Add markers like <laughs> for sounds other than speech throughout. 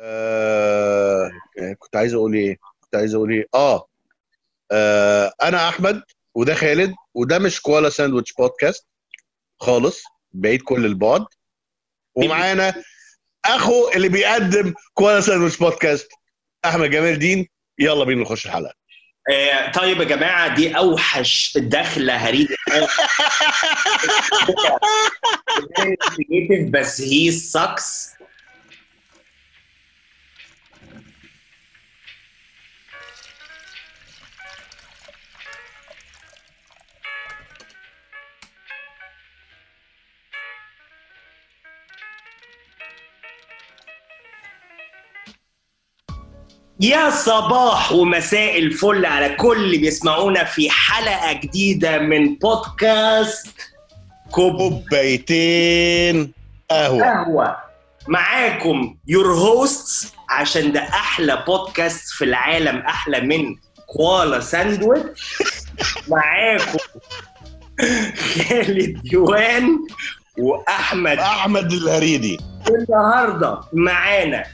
آه كنت عايز أقول إيه؟ كنت عايز أقول إيه؟ آه, آه أنا أحمد وده خالد وده مش كوالا ساندويتش بودكاست خالص بعيد كل البعد. ومعانا أخو اللي بيقدم كوالا ساندويتش بودكاست أحمد جمال دين. يلا بينا نخش الحلقة. آه طيب يا جماعة دي أوحش دخلة هريدي. <laughs> <laughs> بس هي sucks يا صباح ومساء الفل على كل اللي بيسمعونا في حلقة جديدة من بودكاست كوبايتين قهوة. قهوة. معاكم your host عشان ده أحلى بودكاست في العالم أحلى من كوالا ساندويتش <laughs> معاكم خالد ديوان وأحمد احمد الهريدي. النهارده. معانا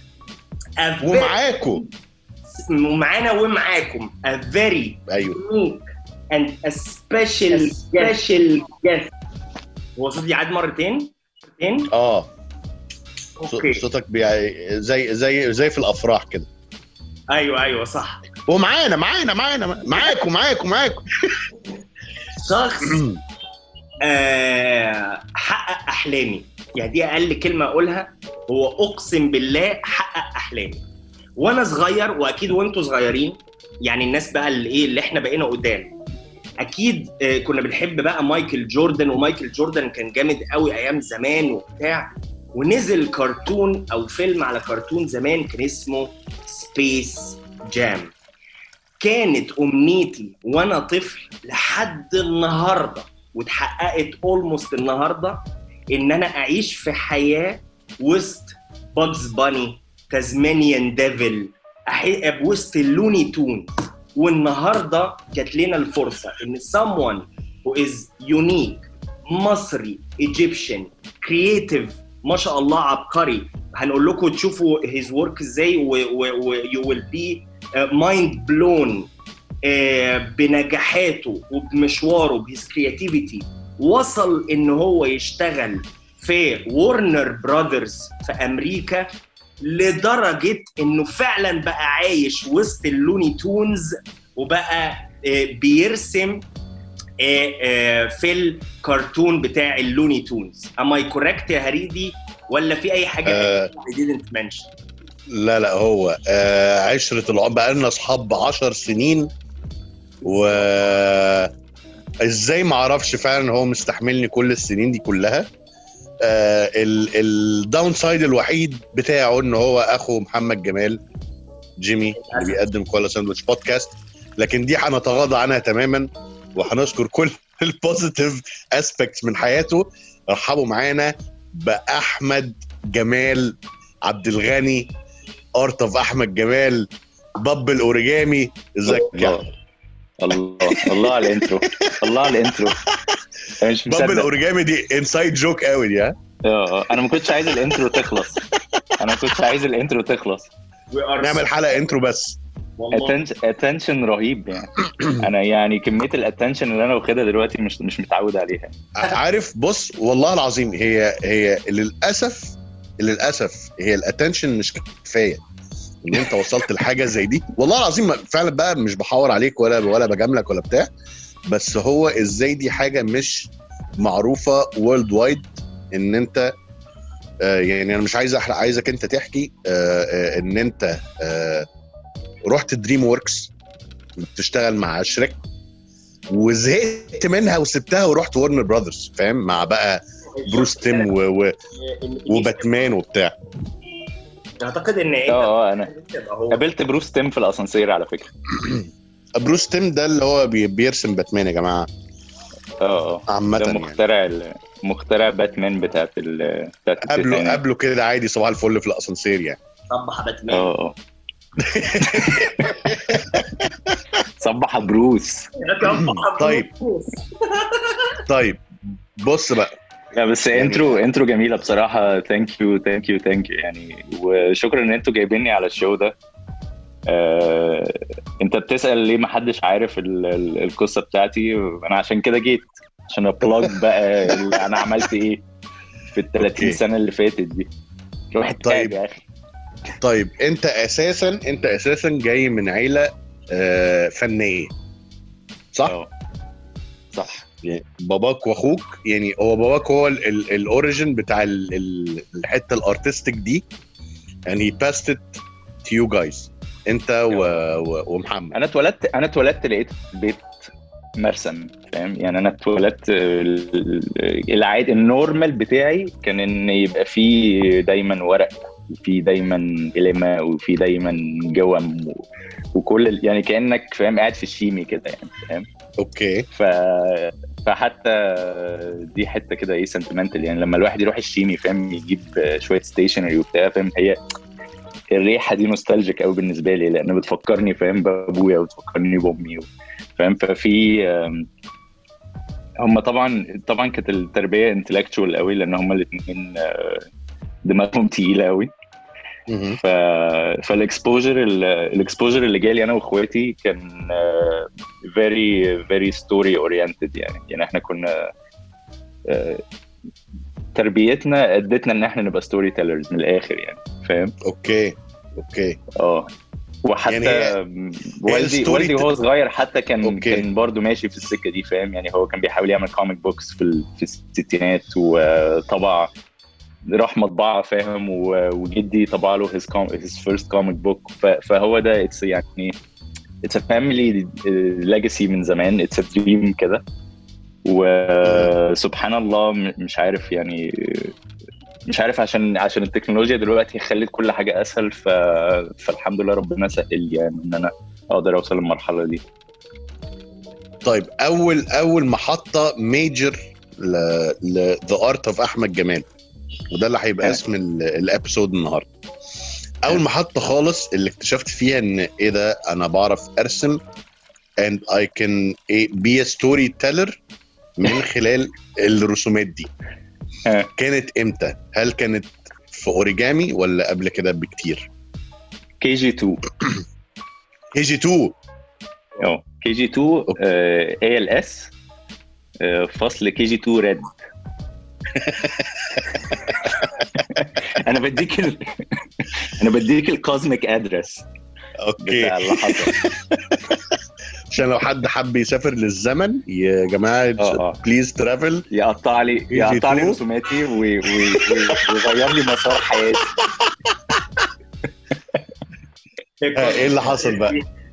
ومعاكم ومعانا ومعاكم a very أيوه. unique and a special special guest. هو صوتي عاد مرتين؟ مرتين؟ آه. أوكي. صوتك بي... زي زي زي في الأفراح كده. أيوه أيوه صح. ومعانا معانا معانا معاكم معاكم معاكم. شخص <clears throat> آه حقق أحلامي. يعني دي أقل كلمة أقولها. هو أقسم بالله حقق أحلامي. وأنا صغير واكيد وانتوا صغيرين يعني الناس بقى اللي إيه اللي إحنا بقينا قدام. أكيد آه كنا بنحب بقى مايكل جوردن ومايكل جوردن كان جامد قوي أيام زمان وبتاع. ونزل كرتون أو فيلم على كرتون زمان كان اسمه سبيس جام كانت أمنيتي وأنا طفل لحد النهارده واتحققت almost النهارده إن أنا أعيش في حياة وسط باجز باني تازمانيان ديفل أح- وسط اللوني تون. والنهاردة جات لنا الفرصة إن someone who is unique مصري Egyptian creative ما شاء الله عبقري. هنقول لكم تشوفوا his work إزاي و, و, و you will be mind blown بنجاحاته وبمشواره ب his creativity وصل إن هو يشتغل في وورنر براذرز في أمريكا. لدرجة إنه فعلا بقى عايش وسط اللوني تونز وبقى آه، بيرسم آه، آه، في الكرتون بتاع اللوني تونز. am I correct يا هريدي؟ ولا في أي حاجة. I didn't mention لا لا هو آه عشرة العمر. بقى لنا أصحاب 10 سنين و إزاي ما أعرفش فعلا هو مستحملني كل السنين دي كلها. آه ال downside الوحيد بتاعه إن هو أخو محمد جمال جيمي اللي بيقدم كولا ساندويتش بودكاست. لكن دي هنتغاضى عنها تماما وهنذكر كل <laughs> ال positive aspects من حياته. رحبوا معانا بأحمد جمال عبد الغني Art of أحمد جمال باب الأوريجامي. إزيك الله. الله. الله على ال intro الله على ال intro <laughs> مش باب مصدق. الأوريجامي دي inside joke قوي دي ها؟ آه أنا ما كنتش عايز ال intro تخلص. أنا ما كنتش عايز ال intro تخلص. نعمل حلقة intro بس. attention رهيب يعني. أنا يعني كمية ال attention اللي أنا واخدها دلوقتي مش مش متعود عليها. عارف بص والله العظيم هي هي للاسف للأسف هي ال attention مش كفاية. إن أنت وصلت لحاجة زي دي. والله العظيم فعلا بقى مش بحاور عليك ولا ولا بجاملك ولا بتاع. بس هو إزاي دي حاجة مش معروفة worldwide ان انت آه يعني أنا مش عايز احرق عايزك انت تحكي آه آه ان انت رحت دريم ووركس بتشتغل مع شريك وزهقت منها وسبتها ورحت ورنر براذرز فاهم؟ مع بقى بروس تيم و... و... وباتمان وبتاع. أعتقد إن أنت آه آه أنا قابلت بروس تيم في الأسانسير على فكرة. <clears throat> بروس تيم ده اللي هو بي... بيرسم باتمان يا جماعة. آه آه. عامة ده يعني. مخترع ال- مخترع باتمان بتاعت ال بتاعت قبله. قبله كده عادي صباح الفل في الأسانسير يعني. صبح باتمان. آه آه. صبح بروس. <laughs> طيب. طيب. بص بقى. لا بس يعني- intro intro جميلة بصراحة. thank you thank you thank you يعني وشكرا إن أنتوا جايبيني على ال show ده. آه، انت بتسأل ليه ما حدش عارف ال- ال- القصة بتاعتي أنا عشان كده جيت عشان أ plug بقى أنا عملت إيه في ال 30 أوكي. سنة اللي فاتت دي الواحد طيب. يا أخي طيب انت أساسا انت أساسا جاي من عيلة آه، فنية صح؟ آه. صح يعني باباك واخوك يعني هو باباك هو ال origin بتاع ال- ال- الحتة ال artistic دي and he passed it to you guys انت و... و... ومحمد. أنا اتولدت أنا اتولدت لقيت بيت مرسم فاهم؟ يعني أنا اتولدت ال- ال- العادي ال normal بتاعي كان إن يبقى فيه دايما ورق وفي دايما قلم وفي دايما gomme و- وكل يعني كأنك فاهم؟ قاعد في الشيمي كده يعني فاهم؟ أوكي. ف فحتى دي حتة كده إيه sentimental يعني لما الواحد يروح الشيمي فاهم؟ يجيب شوية stationery وبتاع فاهم؟ هي الريحة دي nostalgic قوي بالنسبة لي لأن بتفكرني فاهم بأبويا وبتفكرني بأمي فاهم ففي هم طبعا طبعا كانت التربية intellectual قوي لأن هم الاثنين دماغهم تقيلة قوي. ف فال exposure ال exposure اللي جالي أنا وإخواتي كان very very story oriented يعني يعني إحنا كنا آه، تربيتنا ادتنا ان إحنا نبقى storytellers من الآخر يعني فاهم؟ أوكي أوكي. آه. وحتى يعني والدي والدي وهو صغير حتى كان أوكي. كان برضه ماشي في السكة دي فاهم؟ يعني هو كان بيحاول يعمل comic books في في الستينات وطبع راح مطبعه فاهم؟ وجدي طبع له his, com- his first comic book. ف- فهو ده it's يعني it's a family legacy من زمان it's a dream كده. وسبحان الله مش عارف يعني مش عارف عشان عشان التكنولوجيا دلوقتي خلت كل حاجة أسهل ف... فالحمد لله ربنا سهل لي يعني إن أنا أقدر أوصل للمرحلة دي. طيب أول أول محطة ميجر ل ل The Art of أحمد جمال. وده اللي هيبقى. اسم ال- ال episode النهارده. أول محطة خالص اللي اكتشفت فيها إن إيه ده أنا بعرف أرسم and I can be a storyteller من خلال الرسومات دي. كانت إمتى؟ هل كانت في أوريجامي ولا قبل كده بكتير؟ كي جي 2 <clears throat> كي جي 2 آه KG 2 ELS فصل KG 2 Red. <laughs> أنا بديك ال... <laughs> أنا بديك ال cosmic address okay. بتاع اللي حصل. <laughs> عشان لو حد حب يسافر للزمن يا جماعة please travel يقطع لي يقطع لي 2. رسوماتي وي- وي- وي- ويغير لي مسار حياتي. <laughs> إيه اللي حصل بقى؟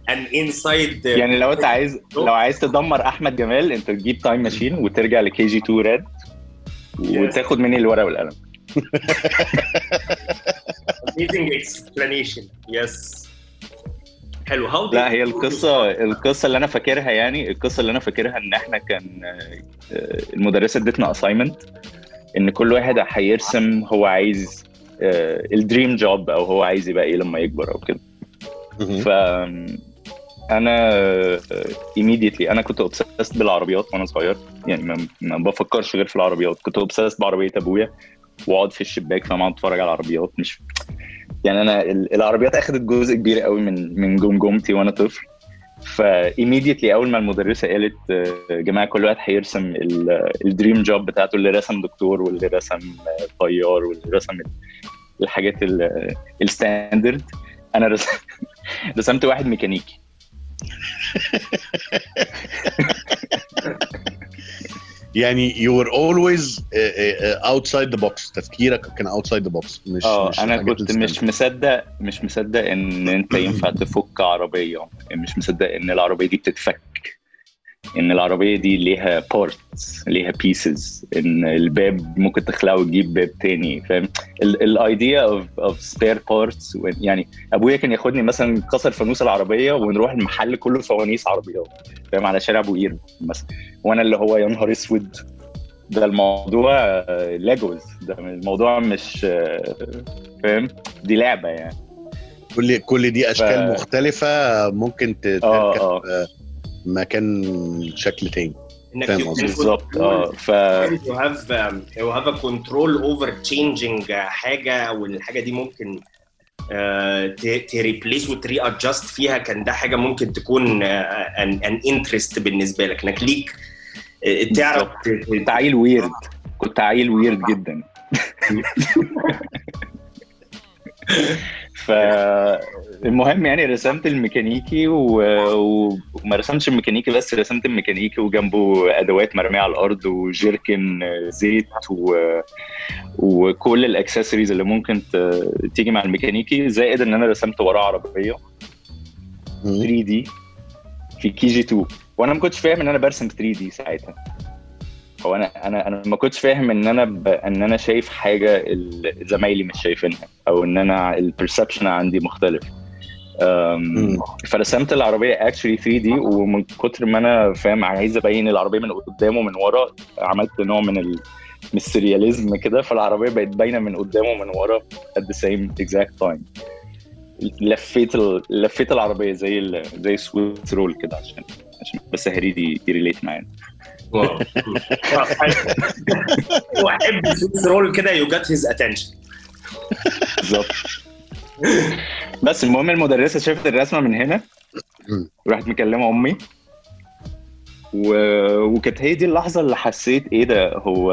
an insight يعني لو أنت عايز <laughs> لو عايز تدمر أحمد جمال أنت تجيب time machine وترجع ل KG 2 Red وتاخد مني الورقة والقلم. Amazing explanation. yes حلو. how لا هي القصة القصة اللي أنا فاكرها يعني القصة اللي أنا فاكرها إن إحنا كان آه، آه، المدرسة ادتنا assignment إن كل واحد هيرسم هو عايز ال dream job أو هو عايز يبقى إيه لما يكبر أو كده. ف أنا immediately أنا كنت obsessed بالعربيات وأنا صغير. يعني ما, ما بفكرش غير في العربيات. كنت obsessed بعربية أبويا وأقعد في الشباك فاهم؟ أقعد أتفرج على العربيات. مش يعني أنا ال- العربيات اخذت جزء كبير قوي من من جمجمتي وأنا طفل. ف immediately أول ما المدرسة قالت آه، جماعة كل واحد هيرسم ال dream job بتاعته اللي رسم دكتور واللي رسم آه، طيار واللي رسم ال- الحاجات ال standard أنا رسم <laughs> رسمت واحد ميكانيكي. <laughs> يعني always uh, uh, outside the box. تفكيرك كان outside the box مش آه أنا كنت. مش مصدق مش مصدق إن أنت ينفع <clears throat> تفك عربية. مش مصدق إن العربية دي بتتفك. إن العربية دي ليها parts ليها pieces إن الباب ممكن تخلعه وتجيب باب تاني فاهم؟ ال idea of of spare parts يعني أبويا كان ياخدني مثلا كسر فانوس العربية ونروح المحل كله فوانيس عربيات. فاهم على شارع أبو قير مثلا. وأنا اللي هو يا نهار أسود ده الموضوع آه، LEGOs ده الموضوع مش آه، فاهم دي لعبة يعني. كل كل دي أشكال ف- مختلفة ممكن ت- آه تركب آه آه، مكان شكل تاني. إنك بالظبط آه ف you have a control over changing uh, حاجة والحاجة دي ممكن ت replace وت readjust فيها كان ده حاجة ممكن تكون an interest بالنسبة لك. إنك ليك آه، تعرف كنت عيل weird كنت عيل weird جدا. <laughs> <laughs> فالمهم يعني رسمت الميكانيكي و... و- وما رسمتش الميكانيكي بس رسمت الميكانيكي وجنبه أدوات مرمية على الأرض وجيركن زيت و... وكل الأكسسوارز اللي ممكن ت... تيجي مع الميكانيكي زائد إن أنا رسمت وراه عربية 3D في KG 2 وأنا ما كنتش فاهم إن أنا برسم 3D ساعتها. هو أنا أنا أنا ما كنتش فاهم إن أنا ب... إن أنا شايف حاجة زمايلي مش شايفينها أو إن أنا ال perception عندي مختلف. فرسمت العربية actually 3D ومن كتر ما أنا فاهم عايز أبين العربية من قدام ومن ورا عملت نوع من ال من ال surrealism كده فالعربية بقت باينة من قدام ومن ورا at the same exact time. لفيت ال... لفيت العربية زي ال... زي Swiss roll كده عشان عشان بس هريدي ي relate معانا wow. واحب ال Swiss roll كده you got his attention بالظبط. بس المهم المدرسة شافت الرسمة من هنا مم. وراحت مكلمة أمي و... وكانت هي دي اللحظة اللي حسيت إيه ده هو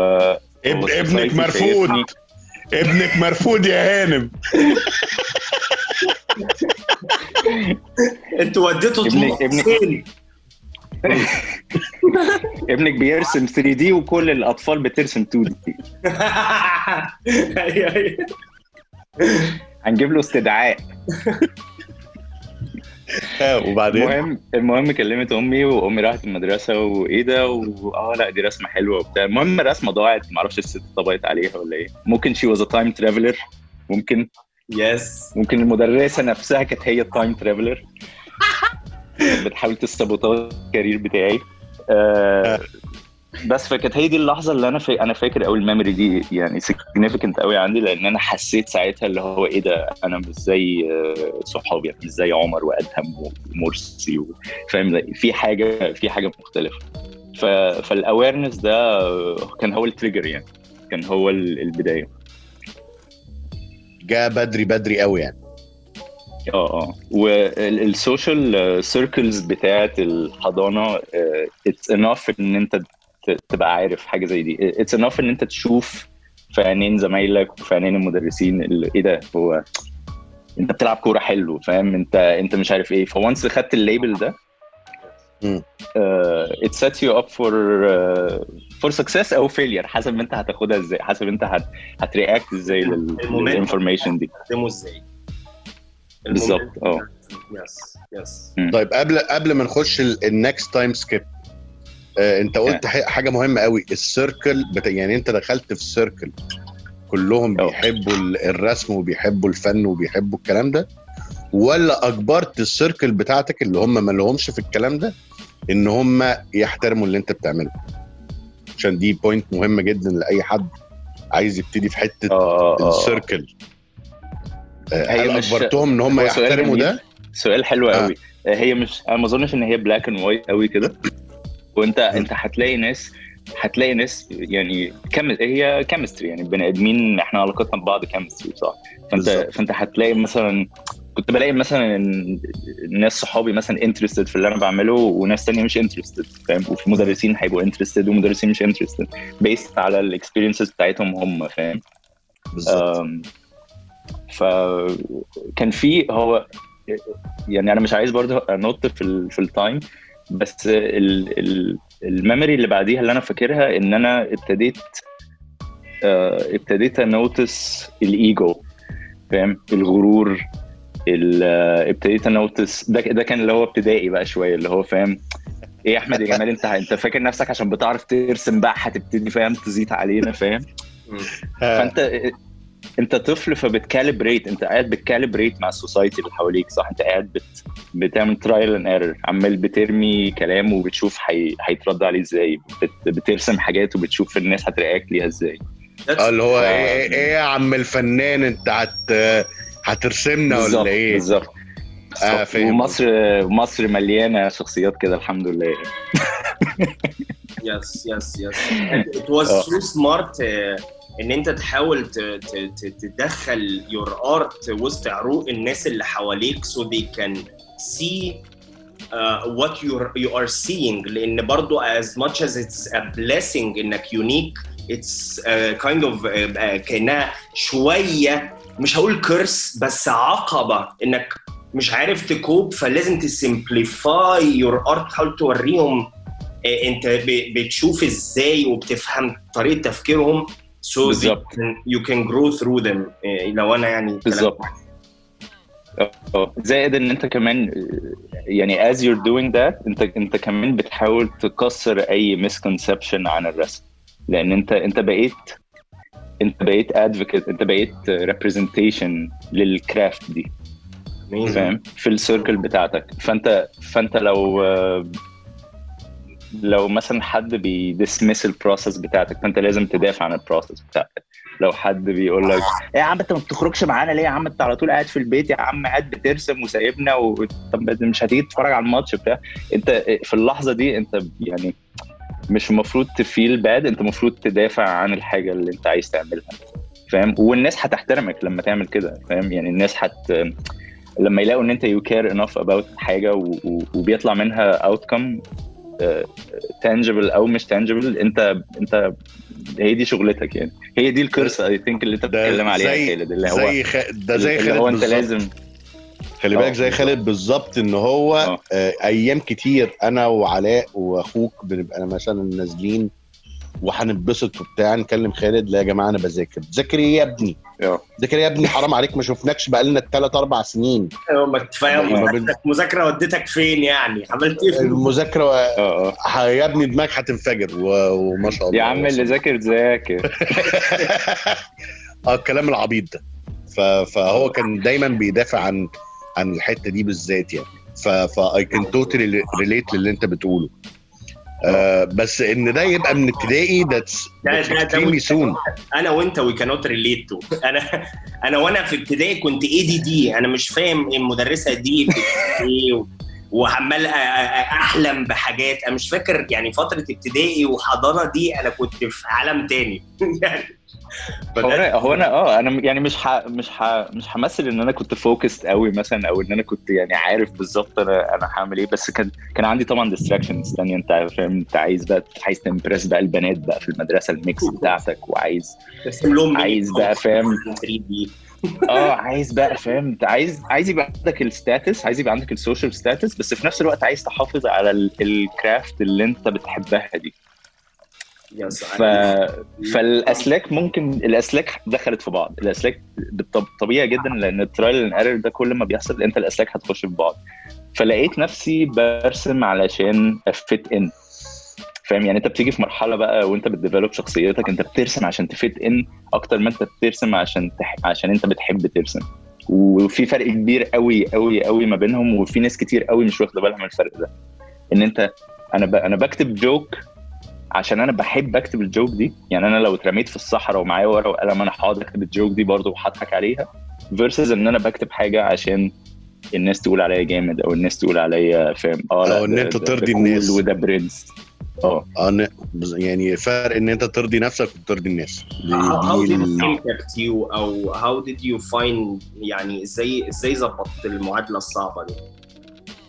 هو ابنك مرفوض. ابنك مرفوض يا هانم <laughs> أنتوا طموح ابني- فين؟ ابنك بيرسم 3 دي وكل الأطفال بترسم 2 دي <laughs> أيوة، أيوة. هنجيب له استدعاء. وبعدين؟ المهم المهم كلمت أمي وأمي راحت المدرسة وإيه ده؟ واه لأ دي رسمة حلوة وبتاع. المهم الرسمة ضاعت معرفش الست طبقت عليها ولا إيه. ممكن she was time traveler ممكن. yes ممكن المدرسة نفسها كانت هي ال time traveler <laughs> بتحاول ت sabotage ال career بتاعي. آه. بس فكانت هي دي اللحظة اللي أنا فا... أنا فاكر قوي ال memory دي يعني significant قوي عندي لأن أنا حسيت ساعتها اللي هو إيه ده أنا مش زي آه، صحابي مش زي عمر وأدهم ومرسي و- فاهم؟ في حاجة في حاجة مختلفة. ف... فال awareness ده آه، كان هو ال trigger يعني كان هو ال- البداية. جاء بدري بدري قوي يعني. آه آه. وال social circles بتاعت الحضانة it's enough إن أنت تبقى عارف حاجة زي دي. it's enough إن أنت تشوف في عينين زمايلك وفي عينين المدرسين اللي إيه ده؟ هو أنت بتلعب كورة حلو فاهم؟ أنت أنت مش عارف إيه. ف once خدت ال label ده. it set you up for for success أو failure حسب أنت هتاخدها إزاي حسب أنت هت هت react إزاي. لل information دي. إزاي. بالظبط آه. yes yes طيب قبل قبل ما نخش ال next time skip انت قلت ح- حاجة مهمة قوي. ال circle بتا... يعني انت دخلت في ال circle كلهم. بيحبوا ال- الرسم وبيحبوا الفن وبيحبوا الكلام ده. ولا أجبرت ال circle بتاعتك اللي هم ما لهمش في الكلام ده إن هم يحترموا اللي انت بتعمله؟ عشان دي point مهمة جدا لأي حد عايز يبتدي في حتة آه ال circle آه، هي هل مش- أجبرتهم إن هم يحترموا. ده؟ سؤال حلو آه. قوي. هي مش أنا ما أظنش إن هي black and white قوي كده. وانت انت هتلاقي ناس هتلاقي ناس يعني كم هي chemistry يعني بني آدمين إحنا علاقتنا ببعض chemistry صح؟ فانت بالظبط. فانت هتلاقي مثلا كنت بلاقي مثلا ناس صحابي مثلا interested في اللي أنا بعمله وناس تانية مش interested فاهم؟ وفي مدرسين هيبقوا interested ومدرسين مش interested based على ال experiences بتاعتهم هم فاهم؟ بالظبط. فكان في هو يعني أنا مش عايز برضه أنط في ال في ال time بس ال- ال- ال memory اللي بعديها اللي أنا فاكرها إن أنا ابتديت آه، ابتديت أ notice الإيجو فاهم؟ الغرور ال- آه، ابتديت أ notice ده ده كان اللي هو ابتدائي بقى شوية اللي هو فاهم؟ إيه يا أحمد يا جمال أنت أنت فاكر نفسك عشان بتعرف ترسم بقى هتبتدي فاهم؟ تزيد علينا فاهم؟ فأنت انت طفل فبت calibrate انت قاعد بت calibrate مع ال society اللي حواليك صح انت قاعد بت... بتعمل trial and error عمال بترمي كلام وبتشوف هي... هيترد عليه إزاي بت... بترسم حاجات وبتشوف الناس هت react ليها إزاي آه اللي هو إيه إيه يا عم الفنان انت هت هترسمنا ولا إيه؟ بالظبط آه،. ومصر مصر مليانة شخصيات كده الحمد لله yes yes yes it was آه. so smart uh, إن أنت تحاول تدخل your art وسط عروق الناس اللي حواليك so they can see uh, what you're, you are seeing. لأن برضو as much as it's a blessing إنك unique it's uh, kind of uh, uh, كأنها شوية مش هقول curse بس عقبة إنك مش عارف ت cope فلازم ت simplify your art تحاول توريهم أنت بتشوف إزاي وبتفهم طريقة تفكيرهم. So can, you can grow through them آه، لو أنا يعني بالظبط زائد إن أنت كمان يعني as you're doing that انت أنت كمان بتحاول تكسر أي misconception عن الرسم. لأن انت أنت بقيت أنت بقيت advocate أنت بقيت representation للكرافت دي. فاهم؟ في السيركل بتاعتك. فانت فأنت لو آه، لو مثلا حد بي dismiss ال process بتاعتك فأنت لازم تدافع عن ال process بتاعتك لو حد بيقول لك إيه يا عم أنت ما بتخرجش معانا ليه يا عم أنت على طول قاعد في البيت يا عم قاعد بترسم وسايبنا. طب مش هتيجي تتفرج على الماتش بتاع أنت في اللحظة دي أنت يعني مش المفروض ت feel bad أنت المفروض تدافع عن الحاجة اللي أنت عايز تعملها فاهم والناس هتحترمك لما تعمل كده فاهم يعني الناس هت لما يلاقوا إن أنت you care enough about حاجة. و... وبيطلع منها اوتكم تانجبل أو مش تانجبل أنت أنت هي دي شغلتك يعني هي دي الكرسه اي ثينك اللي أنت بتتكلم عليها زي- خالد اللي هو زي خ... ده زي خالد هو أنت. لازم خلي بالك آه، زي. خالد بالظبط إن هو آه. آه، أيام كتير أنا وعلاء وأخوك بنبقى مثلا نازلين وهنتبسط وبتاع نكلم خالد لا يا جماعة أنا بذاكر بذاكر إيه يا ابني آه. ذاكر إيه يا ابني حرام عليك ما شفناكش بقالنا ثلاث أربع سنين. أيوة، ما كفاية مذاكره ودتك فين يعني؟ عملت إيه؟ المذاكرة آه آه. ح- يا ابني دماغك هتنفجر و... وما شاء الله. يا عم اللي ذاكر ذاكر. <laughs> آه الكلام العبيط ده. ف... فهو كان دايما بيدافع عن عن الحتة دي بالذات يعني. ف في I can totally relate للي انت بتقوله. آه بس إن ده يبقى من ابتدائي that's extremely soon أنا وأنت وي كانوت ريليت تو أنا أنا وأنا في ابتدائي كنت اي دي دي أنا مش فاهم المدرسة دي إيه و- وعمال أحلم بحاجات. أنا مش فاكر يعني فترة ابتدائي وحضانة دي أنا كنت في عالم تاني. يعني <laughs> هو أنا هو أنا آه أنا يعني مش ح... مش ح... مش همثل إن أنا كنت focused قوي مثلا أو إن أنا كنت يعني عارف بالظبط أنا أنا هعمل إيه بس كان كان عندي طبعا distractions ثانية أنت فاهم؟ أنت عايز بقى عايز تimpress بقى البنات بقى في المدرسة ال mix بتاعتك وعايز عايز بقى فاهم؟ 3 دي آه عايز بقى فاهم؟ أنت عايز عايز يبقى عندك ال status عايز يبقى عندك ال social status بس في نفس الوقت عايز تحافظ على ال- ال craft اللي أنت بتحبها دي. ف... فالأسلاك ممكن الأسلاك دخلت في بعض. الأسلاك طبيعي جدا لأن ال trial and error ده كل ما بيحصل أنت الأسلاك هتخش في بعض. فلقيت نفسي برسم علشان ا fit in فاهم؟ يعني أنت بتيجي في مرحلة بقى وأنت بت develop شخصيتك أنت بترسم عشان ت fit in أكتر ما أنت بترسم عشان تح... عشان أنت بتحب ترسم. وفي فرق كبير قوي قوي قوي ما بينهم وفي ناس كتير قوي مش واخدة بالها من الفرق ده. إن انت أنا ب... أنا بكتب joke عشان أنا بحب أكتب ال joke دي. يعني أنا لو اترميت في الصحراء ومعايا ورقة وقلم أنا هقعد أكتب ال joke دي برضه وهضحك عليها versus إن أنا بكتب حاجة عشان الناس تقول عليا جامد أو الناس تقول عليا فاهم. آه ده- أنت ده- ترضي الناس. وده برنس آه. بز- يعني فرق إن أنت ترضي نفسك وترضي الناس. دي, how دي did impact you أو how did you find يعني إزاي إزاي ظبطت المعادلة الصعبة دي؟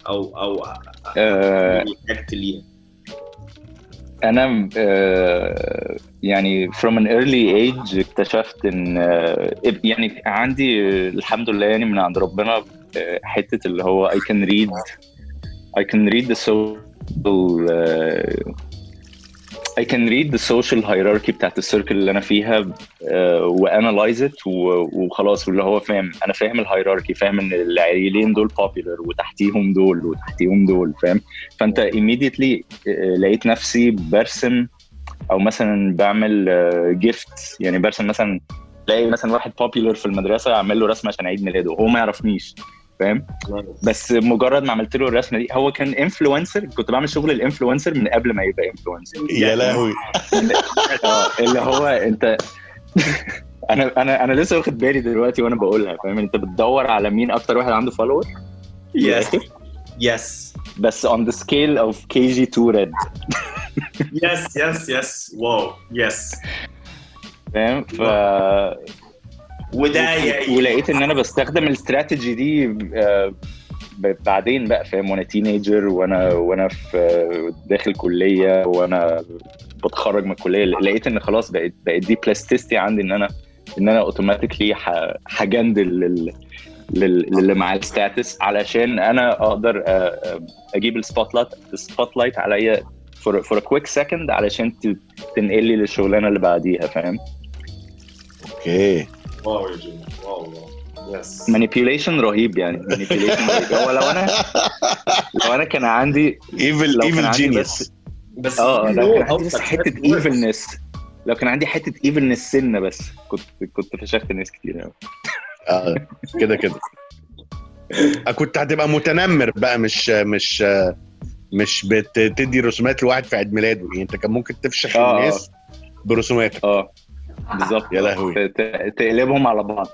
أو أو آه، احتجت ليها؟ أنا آه، يعني from an early age اكتشفت إن آه، يعني عندي الحمد لله يعني من عند ربنا آه، حتة اللي هو I can read I can read the آه، I can read the social hierarchy بتاعت ال circle اللي أنا فيها و analyze it وخلاص واللي هو فاهم أنا فاهم ال hierarchy فاهم إن العيلين دول popular وتحتيهم دول وتحتيهم دول فاهم؟ فأنت immediately آه، لقيت نفسي برسم أو مثلا بعمل gift يعني برسم مثلا تلاقي مثلا واحد popular في المدرسة اعمل له رسمة عشان عيد ميلاده وهو ما يعرفنيش. فاهم؟ بس مجرد ما عملت له الرسمة دي هو كان influencer كنت بعمل شغل ال influencer من قبل ما يبقى influencer يا لهوي. آه <laughs> اللي هو انت <laughs> أنا أنا أنا لسه واخد بالي دلوقتي وأنا بقولها فاهم؟ انت بتدور على مين أكتر واحد عنده follower yes yes بس on the scale of KG2 red. yes yes yes wow yes فاهم؟ ف وده يا ولقيت إن أنا بستخدم الاستراتيجي دي آه، بعدين بقى فاهم؟ وأنا teenager وأنا وأنا في داخل كلية وأنا بتخرج من الكلية لقيت إن خلاص بقت بقت دي plasticity عندي إن أنا إن أنا automatically ه handle لل لل- للي معاه ال status علشان أنا أقدر آه، آه، أجيب ال spotlight ال spotlight عليا for for quick second علشان تنقل لي للشغلانة اللي بعديها فاهم؟ okay. wow يا جيمي wow wow. yes manipulation رهيب يعني. manipulation رهيب. هو لو أنا لو أنا كان عندي evil evil عندي genius بس آه لو كان عندي بس حتة. evilness لو كان عندي حتة ايفلنس سنة بس. كنت كنت فشخت ناس كتير قوي آه كده كده. آه، كنت هتبقى متنمر بقى مش مش مش بتدي رسومات لواحد في عيد ميلاده. يعني انت كان ممكن تفشخ آه، آه. الناس برسوماتك. آه. بالظبط. يا لهوي. تقلبهم على بعض.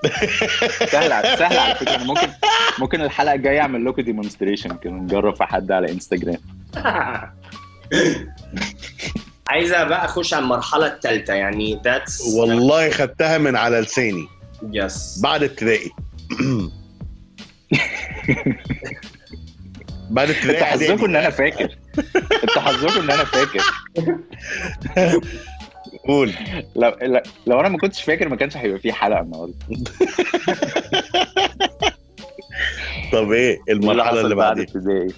<laughs> سهل على سهل على فكرة. ممكن ممكن الحلقة الجاية أعمل لكم demonstration كده. نجرب في حد على انستجرام <laughs> عايزة بقى أخش على المرحلة الثالثه يعني that's والله خدتها من على لساني. yes بعد ابتدائي. بعد انت ابتدائي حظكم إعدادي. إن أنا فاكر. انت حظكم إن أنا فاكر. <laughs> قول. لو لو- لو أنا ما كنتش فاكر ما كانش هيبقى في حلقة النهارده. <laughs> طب إيه المرحلة اللي بعد بعديها؟ ابتدائي.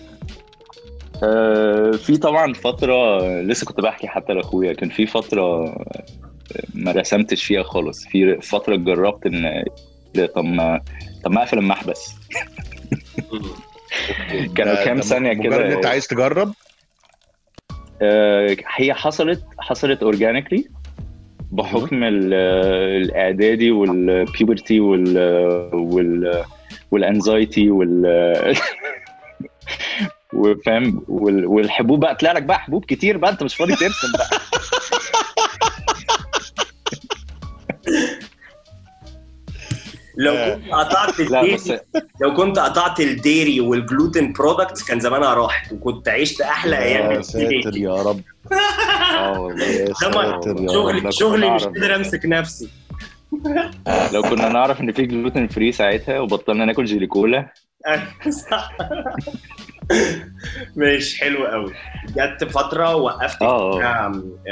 آه، في طبعا فترة لسه كنت بحكي حتى لأخويا كان في فترة آه، ما رسمتش فيها خالص. في فترة جربت إن لا، طب ما طب ما أقفل المحبس. كانوا كام ده ثانية مجرد إن أنت كده عايز تجرب؟ هي حصلت حصلت organically بحكم ال- الإعدادي وال puberty وال وال وال anxiety وال <laughs> وفاهم وال- والحبوب بقى طلع لك بقى حبوب كتير بقى أنت مش فاضي ترسم بقى. <laughs> لو آه. كنت قطعت ال dairy لو كنت قطعت ال dairy وال gluten products كان زمانها راحت وكنت عشت أحلى أيام يا ساتر. يا رب آه والله يا <laughs> ساتر شغلي شغلي مش. قادر أمسك نفسي لو كنا نعرف إن في gluten free ساعتها وبطلنا ناكل جيلي كولا <laughs> صح. مش حلو قوي. جت فترة وقفت آه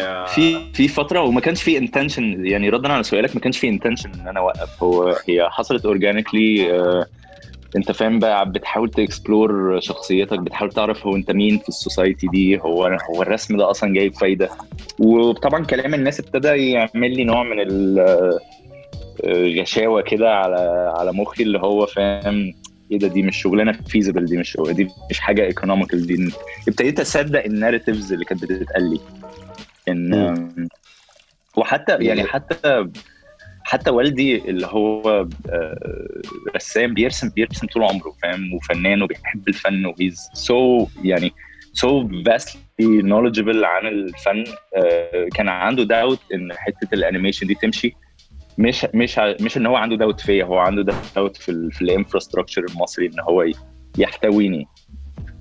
آه، في في فترة وما كانش في intention يعني ردا على سؤالك ما كانش في intention إن أنا أوقف. هو هي حصلت organically أنت فاهم بقى بتحاول ت explore شخصيتك بتحاول تعرف هو أنت مين في ال society دي هو هو الرسم ده أصلا جايب فايدة. وطبعا كلام الناس ابتدى يعمل لي نوع من الغشاوه كده على على مخي اللي هو فاهم إيه ده دي مش شغلانة feasible دي مش دي مش حاجة economical دي ابتديت أصدق ال narratives اللي كانت بتتقال لي. إن وحتى يعني حتى حتى والدي اللي هو آه، رسام بيرسم بيرسم طول عمره فاهم؟ وفنان وبيحب الفن و he's so يعني so vastly knowledgeable عن الفن. آه، كان عنده داوت إن حتة ال animation دي تمشي. مش مش مش إن هو عنده داوت فيا هو عنده داوت في في ال infrastructure المصري إن هو يحتويني.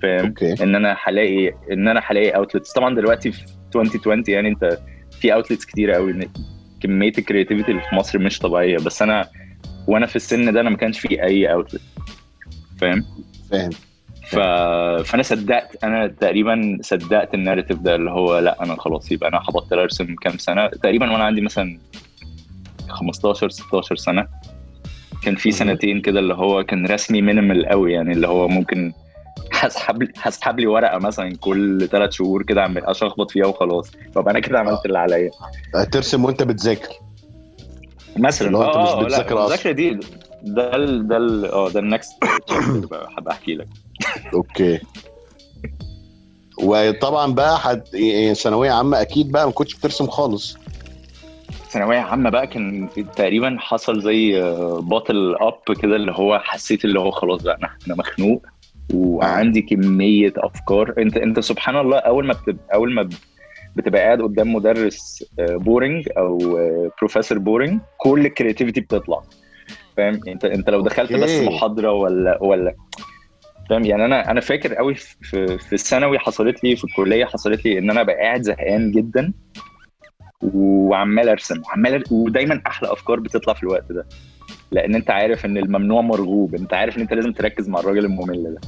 فاهم؟ إن أنا هلاقي إن أنا هلاقي outlets طبعا دلوقتي في 2020 يعني أنت في outlets كتيرة قوي كمية ال creativity اللي في مصر مش طبيعية. بس أنا وأنا في السن ده أنا ما كانش في أي outlet فاهم؟ فاهم. ف... فأنا صدقت أنا تقريبا صدقت ال narrative ده اللي هو لأ أنا خلاص يبقى أنا هبطل أرسم كام سنة. تقريبا وأنا عندي مثلا 15 16 سنة. كان في. سنتين كده اللي هو كان رسمي minimal قوي يعني اللي هو ممكن هسحب لي هسحب لي ورقة مثلا كل ثلاث شهور كده أعمل أشخبط فيها وخلاص. فابقى أنا كده عملت اللي عليا. ترسم وأنت بتذاكر. مثلا. هو أنت مش لا بتذاكر أصلاً. المذاكرة دي ده ال ده ال آه ده ال next هبقى أحكي لك. okay. وطبعا بقى حد إيه، ثانوية عامة أكيد بقى ما كنتش بترسم خالص. ثانوية عامة بقى كان تقريبا حصل زي bottle up كده اللي هو حسيت اللي هو خلاص بقى أنا مخنوق وعندي كمية أفكار. أنت أنت سبحان الله أول ما بتبقى أول ما بتبقى قاعد قدام مدرس boring أو professor boring كل ال creativity بتطلع. فاهم؟ أنت أنت لو دخلت بس okay. محاضرة ولا ولا فاهم؟ يعني أنا أنا فاكر قوي في في الثانوي حصلت لي في الكلية حصلت لي إن أنا بقى قاعد زهقان جدا. وعمال ارسم وعمال ودايما أحلى أفكار بتطلع في الوقت ده. لأن أنت عارف إن الممنوع مرغوب أنت عارف إن أنت لازم تركز مع الراجل الممل ده.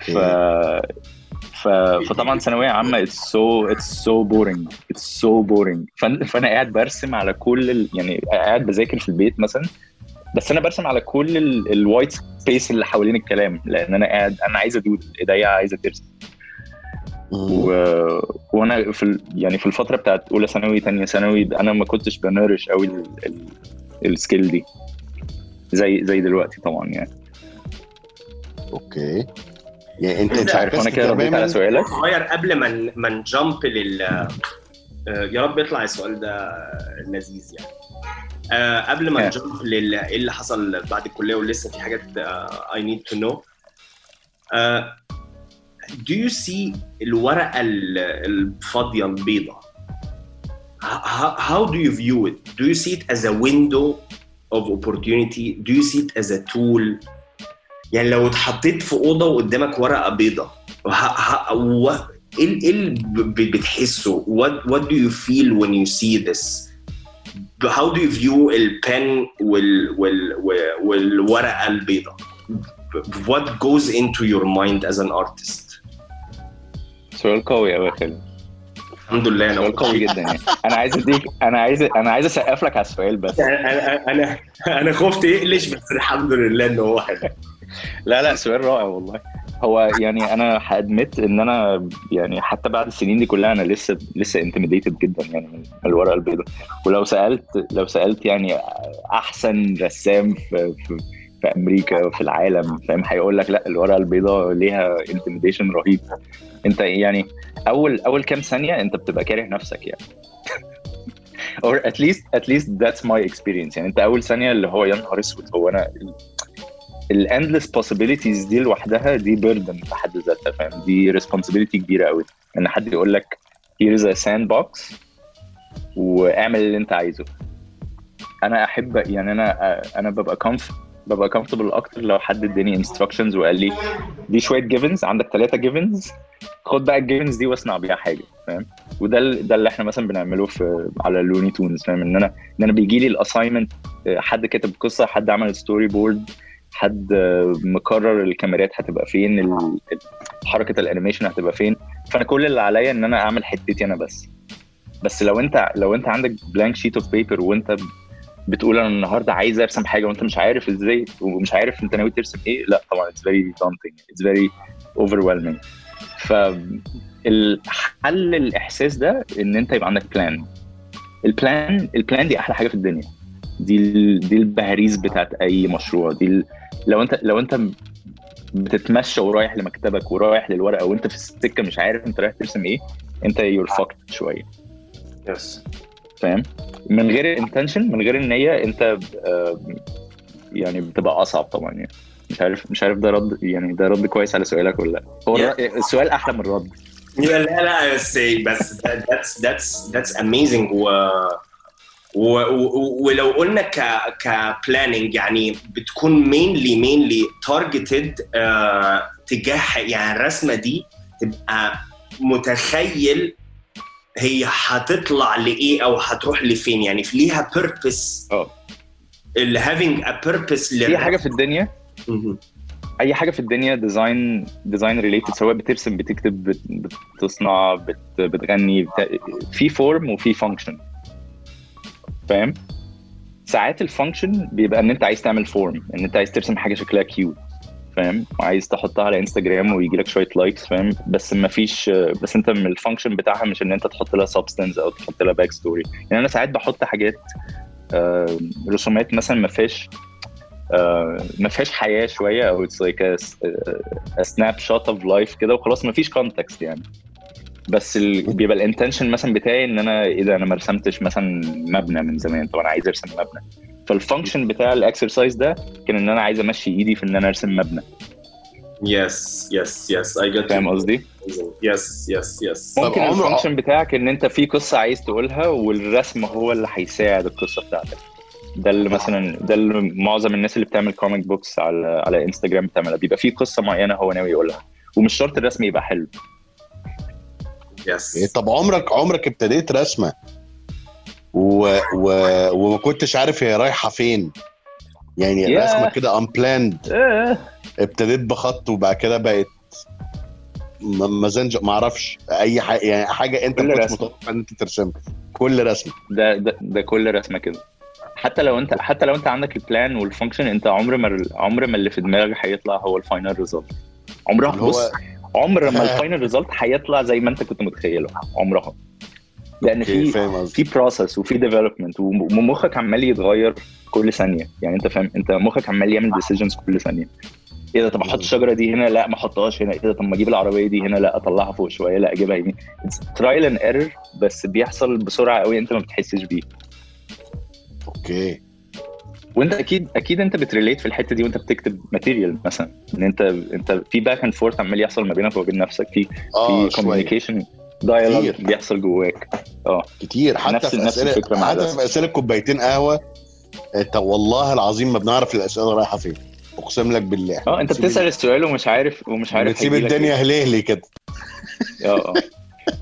ف ف... فطبعا ثانوية عامة it's so it's so boring it's so boring فأنا قاعد برسم على كل ال... يعني قاعد بذاكر في البيت مثلا بس أنا برسم على كل ال white space اللي حوالين الكلام. لأن أنا قاعد أنا عايز ا doodle إيديا عايزة ترسم. و... وأنا في ال... يعني في الفترة بتاعت أولى ثانوي ثانية ثانوي أنا ما كنتش ب nurture قوي ال... ال... ال skill دي. زي زي دلوقتي طبعا يعني. okay. يعني أنت مش عارف أنا كده رديت على سؤالك. صغير قبل ما ما ن jump لل يا رب يطلع السؤال ده لذيذ يعني. آه قبل ما ن jump لل إيه اللي حصل بعد الكلية ولسه في حاجات I need to know do you see الورقه الفاضيه البيضاء how, how do you view it do you see it as a window of opportunity do you see it as a tool يعني لو اتحطيت في اوضه وقدامك ورقه بيضاء ايه اللي بتحسه what, what do you feel when you see this how do you view البن وال, وال, والورقه البيضاء what goes into your mind as an artist سؤال قوي قوي يا خالد الحمد لله أنا سؤال قوي جدا يعني. أنا عايز أديك أنا عايز أنا عايز أسقف لك على السؤال بس. أنا أنا أنا خفت يقلش بس الحمد لله ان هو حلو. لا لا سؤال رائع والله. هو يعني أنا هأدمت إن أنا يعني حتى بعد السنين دي كلها أنا لسه لسه انتميديتد جدا يعني من الورقة البيضاء. ولو سألت لو سألت يعني أحسن رسام في, في في أمريكا في العالم فاهم؟ هيقول لك لا الورقة البيضاء ليها intimidation رهيب. أنت يعني أول أول كام ثانية أنت بتبقى كاره نفسك يعني. <laughs> Or at least at least that's my experience يعني. أنت أول ثانية اللي هو يا نهار أسود هو أنا ال endless possibilities دي لوحدها دي burden في حد ذاتها فاهم؟ دي responsibility كبيرة قوي إن حد يقول لك here is a sandbox واعمل اللي أنت عايزه. أنا أحب يعني أنا أنا ببقى comf ببقى comfortable أكتر لو حد اداني instructions وقال لي دي شوية givens عندك ثلاثة givens خد بقى ال givens دي واصنع بيها حاجة فاهم؟ وده ده اللي إحنا مثلا بنعمله في على Looney Tunes فاهم؟ إن أنا إن أنا بيجي لي ال assignment حد كاتب قصة حد عمل storyboard حد مقرر الكاميرات هتبقى فين حركة ال animation هتبقى فين. فأنا كل اللي عليا إن أنا أعمل حتتي أنا بس. بس لو انت لو أنت عندك blank sheet of paper وأنت بتقول أنا النهارده عايز ارسم حاجة وانت مش عارف إزاي ومش عارف انت ناوي ترسم إيه لا طبعا it's very daunting it's very overwhelming فالحل الاحساس ده ان انت يبقى عندك plan ال plan ال plan دي أحلى حاجة في الدنيا دي. دي البهاريز بتاعت أي مشروع دي. لو انت لو انت بتتمشى ورايح لمكتبك ورايح للورقة وانت في السكة مش عارف انت رايح ترسم إيه انت you're fucked شوية yes فاهم؟ من غير ال intention من غير النية انت يعني بتبقى أصعب طبعا يعني. مش عارف مش عارف ده رد يعني ده رد كويس على سؤالك ولا لأ. هو Yeah. السؤال أحلى من الرد. لا لا لا بس بس that's that's that's amazing. و ولو قلنا ك ك planning يعني بتكون mainly mainly targeted آه تجاه يعني الرسمة دي تبقى متخيل هي هتطلع لإيه أو هتروح لفين؟ يعني في ليها purpose. آه. having a purpose في حاجة في الدنيا. أي حاجة في الدنيا design design related سواء بترسم بتكتب بت- بتصنع بت بتغني بت... في form وفي function فاهم؟ ساعات ال function بيبقى إن أنت عايز تعمل form إن أنت عايز ترسم حاجة شكلها cute فاهم؟ وعايز تحطها على انستجرام ويجي لك شوية likes فاهم؟ بس ما فيش بس انت ال function بتاعها مش ان انت تحط لها substance أو تحط لها back story يعني أنا ساعات بحط حاجات آه، رسومات مثلا ما فيهاش آه، ما فيهاش حياة شوية أو it's like snapshot of life كده وخلاص ما فيش context يعني. بس ال... بيبقى ال intention مثلا بتاعي إن أنا إيه ده أنا ما رسمتش مثلا مبنى من زمان طب أنا عايز أرسم مبنى. فال function بتاع ال exercise ده كان إن أنا عايز أمشي إيدي في إن أنا أرسم مبنى. Yes yes yes I get فاهم. قصدي؟ yes yes yes. ممكن ال function بتاعك إن أنت في قصة عايز تقولها والرسم هو اللي هيساعد القصة بتاعتك. ده اللي مثلا ده اللي معظم الناس اللي بتعمل comic books على على انستجرام بتعملها. بيبقى في قصة معينة هو ناوي يقولها. ومش شرط الرسم يبقى حلو. yes إيه، طب عمرك عمرك ابتديت رسمة؟ و... و... وما كنتش عارف هي رايحة فين. يعني ياه. رسمة كده unplanned. ابتديت بخط وبعد كده بقت م- مزنج ما أعرفش. أي حاجة يعني حاجة أنت كل ما كنتش رسمة. متوقع إن أنت ترسمها. كل رسمة. ده ده ده كل رسمة كده. حتى لو أنت حتى لو أنت عندك ال plan وال function أنت عمر ما عمر ما اللي في دماغك هيطلع هو ال final result عمرها هو بص عمر ما <laughs> ال final result هيطلع زي ما أنت كنت متخيله. عمرها. لأن في في process وفي development ومخك عمال يتغير كل ثانية. يعني أنت فاهم أنت مخك عمال يعمل decisions كل ثانية. إيه ده طب أحط الشجره دي هنا؟ لا ما أحطهاش هنا. إيه ده طب ما أجيب العربية دي هنا؟ لا أطلعها فوق شوية. لا أجيبها يمين trial and error بس بيحصل بسرعة قوي أنت ما بتحسش بيه. okay. وأنت أكيد أكيد أنت بت relate في الحتة دي وأنت بتكتب material مثلا. إن أنت أنت في back and forth عمال يحصل ما بينك وبين نفسك. في في communication dialogue كتير. بيحصل جواك. آه. كتير. حتى نفس- في نفس اسئله الفكرة مع حتى. في أسئلة كوبايتين قهوة أنت والله العظيم ما بنعرف الأسئلة رايحة فين. أقسم لك بالله. آه أنت بتسأل السؤال ومش عارف ومش عارف بتسيب الدنيا هلهلي كده. إيه. <laughs> آه آه.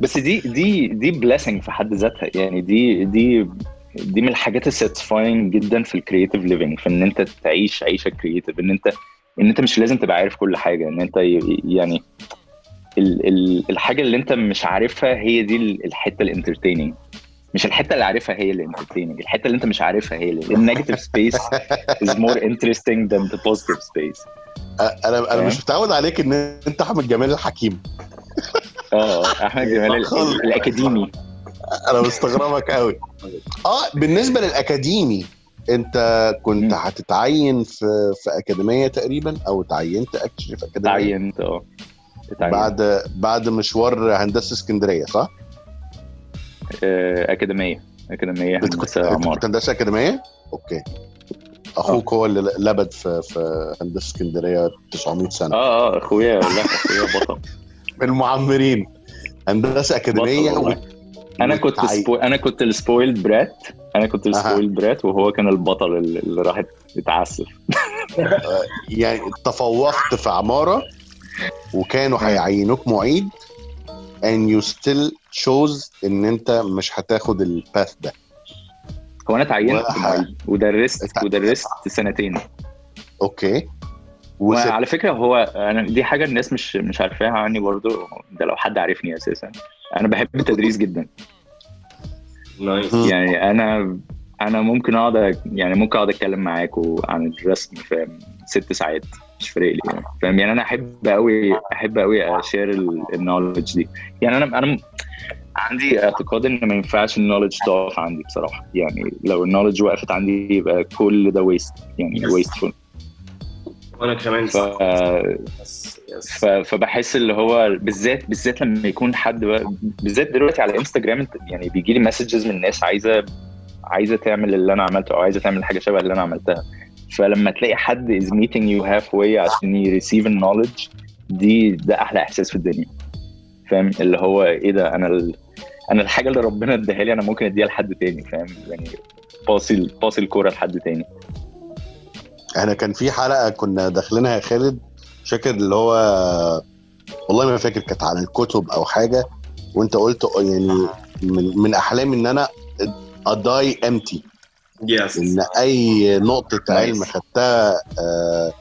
بس دي دي دي blessing في حد ذاتها. يعني دي دي دي من الحاجات ال satisfying جدا في ال creative living في إن أنت تعيش عيشة creative إن انت إن أنت مش لازم تبقى عارف كل حاجة إن أنت يعني ال ال الحاجة اللي انت مش عارفها هي دي ال- الحتة ال entertaining مش الحتة اللي عارفها هي اللي entertaining الحتة اللي انت مش عارفها هي اللي ال negative space is more interesting than the positive space. أنا أنا؟ مش متعود عليك إن أنت أحمد جمال الحكيم. آه أحمد جمال الأكاديمي. أنا مستغربك قوي آه بالنسبة للأكاديمي أنت كنت. هتتعين في في أكاديمية تقريبا أو تعينت أكشلي في أكاديمية؟ تعينت آه. بعد بعد مشوار هندسة اسكندرية صح؟ آه، أكاديمية. أكاديمية هندسة عمارة. كنت هندسة أكاديمية؟ أوكي. أخوك هو اللي لبد في في هندسة اسكندرية 900 سنة. آه آه أخويا لا أخويا بطل. <laughs> من المعمرين. هندسة أكاديمية والله. أنا كنت سبو... أنا كنت ال spoiled brat. أنا كنت أها. السبويلد brat وهو كان البطل اللي اللي راح يتعسف. <laughs> يعني تفوقت في عمارة؟ وكانوا هيعينوك معيد and you still chose إن أنت مش هتاخد ال path ده. هو أنا اتعينت وح- معيد ودرست ودرست سنتين. okay. وست... وعلى فكرة هو أنا دي حاجة الناس مش مش عارفاها عني برضو. ده لو حد عارفني أساسا. أنا بحب <laughs> التدريس جدا. يعني أنا أنا ممكن أقعد يعني ممكن أقعد أتكلم معاكوا عن الرسم فاهم ست ساعات. مش فارق لي يعني فاهم؟ يعني أنا أحب قوي أحب قوي أ share ال knowledge دي. يعني أنا أنا عندي اعتقاد إن ما ينفعش ال knowledge تقف عندي بصراحة. يعني لو ال knowledge وقفت عندي يبقى كل ده waste يعني Yes. ويستفول وأنا كمان. ف... ف... فبحس اللي هو بالذات بالذات لما يكون حد بقى بالذات دلوقتي على انستجرام يعني بيجي لي مسجز من ناس عايزة عايزة تعمل اللي أنا عملته أو عايزة تعمل حاجة شبه اللي أنا عملتها. فلما تلاقي حد is meeting you halfway عشان receive النولج دي ده أحلى إحساس في الدنيا. فاهم؟ اللي هو إيه ده؟ أنا ال... أنا الحاجة اللي ربنا اداها لي أنا ممكن أديها لحد تاني فاهم؟ يعني باصي باصي الكوره لحد تاني. إحنا كان في حلقة كنا داخلينها يا خالد فاكر اللي هو والله ما فاكر كانت عن الكتب أو حاجة وأنت قلت يعني من, من أحلامي إن أنا اداي امتي يس إن أي نقطة علم Nice. خدتها آه،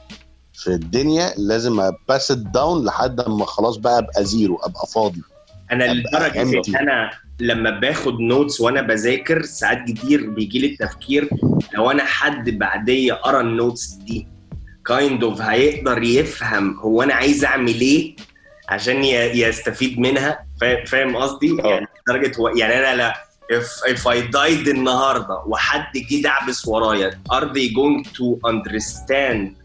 في الدنيا لازم اباس داون لحد ما خلاص بقى أبقى زيرو أبقى فاضي أنا لدرجة إن. أنا لما باخد notes وأنا بذاكر ساعات كتير بيجي لي التفكير لو أنا حد بعديه قرأ ال notes دي kind of هيقدر يفهم هو أنا عايز أعمل إيه عشان يستفيد منها فا- فاهم قصدي؟ آه. يعني لدرجة هو يعني أنا لا if, if I died النهارده وحد جه دعبس ورايا are they going to understand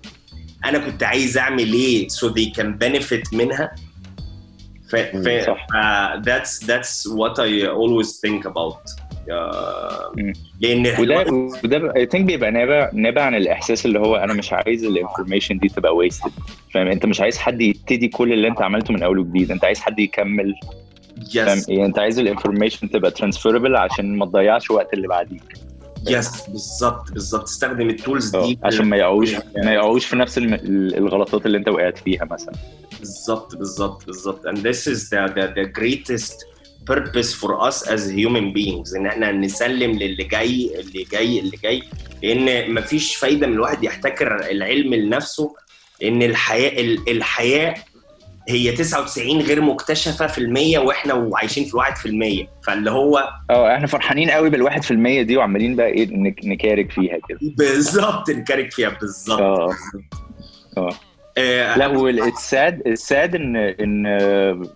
أنا كنت عايز أعمل إيه so they can benefit منها? ف, ف, صح. uh, that's that's what I always think about. Uh. لأن وده وده I think بيبقى نابع نابع عن الإحساس اللي هو أنا مش عايز ال information دي تبقى wasted فاهم؟ أنت مش عايز حد يبتدي كل اللي أنت عملته من أول وجديد. أنت عايز حد يكمل. yes يعني انت عايز ال information تبقى transferable عشان ما تضيعش وقت اللي بعديك. yes بالظبط بالظبط. استخدم ال tools دي. عشان ما يقعوش ما يقعوش في نفس الغلطات اللي انت وقعت فيها مثلا. بالظبط بالظبط بالظبط. And this is the, the, the greatest purpose for us as human beings إن إحنا نسلم للي جاي اللي جاي اللي جاي. لأن مفيش فايدة من الواحد يحتكر العلم لنفسه إن الحياة ال- الحياة هي 99 غير مكتشفة في المية وإحنا عايشين في الواحد في المية. فاللي هو آه إحنا فرحانين قوي بالواحد في المية دي وعمالين بقى إيه نك- نكارك فيها كده. بالظبط نكارك فيها بالظبط. آه آه. آه، لا وال sad ال sad ان ان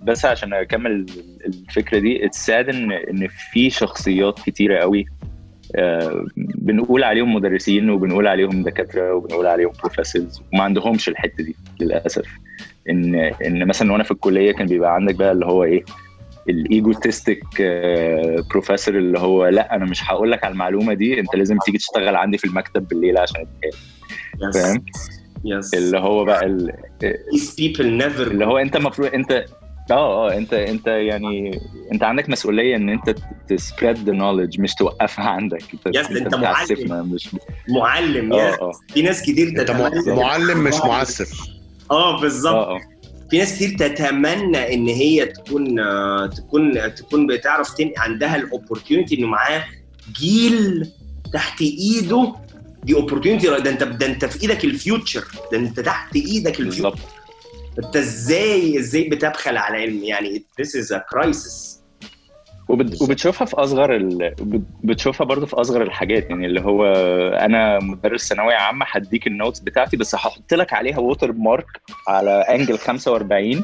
بس عشان أكمل الفكرة دي ال sad ان إن في شخصيات كتيرة قوي آه، بنقول عليهم مدرسين وبنقول عليهم دكاترة وبنقول عليهم professors وما عندهمش الحتة دي للأسف. ان إن مثلا وأنا في الكلية كان بيبقى عندك بقى اللي هو إيه ال egotistic professor اللي هو لأ أنا مش هقول لك على المعلومة دي أنت لازم تيجي تشتغل عندي في المكتب بالليل عشان اديها فاهم؟ Yes. اللي هو بقى ال- these people never اللي هو أنت المفروض أنت آه آه أنت أنت يعني أنت عندك مسؤولية إن أنت ت spread the knowledge مش توقفها عندك. أنت Yes, أنت بتعسفنا مش معلم آه yes. آه. في ناس كتير أنت معلم مش <laughs> معسف. آه بالظبط. آه آه. في ناس كتير تتمنى إن هي تكون آه، تكون تكون بتعرف تن... عندها ال opportunity إنه معاه جيل تحت إيده. دي opportunity ده أنت ده أنت في إيدك ال future ده أنت تحت إيدك ال future بالظبط. أنت إزاي إزاي بتبخل على علم؟ يعني this is a crisis. وبت... وبتشوفها في أصغر ال... بت- بتشوفها برضو في أصغر الحاجات يعني اللي هو أنا مدرس ثانوية عامة هديك ال notes بتاعتي بس هحط لك عليها watermark على angle 45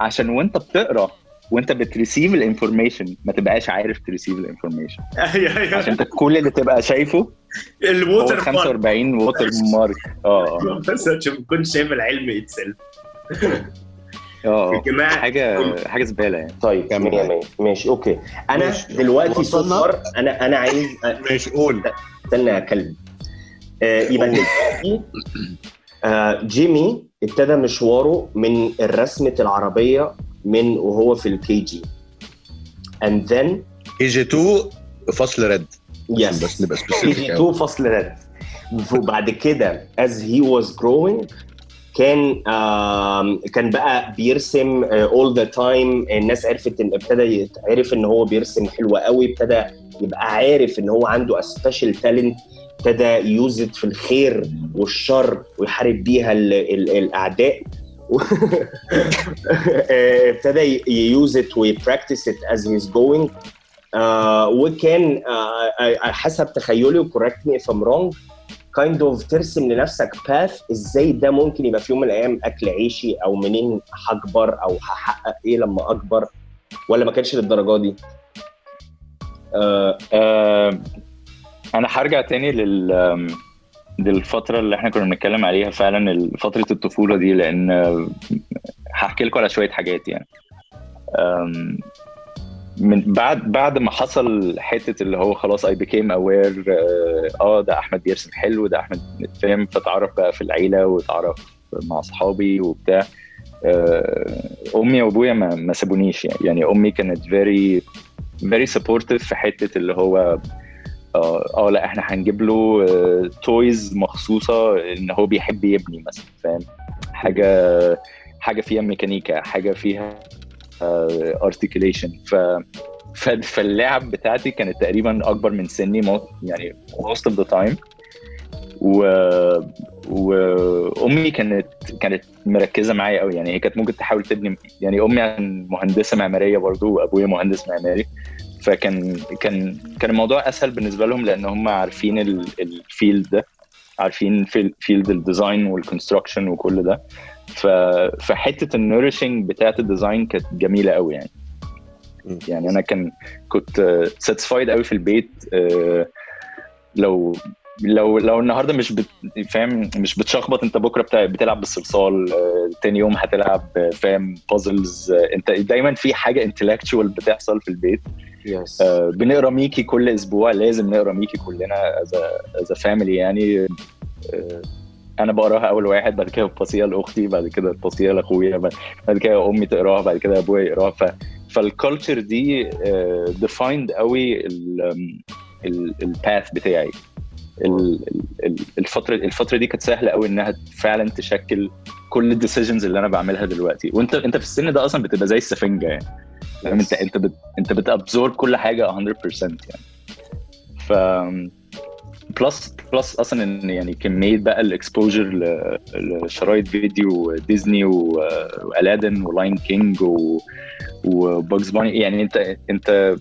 عشان وأنت بتقرأ وأنت بت receive ال information ما تبقاش عارف ت receive ال information <laughs> أيوه أيوه. عشان انت كل اللي تبقى شايفه الووتر 45 ووتر مارك آه. <laughs> بس عشان ما كنتش شايف العلم يتسلف <laughs> آه يا آه. جماعة حاجة حاجة زبالة يعني طيب. مية مية. ماشي أوكي أنا ماشي. دلوقتي؟ صفر أنا أنا عايز ماشي قول استنى يا كلب آه، يبقى. دلوقتي آه، جيمي ابتدى مشواره من الرسمة العربية من وهو في الكي جي and then كي جي 2 فصل رد yes بس نبقى specific KG 2 فصل رد وبعد كده as he was growing كان كان بقى بيرسم all the time. الناس عرفت إن ابتدى يتعرف إن هو بيرسم حلو قوي ابتدى يبقى عارف إن هو عنده special talent ابتدى use it في الخير والشر ويحارب بيها ال ال الأعداء. <laughs> آه، ابتدى use it وي practice it as he's growing وكان آه، حسب تخيلي correct me if I'm wrong. Kind of ترسم لنفسك path إزاي ده ممكن يبقى في يوم من الأيام أكل عيشي أو منين هكبر أو هحقق إيه لما أكبر ولا ما كانش للدرجة دي؟ آه آه، أنا هرجع تاني لل للفترة اللي إحنا كنا بنتكلم عليها فعلا فترة الطفولة دي لأن هحكي لكم على شوية حاجات يعني من بعد بعد ما حصل حتة اللي هو خلاص I became aware آه ده أحمد بيرسم حلو ده أحمد فاهم فتعرف بقى في العيلة وتعرف مع أصحابي وبتاع آه، أمي وأبويا ما, ما سابونيش يعني. يعني أمي كانت very very supportive في حتة اللي هو آه آه، لا إحنا هنجيب له toys مخصوصة إن هو بيحب يبني مثلا فاهم حاجة حاجة فيها ميكانيكا حاجة فيها articulation ف ف- فاللعب بتاعتي كانت تقريبا أكبر من سني يعني most of the time. و وامي كانت كانت مركزة معايا قوي يعني هي كانت ممكن تحاول تبني يعني أمي مهندسة معمارية برضو وأبويا مهندس معماري. فكان كان كان الموضوع أسهل بالنسبة لهم لأن هم عارفين ال- ال field ده عارفين في field ال design وال construction وكل ده. فحتة ال nourishing بتاعت ال design كانت جميلة قوي يعني. يعني أنا كان كنت satisfied قوي في البيت آه، لو لو لو النهارده مش بت... فاهم مش بتشخبط أنت بكرة بتاع... بتلعب بالصلصال آه، تاني يوم هتلعب آه، فاهم puzzles أنت دايما في حاجة intellectual بتحصل في البيت. آه، بنقرأ ميكي كل أسبوع لازم نقرأ ميكي كلنا as family يعني آه، أنا بقراها اول واحد بعد كده بpass يها لاختي بعد كده بpass يها لاخويا بعد كده امي تقراها بعد كده ابويا يقراها. ف فال culture دي defined قوي ال- ال path بتاعي. ال- ال- الفترة الفترة دي كانت سهلة قوي إنها فعلا تشكل كل ال decisions اللي أنا بعملها دلوقتي. وانت أنت في السن ده أصلا بتبقى زي السفنجة يعني. فاهم انت أنت بت أنت بت absorb كل حاجة 100% يعني. ف plus plus أصلا إن يعني كمية بقى ال exposure لشرايط فيديو ديزني وألادن ولاين كينج وباجز باني. يعني أنت أنت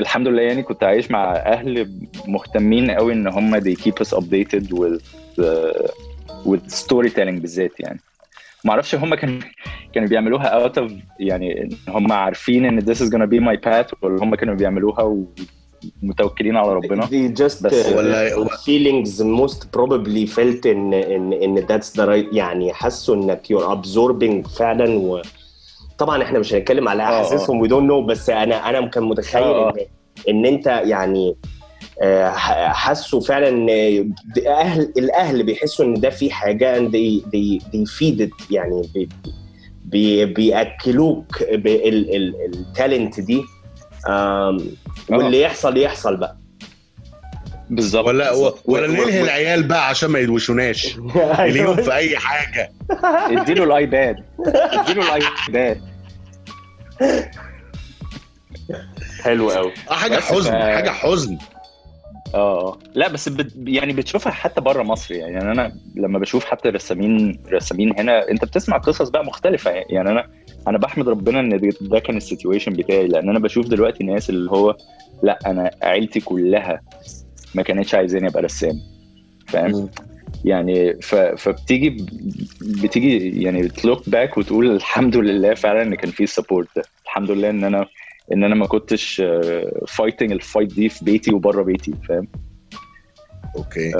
الحمد لله يعني كنت عايش مع أهل مهتمين قوي إن هم us updated with uh, with storytelling بالذات يعني. ما أعرفش هم كانوا كانوا بيعملوها out of يعني هم عارفين إن this is gonna be my path ولا هم كانوا بيعملوها ومتوكلين على ربنا. They just بس- uh, ولا- feelings most probably felt ان ان ان that's the right يعني حسوا إنك you're absorbing فعلا و طبعا إحنا مش هنتكلم على آه، أحاسيسهم we don't know بس أنا أنا كان متخيل آه، آه. ان إن أنت يعني آه، حسوا فعلا إن أهل الأهل بيحسوا إن ده في حاجة and they they they feed it يعني بي بي بيأكلوك ال talent دي. واللي يحصل يحصل بقى. بالظبط. ولا بالظبط. ولا و- و- نلهي العيال بقى عشان ما يدوشوناش. <laughs> اليوم في أي حاجة. <laughs> اديله ال iPad. اديله الآيباد. حلو قوي آه، حاجة حزن ف- حاجة حزن. آه لا بس بت يعني بتشوفها حتى بره مصر يعني أنا لما بشوف حتى رسامين رسامين هنا أنت بتسمع قصص بقى مختلفة يعني. أنا أنا بحمد ربنا إن ده- كان ال situation بتاعي لأن أنا بشوف دلوقتي ناس اللي هو لأ أنا عيلتي كلها ما كانتش عايزاني أبقى رسام فاهم. يعني ف... فبتيجي بتيجي يعني بت look back وتقول الحمد لله فعلا إن كان في support ده. الحمد لله إن أنا إن أنا ما كنتش fighting ال fight دي في بيتي وبره بيتي فاهم؟ Okay.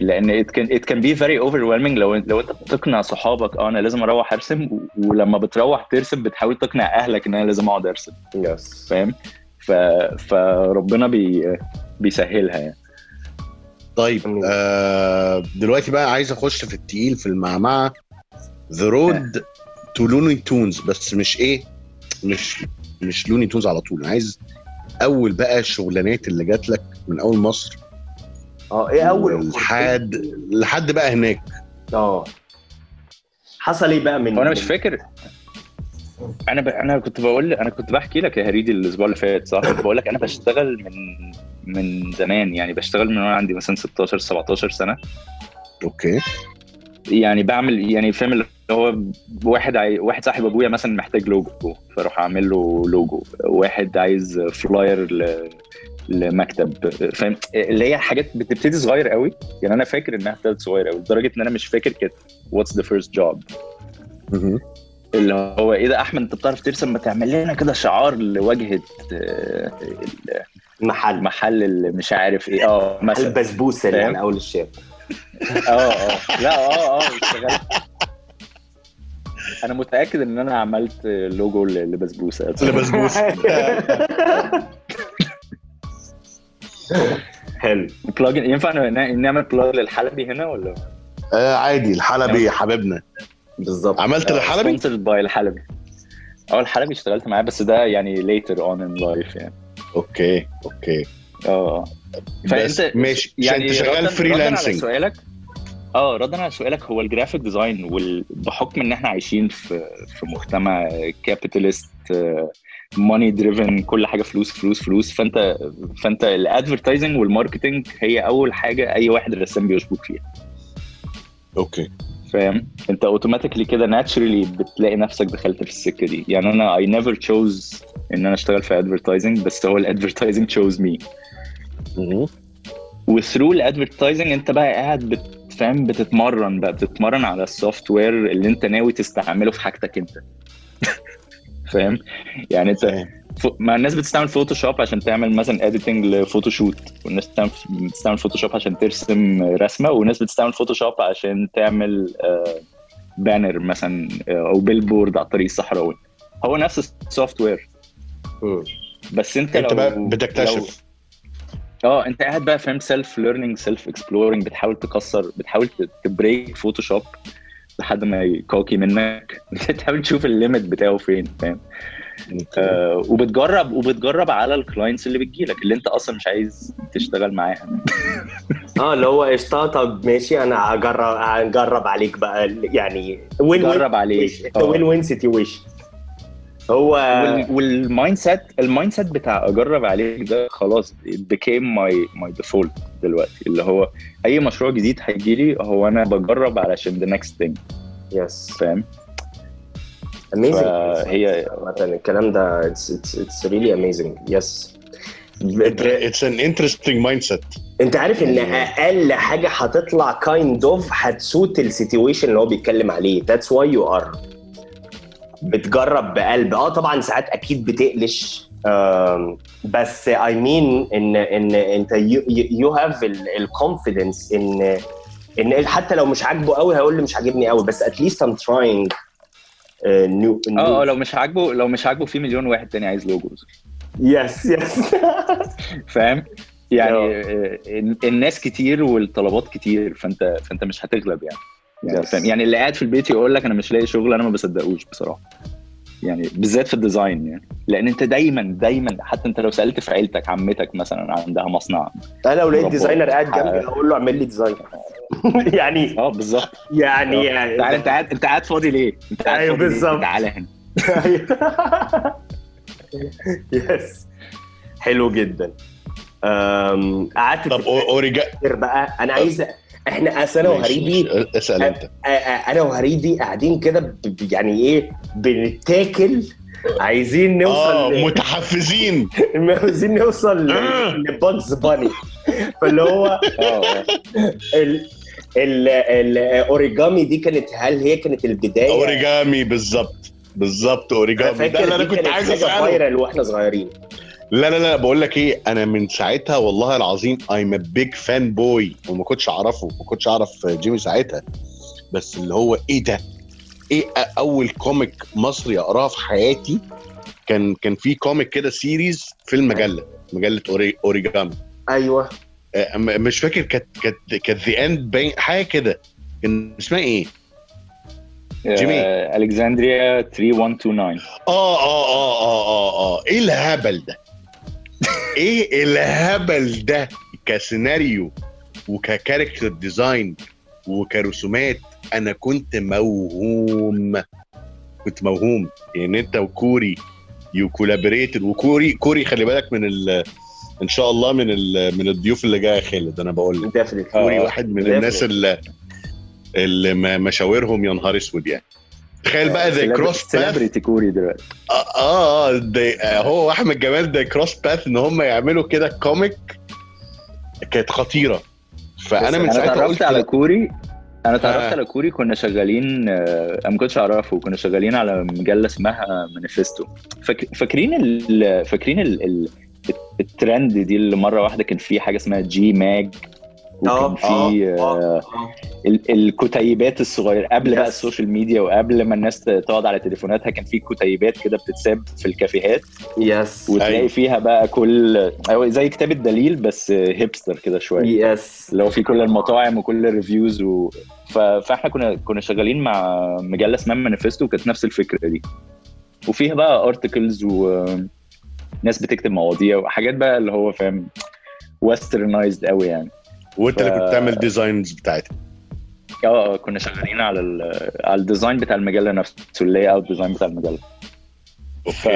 لأن it can it can be very overwhelming. لو لو أنت بتقنع صحابك آه أنا لازم أروح أرسم ولما بتروح ترسم بتحاول تقنع أهلك إن أنا لازم أقعد أرسم. Yes فاهم؟ ف... فربنا بي... بيسهلها يعني. طيب آه دلوقتي بقى عايز أخش في التقيل في المعمعة. The road to Looney Tunes بس مش إيه مش مش Looney Tunes على طول. أنا عايز أول بقى الشغلانات اللي جات لك من أول مصر. آه إيه أول لحد لحد بقى هناك. آه. حصل إيه بقى من وأنا مش فاكر. أنا ب... أنا كنت بقول أنا كنت بحكي لك يا هريدي الأسبوع اللي فات صح؟ كنت بقول لك أنا بشتغل من من زمان يعني بشتغل من وأنا عندي مثلا 16 17 سنة. Okay. يعني بعمل يعني فاهم اللي هو واحد عاي... واحد صاحب أبويا مثلا محتاج لوجو فأروح أعمل له لوجو واحد عايز flyer ل... لمكتب فاهم؟ اللي هي حاجات بتبتدي صغير قوي. يعني أنا فاكر إنها ابتدت صغير قوي لدرجة إن أنا مش فاكر كانت what's the first job. اللي هو إيه ده أحمد أنت بتعرف ترسم؟ ما تعمل لنا كده شعار لواجهة آه، محل. المحل اللي مش عارف إيه. آه مثلا. البسبوسه اللي؟ على أول الشارع آه آه لا آه آه اشتغلت أنا متأكد إن أنا عملت لوجو لبسبوسة. لبسبوسة. <laughs> حلو. plugging ينفع نعمل plug للحلبي هنا ولا؟ آه عادي الحلبي يا حبيبنا. بالظبط. عملت الحلبي sponsored by الحلبي. آه الحلبي اشتغلت معاه بس ده يعني later on in life يعني. Okay okay. آه. بس ماشي. يعني أنت شغال ردا- ردا على freelancing سؤالك. آه ردا على سؤالك. هو ال graphic design وبحكم إن إحنا عايشين في في مجتمع capitalist money driven كل حاجة فلوس فلوس فلوس. فأنت فأنت ال advertising وال marketing هي أول حاجة أي واحد رسام بيشبك فيها. Okay. فاهم؟ أنت automatically كده naturally بتلاقي نفسك دخلت في السكة دي. يعني أنا I never chose إن أنا أشتغل في advertising بس هو ال advertising chose me. و through ال advertising أنت بقى قاعد بتفهم بتتمرن بقى. بتتمرن على ال software اللي أنت ناوي تستعمله في حاجتك أنت. فاهم؟ يعني انت. ف- ما الناس بتستعمل Photoshop عشان تعمل مثلا editing ل photoshoot والناس بتستعمل بتستعمل Photoshop عشان ترسم رسمة والناس بتستعمل Photoshop عشان تعمل banner مثلا آه، أو billboard على الطريق الصحراوي. هو نفس ال software. بس انت انت لو بقى بتكتشف آه انت قاعد بقى فاهم؟ self learning self exploring بتحاول تكسر بتحاول ت break Photoshop لحد ما يكوكي منك. <laughs> بتحاول تشوف ال limit بتاعه فين فاهم؟ آه وبتجرب وبتجرب على ال clients اللي بتجيلك اللي انت أصلا مش عايز تشتغل معاها. <laughs> آه اللي هو قشطة. طب ماشي أنا هجرب هنجرب عليك بقى. يعني win جرب عليك آه. win win situation هو وال- وال mind set ال mindset بتاع أجرب عليك ده خلاص became my my default دلوقتي. اللي هو أي مشروع جديد هيجي لي هو أنا بجرب علشان the next thing. Yes فاهم؟ amazing فهي الكلام ده it's it's really amazing yes It's an interesting mindset أنت عارف إن أقل حاجة هتطلع kind of هت suit ال situation اللي هو بيتكلم عليه. That's why you are بتجرب بقلب. آه طبعا ساعات أكيد بتقلش. بس I mean ان إن أنت you have ال confidence ان إن حتى لو مش عاجبه قوي هيقول لي مش عاجبني قوي. بس at least I'm trying new آه آه، لو مش عاجبه لو مش عاجبه في مليون واحد تاني عايز logos yes yes فاهم؟ يعني آه، الناس كتير والطلبات كتير فانت فأنت مش هتغلب يعني. يعني Yes. فاهم؟ يعني اللي قاعد في البيت يقول لك أنا مش لاقي شغل أنا ما بصدقوش بصراحة. يعني بالذات في ال design يعني. لأن أنت دايما دايما حتى أنت لو سألت في عيلتك عمتك مثلا عندها مصنع. أنا لو لقيت. designer قاعد جنبي هقول له اعمل لي design <laughs> يعني آه بالظبط. يعني تعالى أنت قاعد أنت قاعد فاضي ليه؟ أنت قاعد ليه؟ بالظبط. تعالى هنا. <laughs> Yes حلو جدا. قعدت طب اوريجا بقى. أنا عايز إحنا أصل أنا وهريدي اسأل أنت. أنا وهريدي قاعدين كده يعني إيه بنتاكل عايزين آه <laughs> نوصل ل- متحفزين. عايزين نوصل آه. ل Bugs Bunny فاللي هو آه. آه. ال ال الاوريجامي دي كانت هل هي كانت البداية؟ اوريجامي بالظبط. بالظبط اوريجامي. ده اللي أنا كنت عايز أسأله. viral وإحنا صغيرين. لا لا لا بقول لك إيه أنا من ساعتها والله العظيم I'm a big fanboy وما كنتش أعرفه ما كنتش أعرف جيمي ساعتها. بس اللي هو إيه ده؟ إيه أ- أول comic مصري أقراه في حياتي؟ كان كان في comic كده series في المجلة مجلة أوري أوريجامي. أيوه. مش فاكر كانت كانت كانت ذا اند باين حاجة كده. كان اسمها إيه؟ جيمي. آه، الكسندريا 3129 آه آه آه آه آه آه. إيه الهبل ده؟ إيه الهبل ده كسيناريو وككاركتر ديزاين وكرسومات أنا كنت موهوم. كنت موهوم. يعني انت وكوري يو كولابريتد وكوري كوري خلي بالك من ال ان شاء الله من ال من الضيوف اللي جاية خالد أنا بقول لك. كوري. واحد من. الناس اللي اللي مشاورهم يا نهار اسود يعني. تخيل بقى the cross path celebrity كوري دلوقتي. آه آه ده- آه، هو واحمد جمال ده cross path إن هم يعملوا كده comic كانت خطيرة. فأنا من أنا ساعتها اتعرفت قلت على. كوري أنا اتعرفت آه. على كوري كنا شغالين آه، أنا ما كنتش أعرفه كنا شغالين على مجلة اسمها مانيفستو. فاك- فاكرين ال... فاكرين ال... ال... الترند دي اللي مرة واحدة كان في حاجة اسمها جي ماج وكان في آه، ال- الكتيبات الصغيرة. قبل بقى. ال social media وقبل ما الناس تقعد على تليفوناتها كان في كتيبات كده بتتساب في الكافيهات. yes وتلاقي أيوة. فيها بقى كل أو زي كتاب الدليل بس hipster كده شوية. yes اللي هو في كل المطاعم وكل ال reviews و... ف... فاحنا كنا كنا شغالين مع مجله اسمها مانيفستو وكانت نفس الفكرة دي. وفيها بقى articles وناس بتكتب مواضيع وحاجات بقى اللي هو فاهم westernized قوي يعني. وانت اللي ف- كنت بتعمل designs بتاعتها. آه كنا شغالين على ال... على ال design بتاع المجلة نفسه ال layout design بتاع المجلة. ف...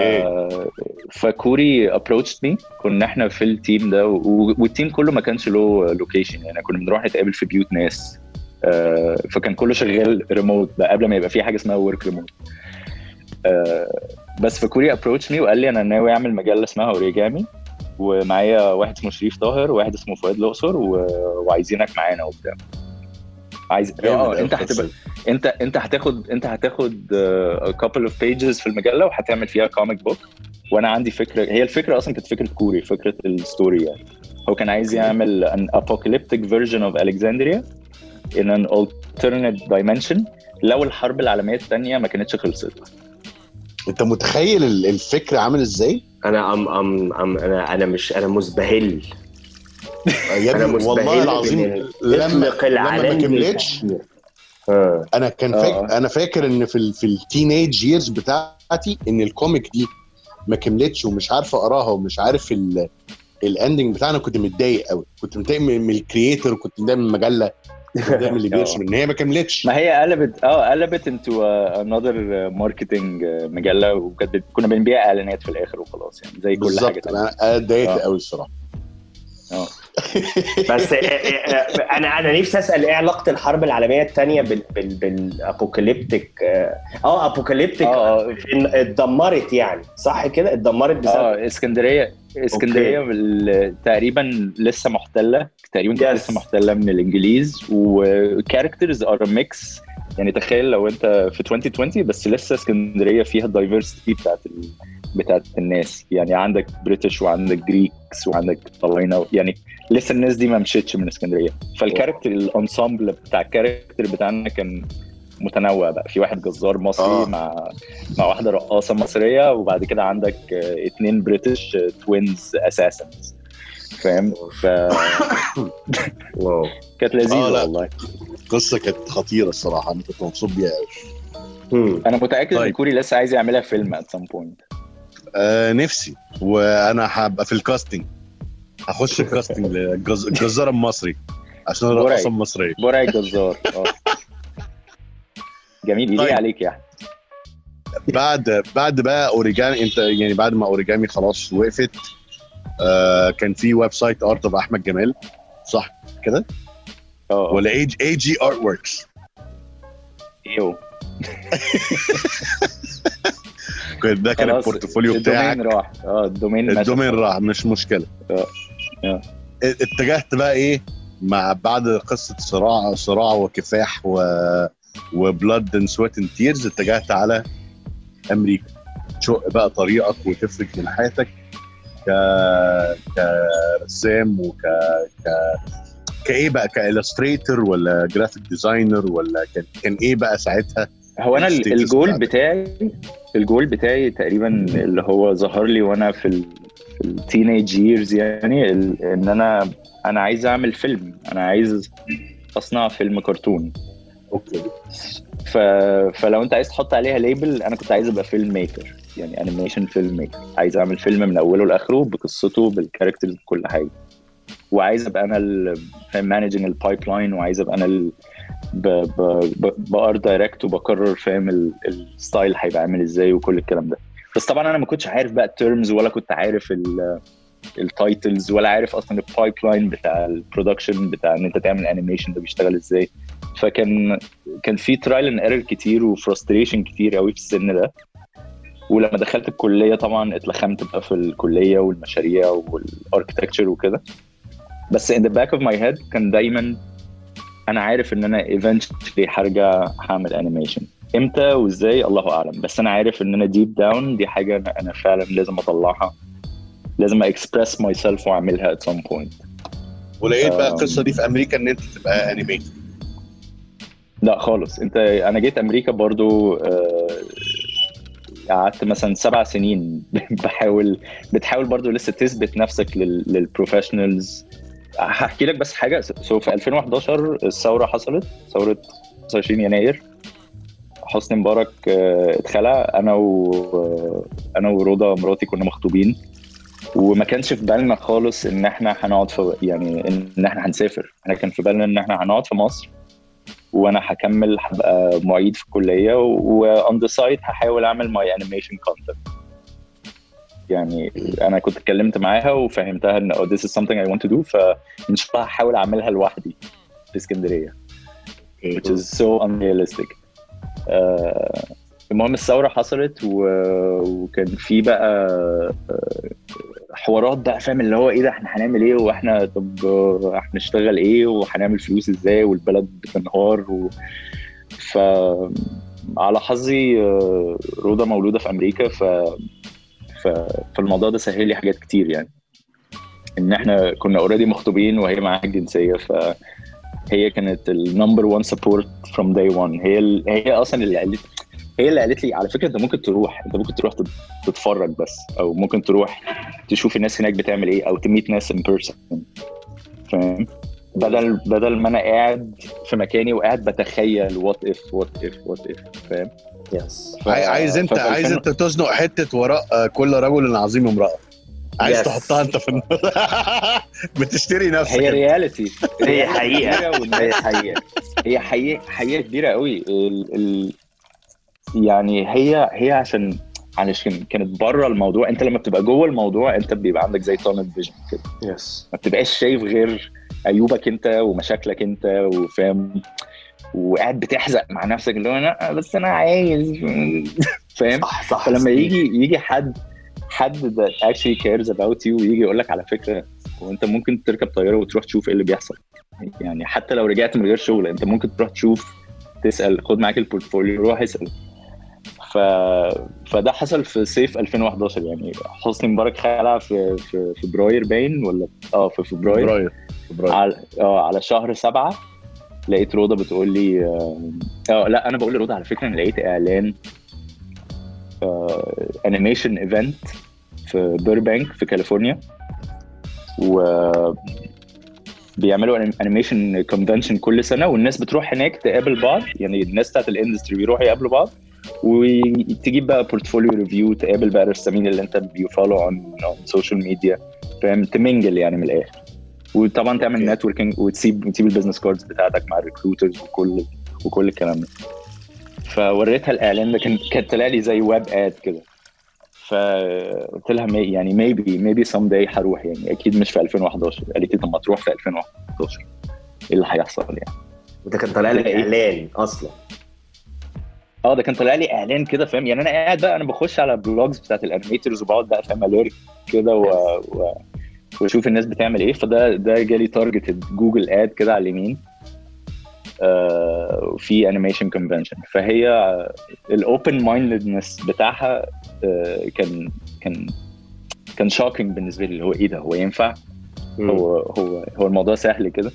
فكوري approached me كنا إحنا في ال team ده و... وال team كله ما كانش له location يعني كنا بنروح نتقابل في بيوت ناس. آه، فكان كله شغال ريموت بقى قبل ما يبقى في حاجة اسمها work remote بس فكوري approached me وقال لي أنا ناوي أعمل مجلة اسمها اوريجامي ومعايا واحد اسمه شريف طاهر وواحد اسمه فؤاد الأقصر و... وعايزينك معانا وبتاع. عايز آه انت هتبقى انت انت هتاخد انت هتاخد couple of pages في المجلة وهتعمل فيها comic book وأنا عندي فكره هي الفكرة أصلا كانت فكرة كوري فكرة ال story يعني. هو كان عايز يعمل an apocalyptic version of Alexandria in an alternate dimension لو الحرب العالمية الثانية ما كانتش خلصت. أنت متخيل ال- الفكرة عامل إزاي؟ أنا أم أم أم أنا أنا مش أنا مزبهل يا أنا مزبهل والله العظيم لما لما ما كملتش. آه أنا كان آه. فاكر أنا فاكر إن في ال في ال teenage years بتاعتي إن ال comic دي ما كملتش ومش عارف أقراها ومش عارف ال ال ending بتاعنا كنت متضايق قوي كنت متضايق من من ال creator كنت متضايق من المجلة <laughs> من اللي بيرسم ان هي ما كملتش. ما هي قلبت آه قلبت into another marketing مجله وكانت كنا بنبيع إعلانات في الآخر وخلاص يعني زي كل حاجة بالظبط. أنا أنا اتضايقت. قوي الصراحة. آه. <laughs> بس آه، أنا أنا نفسي أسأل إيه علاقة الحرب العالمية الثانية بال بال بال apocalyptic آه آه apocalyptic آه آه. اتدمرت يعني صح كده؟ اتدمرت بسبب آه اسكندرية. اسكندرية تقريبا لسه محتلة تقريبا Yes. لسه محتلة من الإنجليز و characters are mixed يعني تخيل لو أنت في 2020 بس لسه اسكندرية فيها ال diversity بتاعت ال... بتاعت الناس. يعني عندك British وعندك Greeks وعندك طلاينه يعني لسه الناس دي ما مشيتش من اسكندرية. فال character ال ensemble بتاع ال character بتاعنا كان متنوع بقى. في واحد جزار مصري آه. مع مع واحدة رقاصة مصرية وبعد كده عندك اتنين British twins assassins فاهم؟ فكانت wow. لذيذة آه،. والله. القصة كانت خطيرة الصراحة أنا كنت مبسوط بيها قوي. أنا متأكد إن طيب. كوري لسه عايز يعملها فيلم at some point آه نفسي. وأنا هبقى في ال casting هخش ال casting للجز- <laughs> الجزار المصري عشان. الرقاصة المصرية. برع الجزار آه. جميل يليق طيب. عليك يا احمد بعد بعد بقى أوريجامي أنت يعني بعد ما أوريجامي خلاص وقفت آه كان في website Art of أحمد جمال صح كده آه ولا اي AG Artworks إيوه ده كان ال portfolio بتاعك ال domain راح آه ال domain. ال domain راح مش مشكلة آه. آه. اتجهت بقى إيه مع بعد قصة صراع صراع وكفاح و و blood and sweat and tears اتجهت على أمريكا. تشق بقى طريقك وتفرج جناحاتك ك كرسام وك ك كإيه بقى؟ ك illustrator ولا graphic designer ولا كان كان إيه بقى ساعتها؟ هو أنا الجول. بتاعي الجول بتاعي تقريبا اللي هو ظهر لي وأنا في ال في ال teenage years يعني إن أنا أنا عايز أعمل فيلم. أنا عايز أصنع فيلم كرتون. okay. ف... فلو أنت عايز تحط عليها label أنا كنت عايز أبقى filmmaker يعني animation filmmaker عايز أعمل فيلم من أوله لآخره بقصته بال characters بكل حاجة. وعايز أبقى أنا فاهم managing ال pipeline وعايز أبقى أنا ال... ب... ب... ب... ب art direct وبقرر فاهم ال... ال style هيبقى عامل إزاي وكل الكلام ده. بس طبعا أنا ما كنتش عارف بقى ال terms ولا كنت عارف ال... ال titles ولا عارف أصلا ال pipeline بتاع ال production بتاع إن أنت تعمل animation ده بيشتغل إزاي. فكان كان في trial and error كتير و frustration كتير قوي في السن ده. ولما دخلت الكلية طبعا اتلخمت بقى في الكلية والمشاريع وال architecture وكده. بس in the back of my head كان دايما أنا عارف إن أنا eventually هرجع هعمل animation إمتى وإزاي؟ الله أعلم. بس أنا عارف إن أنا deep down دي حاجة أنا فعلا لازم أطلعها. لازم express myself وأعملها at some point. ولقيت بقى. القصة دي في أمريكا إن أنت تبقى animator لا خالص. انت أنا جيت أمريكا برضو آه، قعدت مثلا سبع سنين <laughs> بحاول بتحاول برضو لسه تثبت نفسك لل- لل professionals هحكي لك بس حاجة. so في 2011 الثورة حصلت ثورة 25 يناير. حسني مبارك آه، اتخلع. أنا و أنا ورضا مراتي كنا مخطوبين. وما كانش في بالنا خالص إن إحنا هنقعد في يعني إن إحنا هنسافر. إحنا كان في بالنا إن إحنا هنقعد في مصر. وأنا هكمل هبقى معيد في الكلية و on the side هحاول أعمل my animation content يعني أنا كنت اتكلمت معاها وفهمتها إن oh, this is something I want to do فإن شاء الله هحاول أعملها لوحدي في اسكندرية. Which is so unrealistic. آه، المهم الثورة حصلت و... وكان في بقى آه، حوارات بقى فاهم؟ اللي هو إيه ده إحنا هنعمل إيه؟ وإحنا طب هنشتغل إيه؟ وهنعمل فلوس إزاي؟ والبلد بتنهار و... ف على حظي آه، روضة مولودة في أمريكا ف... ف... فالموضوع ده سهل لي حاجات كتير يعني. إن إحنا كنا already مخطوبين وهي معاها الجنسية فهي كانت ال number 1 support from day 1 هي ال... هي أصلا اللي قالت هي اللي قالت لي على فكرة أنت ممكن تروح أنت ممكن تروح تت- تتفرج بس أو ممكن تروح تشوف الناس هناك بتعمل إيه أو ت meet ناس in person فاهم؟ بدل بدل ما أنا قاعد في مكاني وقاعد بتخيل what if what if what if فاهم؟ yes ف- عايز أنت عايز 2000 أنت تزنق حتة وراء آه، كل رجل عظيم امرأة. عايز Yes. تحطها أنت في الن- <laughs> بتشتري نفسك. هي. reality هي حقيقة. هي حقيقة. هي حقيقة حقيقة كبيرة قوي ال... ال... يعني هي هي عشان علشان كانت بره الموضوع انت لما بتبقى جوه الموضوع انت بيبقى عندك زي tunnel vision كده. yes ما بتبقاش شايف غير عيوبك انت ومشاكلك انت وفاهم وقاعد بتحزق مع نفسك اللي هو أنا بس أنا عايز. <laughs> فاهم؟ صح صح فلما يجي يجي حد حد that actually cares about you ويجي يقول لك على فكرة هو أنت ممكن تركب طيارة وتروح تشوف إيه اللي بيحصل؟ يعني حتى لو رجعت من غير شغل أنت ممكن تروح تشوف تسأل خد معاك ال portfolio روح اسأل. ف... فده حصل في صيف 2011 يعني. حسني مبارك خلع في في فبراير باين ولا؟ آه في فبراير. فبراير. فبراير. على آه على شهر سبعة لقيت روضه بتقول لي آه آه، لا أنا بقول لروضه على فكرة أنا لقيت إعلان animation event في بيربانك في كاليفورنيا و بيعملوا animation convention كل سنة والناس بتروح هناك تقابل بعض يعني الناس بتاعت ال industry بيروحوا يقابلوا بعض. وتجيب بقى portfolio review تقابل بقى الرسامين اللي انت ب follow on social media فاهم؟ ت mingle يعني من الآخر. وطبعا تعمل. networking وتسيب تسيب ال business cards بتاعتك مع ال recruiters وكل وكل الكلام ده. فوريتها الإعلان ده كان كان طلع لي زي web ad كده. فقلت لها may يعني maybe maybe some day هروح يعني. أكيد مش في 2011 قالت لي طب ما تروح في 2011 إيه اللي هيحصل يعني؟ وده كان طالع لك؟ إعلان أصلا. آه ده كان طالع لي اعلان كده فاهم؟ يعني أنا قاعد بقى أنا بخش على blogs بتاعت ال animators وبقعد بقى فاهم؟ alert كده و... و... واشوف الناس بتعمل إيه. فده ده جالي targeted Google ad كده على اليمين. آه في animation convention فهي ال open-mindedness بتاعها آه كان كان كان shocking بالنسبة لي اللي هو إيه ده؟ هو ينفع؟ هو هو هو الموضوع سهل كده.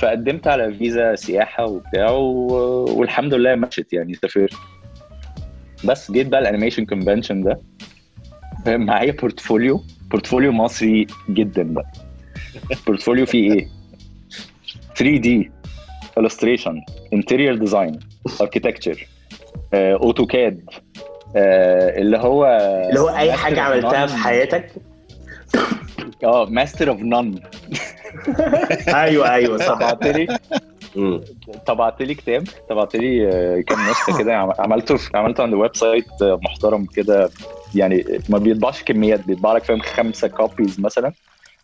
فقدمت على فيزا سياحة وبتاع والحمد لله مشت يعني سافرت. بس جيت بقى ال animation convention ده معايا portfolio portfolio مصري جدا بقى. portfolio فيه إيه؟ 3D illustration interior design architecture AutoCAD اللي هو اللي هو أي حاجة عملتها في. حياتك. آه master of none أيوه أيوه طبعت لي. طبعت لي كتاب طبعت لي آه، كام نسخة <laughs> كده عم- عملته عملته عند website آه، محترم كده. يعني ما بيطبعش كميات بيطبع لك فاهم خمسة copies مثلا.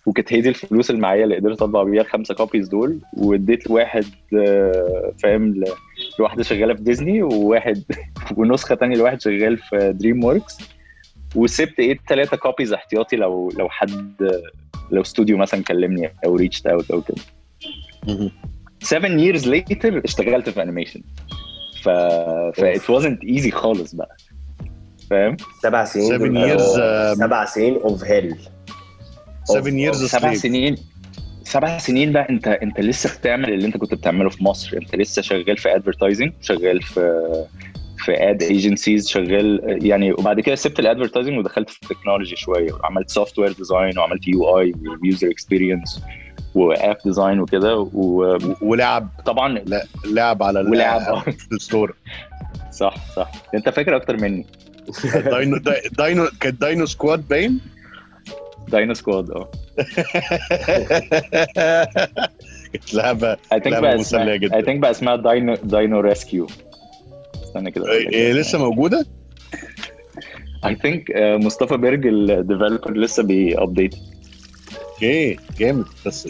وكانت هي دي الفلوس اللي معايا اللي قدرت أطبع بيها الخمسة copies دول. واديت واحد آه، فاهم لواحدة شغالة في ديزني وواحد <laughs> ونسخة تانية لواحد شغال في دريم وركس وسبت إيه ثلاثة copies احتياطي لو لو حد لو استوديو مثلا كلمني أو reached out أو كده. 7 years later اشتغلت في animation ف ف it wasn't easy خالص بقى. فاهم؟ سبع سنين. Seven دول- years, آه، um, سبع سنين of hell 7 years سبع سنين. سبع سنين بقى انت أنت لسه بتعمل اللي أنت كنت بتعمله في مصر. أنت لسه شغال في advertising شغال في في ad agencies شغال يعني وبعد كده سبت ال advertising ودخلت في ال technology شوية وعملت software design وعملت UI و user experience و app design وكده وطبعا ولعب. لا لعب على ولعب. <laughs> في ال store صح صح. انت فاكر أكتر مني. Dino Di- Dino كانت Dino Squad باين؟ Dino Squad آه. <laughs> كانت لعبة مسلية اسمها جدا. I think بقى اسمها Dino Dino Rescue استنى كده لك إيه اسمها لسه موجودة؟ I think uh, مصطفى بيرج ال developer لسه بي update okay جامد. بس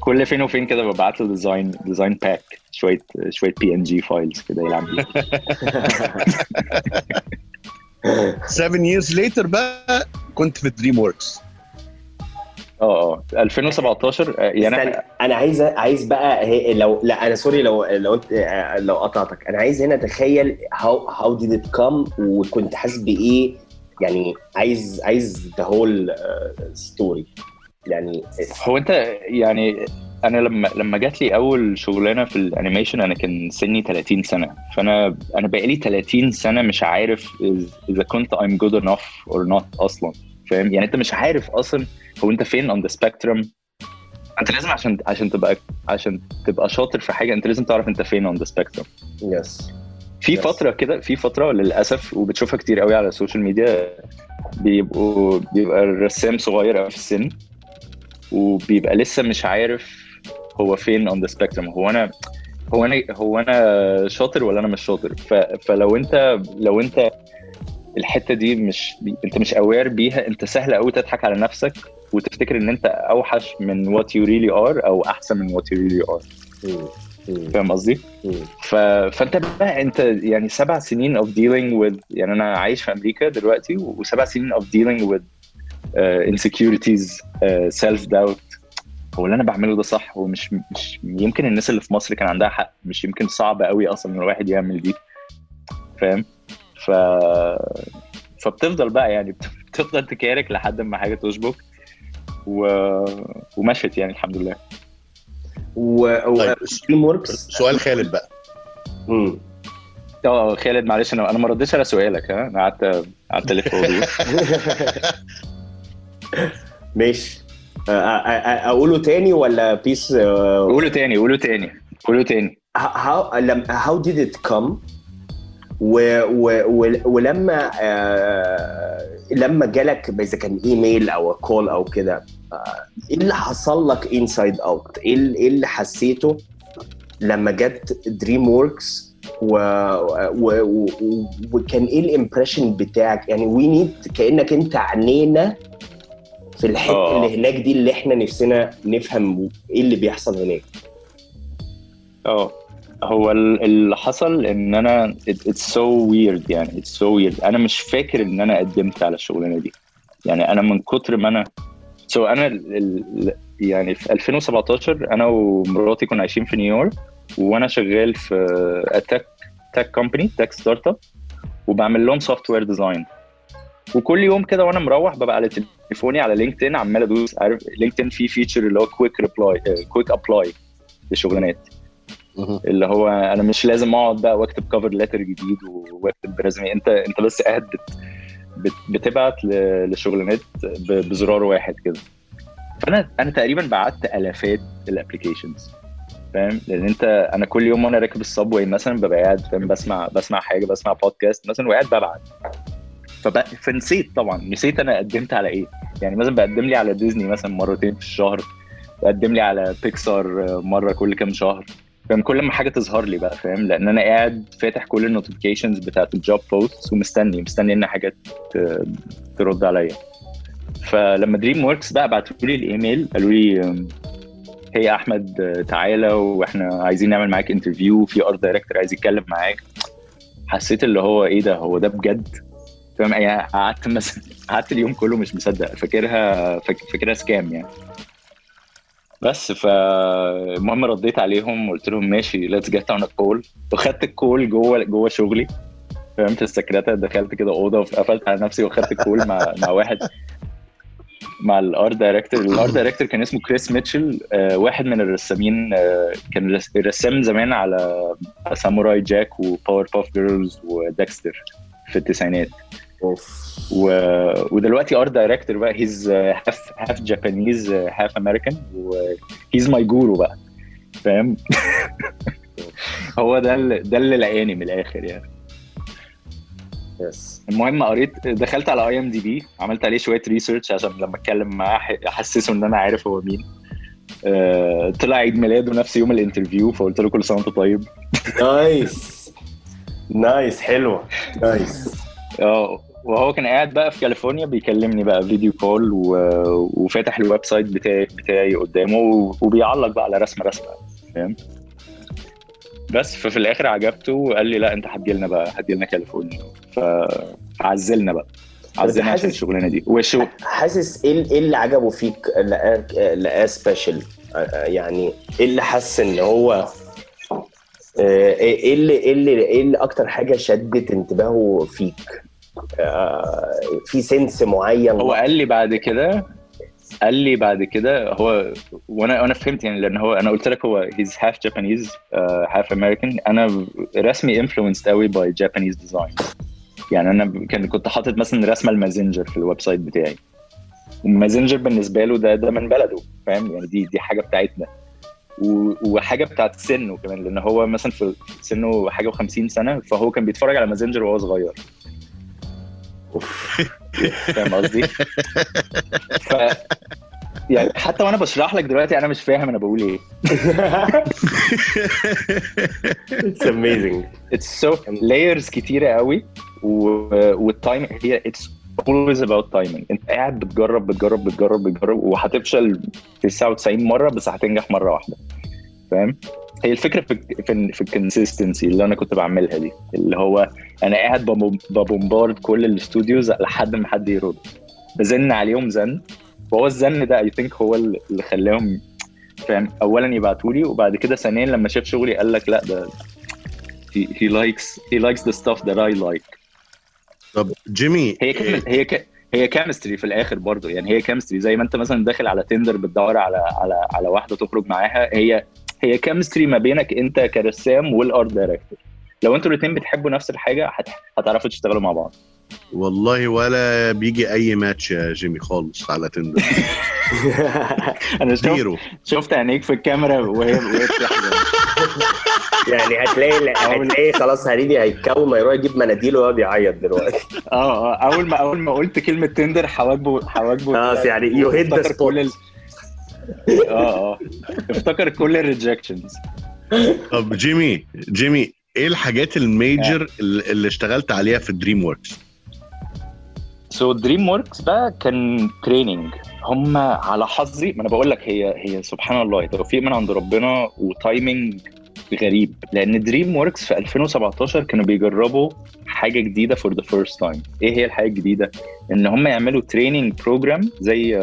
كل فين وفين كده ببعت له design design pack شوية شوية PNG files كده يلعب بيها 7 <laughs> years later بقى كنت في DreamWorks آه آه. 2017 آه، يعني استنى أنا- أنا عايز عايز بقى هي لو لا أنا sorry لو لو انت لو قطعتك. أنا عايز هنا أتخيل how how did it come وكنت حاسس بإيه؟ يعني عايز عايز the whole story يعني هو أنت يعني أنا لما لما جات لي أول شغلانة في ال animation أنا كان سني 30 سنة. فأنا أنا بقالي 30 سنة مش عارف إذا كنت I'm good enough or not أصلا. فاهم؟ يعني أنت مش عارف أصلا هو انت فين on the spectrum أنت لازم عشان عشان تبقى عشان تبقى شاطر في حاجة أنت لازم تعرف أنت فين on the spectrum yes في Yes. فترة كده في فترة للأسف وبتشوفها كتير قوي على ال social media بيبقوا بيبقى الرسام صغير قوي في السن وبيبقى لسه مش عارف هو فين on the spectrum هو أنا هو أنا هو أنا شاطر ولا أنا مش شاطر؟ ف... فلو انت لو أنت الحتة دي مش أنت مش aware بيها أنت سهل قوي تضحك على نفسك وتفتكر إن أنت أوحش من what you really are أو أحسن من what you really are. فاهم قصدي؟ ف... فأنت بقى أنت يعني سبع سنين of dealing with يعني أنا عايش في أمريكا دلوقتي وسبع سنين with uh, insecurities uh, self doubt هو اللي أنا بعمله ده صح؟ هو مش مش يمكن الناس اللي في مصر كان عندها حق مش يمكن صعب قوي أصلا إن الواحد يعمل دي. فاهم؟ ف فبتفضل بقى يعني بتفضل تكارك لحد ما حاجة تشبك و... ومشت يعني الحمد لله. و طيب سؤال خالد بقى. آه خالد معلش أنا أنا ما ردتش على سؤالك ها؟ أنا قعدت قعدت ألف <laughs> ماشي. أقوله تاني ولا بس قولوا تاني قولوا تاني قولوا تاني. How لم- how did it come? و و و ولما آه لما جالك إذا كان إيميل أو call أو كده آه، إيه اللي حصل لك inside out إيه إيه اللي حسيته لما جت DreamWorks و... و... و... وكان إيه ال impression بتاعك؟ يعني we need كأنك أنت عنينا في الحتة آه. اللي هناك دي اللي إحنا نفسنا نفهم إيه اللي بيحصل هناك. آه. هو ال- اللي حصل إن أنا it's so weird يعني. it's so weird أنا مش فاكر إن أنا قدمت على الشغلانة دي. يعني أنا من كتر ما أنا so so أنا ال- يعني في 2017 أنا ومراتي كنا عايشين في نيويورك وأنا شغال في a tech tech company tech startup وبعمل لهم software design وكل يوم كده وأنا مروح ببقى على تليفوني على LinkedIn عمال أدوس عارف؟ LinkedIn فيه feature اللي هو quick reply quick apply لشغلانات. مهم. اللي هو أنا مش لازم أقعد بقى وأكتب cover letter جديد وأكتب résumé انت أنت بس قاعد بت بت بتبعت لشغلانات بزرار واحد كده. فانا أنا تقريبا بعت آلافات ال applications فاهم؟ لأن انت أنا كل يوم وأنا راكب ال subway مثلا ببقى قاعد فاهم؟ بسمع بسمع حاجة بسمع بودكاست مثلا وقاعد ببعت. فنسيت طبعا. نسيت أنا قدمت على إيه. يعني مثلا بقدم لي على ديزني مثلا مرتين في الشهر بقدم لي على بيكسار مرة كل كام شهر. فاهم؟ كل ما حاجة تظهر لي بقى فاهم؟ لأن أنا قاعد فاتح كل ال notifications بتاعت ال job post ومستني مستني إن حاجة ت- ترد عليا. فلما DreamWorks بقى بعتوا لي الإيميل قالوا لي hey أحمد تعالى وإحنا عايزين نعمل معاك interview في art director عايز يتكلم معاك. حسيت اللي هو إيه ده؟ هو ده بجد؟ فاهم؟ يعني قعدت مثلا قعدت اليوم كله مش مصدق. فاكرها فاك- فاكرها scam يعني. بس فالمهم رديت عليهم وقلت لهم ماشي let's get on call وخدت ال call جوه جوه شغلي. فاهم في السكرتة؟ دخلت كده أوضة وقفلت على نفسي وخدت ال call مع مع واحد. مع ال art director ال art director كان اسمه Chris Mitchell. آه واحد من الرسامين آه كان رس- رسام زمان على Samurai Jack و Powerpuff Girls و Dexter في التسعينات. و... ودلوقتي art director بقى. he's half half Japanese half American و he's my guru بقى. فاهم؟ <laughs> هو ده اللي ده اللي لقاني من الآخر يعني. yes المهم قريت دخلت على IMDb عملت عليه شوية research عشان لما أتكلم معاه أحسسه إن أنا عارف هو مين. آه، طلع عيد ميلاده نفس يوم ال interview فقلت له كل سنة وأنت طيب. nice nice حلوة. nice آه وهو كان قاعد بقى في كاليفورنيا بيكلمني بقى video call و... وفاتح ال website بتاعي بتاعي قدامه و... وبيعلق بقى على رسمه رسمة فاهم؟ بس ففي الآخر عجبته وقال لي لا أنت هتجي لنا بقى هتجي لنا كاليفورنيا فعزلنا بقى. عزلنا عشان الشغلانة دي. وشو؟ حاسس إيه إيه اللي عجبه فيك لقاه لقاه special يعني إيه اللي حس إن هو آه، إيه اللي إيه اللي إيه اللي أكتر حاجة شدت انتباهه فيك؟ في sense معين. هو قال لي بعد كده قال لي بعد كده هو وأنا أنا فهمت يعني لأن هو أنا قلت لك هو he's half Japanese half American أنا رسمي influenced قوي by Japanese design يعني أنا كان كنت حاطط مثلا رسمة المازنجر في ال website بتاعي. ومازنجر بالنسبة له ده ده من بلده فاهم؟ يعني دي دي حاجة بتاعتنا. وحاجة بتاعت سنه كمان لأن هو مثلا في سنه حاجة و50 سنة فهو كان بيتفرج على مازنجر وهو صغير. <laughs> فاهم قصدي؟ ف يعني حتى وأنا بشرح لك دلوقتي أنا مش فاهم أنا بقول إيه. <laughs> It's amazing. it's so layers كتيرة قوي وال time هي it's always about timing. أنت قاعد بتجرب بتجرب بتجرب بتجرب وهتفشل 99 مرة بس هتنجح مرة واحدة. فاهم؟ هي الفكرة في في, في ال consistency اللي أنا كنت بعملها دي اللي هو أنا قاعد ب bomb- ب bombard كل ال studios لحد ما حد يرد. بزن عليهم زن. وهو الزن ده I think هو اللي خلاهم فاهم؟ اولا يبعتوا لي وبعد كده ثانيا لما شاف شغلي قال لك لا ده he, he likes he likes the stuff that I like. طب جيمي هي كم... هي ك... هي chemistry في الآخر برضو يعني هي chemistry زي ما أنت مثلا داخل على Tinder بتدور على على على واحدة تخرج معاها هي هي chemistry ما بينك انت كرسام وال art director لو أنتوا الاثنين بتحبوا نفس الحاجة هت... هتعرفوا تشتغلوا مع بعض. والله ولا بيجي أي ماتش يا جيمي خالص على Tinder <laughs> أنا شفت زيرو. شفت عينيك في الكاميرا وهي يعني هتلاقي هتلاقي خلاص هريدي هيتكوم هيروح يجيب مناديل وهو بيعيط دلوقتي. آه آه أول ما أول ما قلت كلمة Tinder حواجبه حواجبه آه يعني افتكر كل ال... spot. <laughs> آه آه. افتكر كل ال rejections طب جيمي جيمي إيه الحاجات ال major اللي اللي اشتغلت عليها في DreamWorks so DreamWorks بقى كان training هم على حظي ما أنا بقول لك هي هي سبحان الله توفيق من عند ربنا و timing غريب. لأن DreamWorks في 2017 كانوا بيجربوا حاجة جديدة for the first time إيه هي الحاجة الجديدة؟ إن هم يعملوا training program زي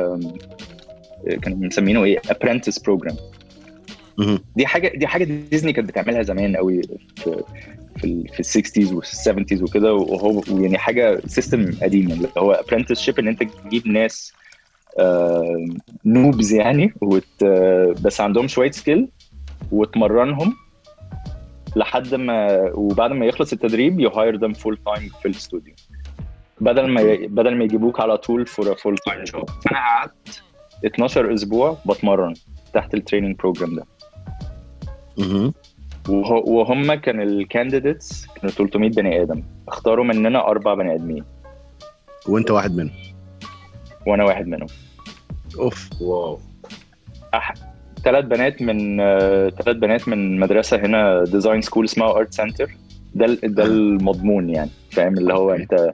كانوا مسمينه إيه apprentice program. دي حاجة دي حاجة ديزني كانت بتعملها زمان قوي في في ال في ال 60s وال 70s وكده وهو يعني حاجة system قديم اللي هو apprentice إن أنت تجيب ناس noobs يعني وت بس عندهم شوية skill وتمرنهم لحد ما وبعد ما يخلص التدريب you hire them full time في الاستوديو بدل ما. بدل ما يجيبوك على طول for full time job أنا قعدت 12 أسبوع بتمرن تحت ال training program ده. وه- وهم كان ال candidates كانوا 300 بني آدم. اختاروا مننا أربع بني آدمين. وأنت واحد منهم. وأنا واحد منهم. أوف. wow. ثلاث بنات من ثلاث بنات من مدرسة هنا design school اسمها Art Center ده ده المضمون يعني فاهم؟ اللي هو انت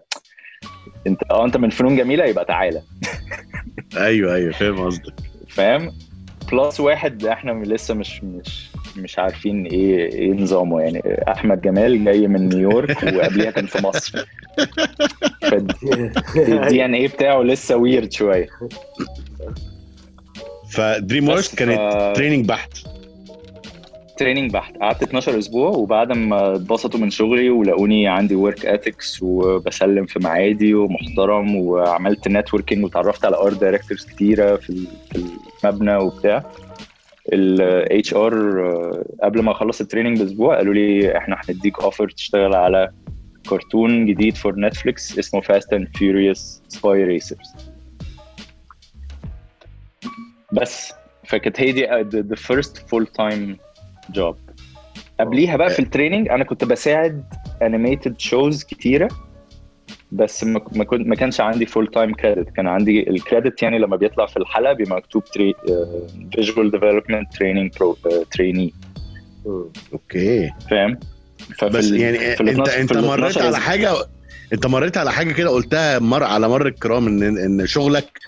أنت آه أنت من فنون جميلة يبقى تعالى. <laughs> أيوه أيوه فاهم قصدك. فاهم؟ plus واحد إحنا لسه مش مش مش عارفين إيه إيه نظامه. يعني احمد جمال جاي من نيويورك وقبليها كان في مصر. فال D NA <laughs> بتاعه لسه weird شوية. ف DreamWorks كانت training بحت. training بحت. قعدت 12 أسبوع وبعد ما اتبسطوا من شغلي ولقوني عندي work ethics وبسلم في ميعادي ومحترم وعملت networking وتعرفت على art directors كتيرة في ال- في المبنى وبتاع. ال HR قبل ما أخلص ال training بأسبوع قالوا لي إحنا هنديك offer تشتغل على كرتون جديد for نتفليكس اسمه Fast & Furious Spy Racers بس. فكانت هي دي the first full time job. قبليها بقى في ال training أنا كنت بساعد animated shows كتيرة بس ما ما كنت ما كانش عندي full time credit كان عندي ال credit يعني لما بيطلع في الحلقة بيبقى مكتوب visual development training trainee okay. فاهم؟ ففي بس يعني في أنت 12 أنت مريت 12 على. حاجة أنت مريت على حاجة كده قلتها مر على مر الكرام ان إن شغلك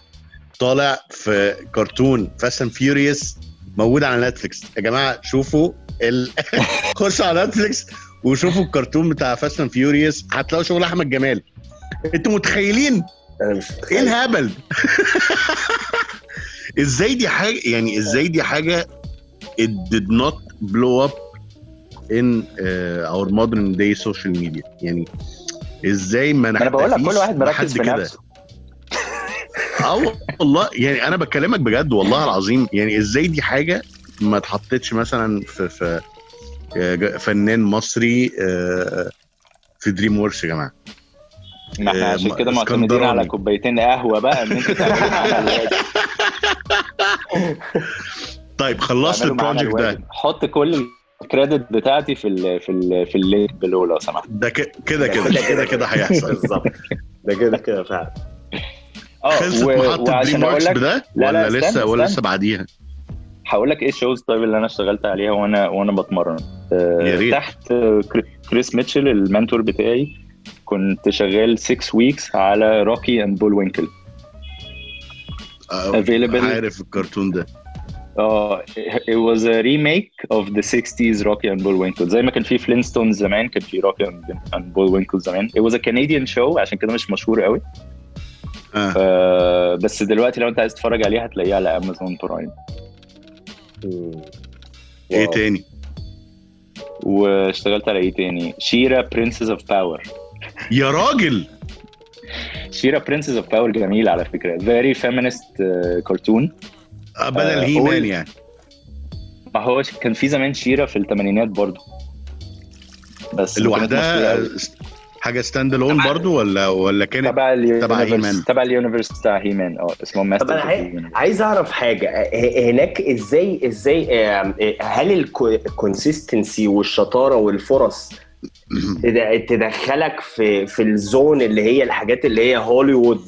طالع في كرتون Fast & Furious موجود على نتفليكس. يا جماعة شوفوا ال... <laughs> خشوا على نتفليكس وشوفوا الكرتون بتاع Fast & Furious هتلاقوا شغل أحمد جمال. أنتوا متخيلين؟ أنا مش إيه الهبل؟ <laughs> إزاي دي حاجة يعني إزاي دي حاجة it did not blow up in uh, our modern day social media. يعني إزاي ما أنا بقول لك كل واحد مركز في نفسه. آه والله يعني أنا بكلمك بجد والله العظيم يعني إزاي دي حاجة ما اتحطتش مثلا في في آه، فنان مصري آه، في DreamWorks يا جماعة. ما إحنا آه، عشان كده معتمدين. على كوبايتين قهوة بقى إن معانا <laughs> الواجب طيب خلصت البروجكت ده. حط كل ال credit بتاعتي في ال في ال في ال link below لو سمحت. <laughs> ده كده كده كده كده. هيحصل بالظبط. <laughs> ده كده كده فعلا. خلصت و- محطة دريم لك بده؟ لا، لا، ولا استنى، لسه ولا. لسه بعديها؟ هقول لك إيه ال shows طيب اللي أنا اشتغلت عليها وأنا وأنا بتمرن. آه،. تحت آه، كري- كريس ميتشل ال mentor بتاعي كنت شغال 6 weeks على Rocky and Bullwinkle آه، Available. عارف الكرتون ده. آه it was a remake of the 60s Rocky and Bullwinkle. زي ما كان في Flintstones زمان كان في Rocky and Bullwinkle زمان. It was a Canadian show عشان كده مش مشهور قوي. آه. آه بس دلوقتي لو انت عايز تتفرج عليه هتلاقيه على Amazon Prime إيه. تاني؟ واشتغلت على إيه تاني؟ She-Ra Princess of Power يا راجل! She-Ra Princess of Power جميل على فكرة. Very feminist كرتون آه، بدل آه، هي He-Man يعني. ما هو كان في زمان She-Ra في الثمانينات برضو. بس لوحدها. آه، حاجة ستاند الون برضو ولا ولا كانت تبع تبع ال universe He-Man. تبع ال universe بتاع He-Man آه اسمه طب ماستر أنا عايز, أعرف حاجة. هناك إزاي إزاي آه، هل ال consistency والشطارة والفرص <clears throat> تد- تدخلك في في ال zone اللي هي الحاجات اللي هي هوليوود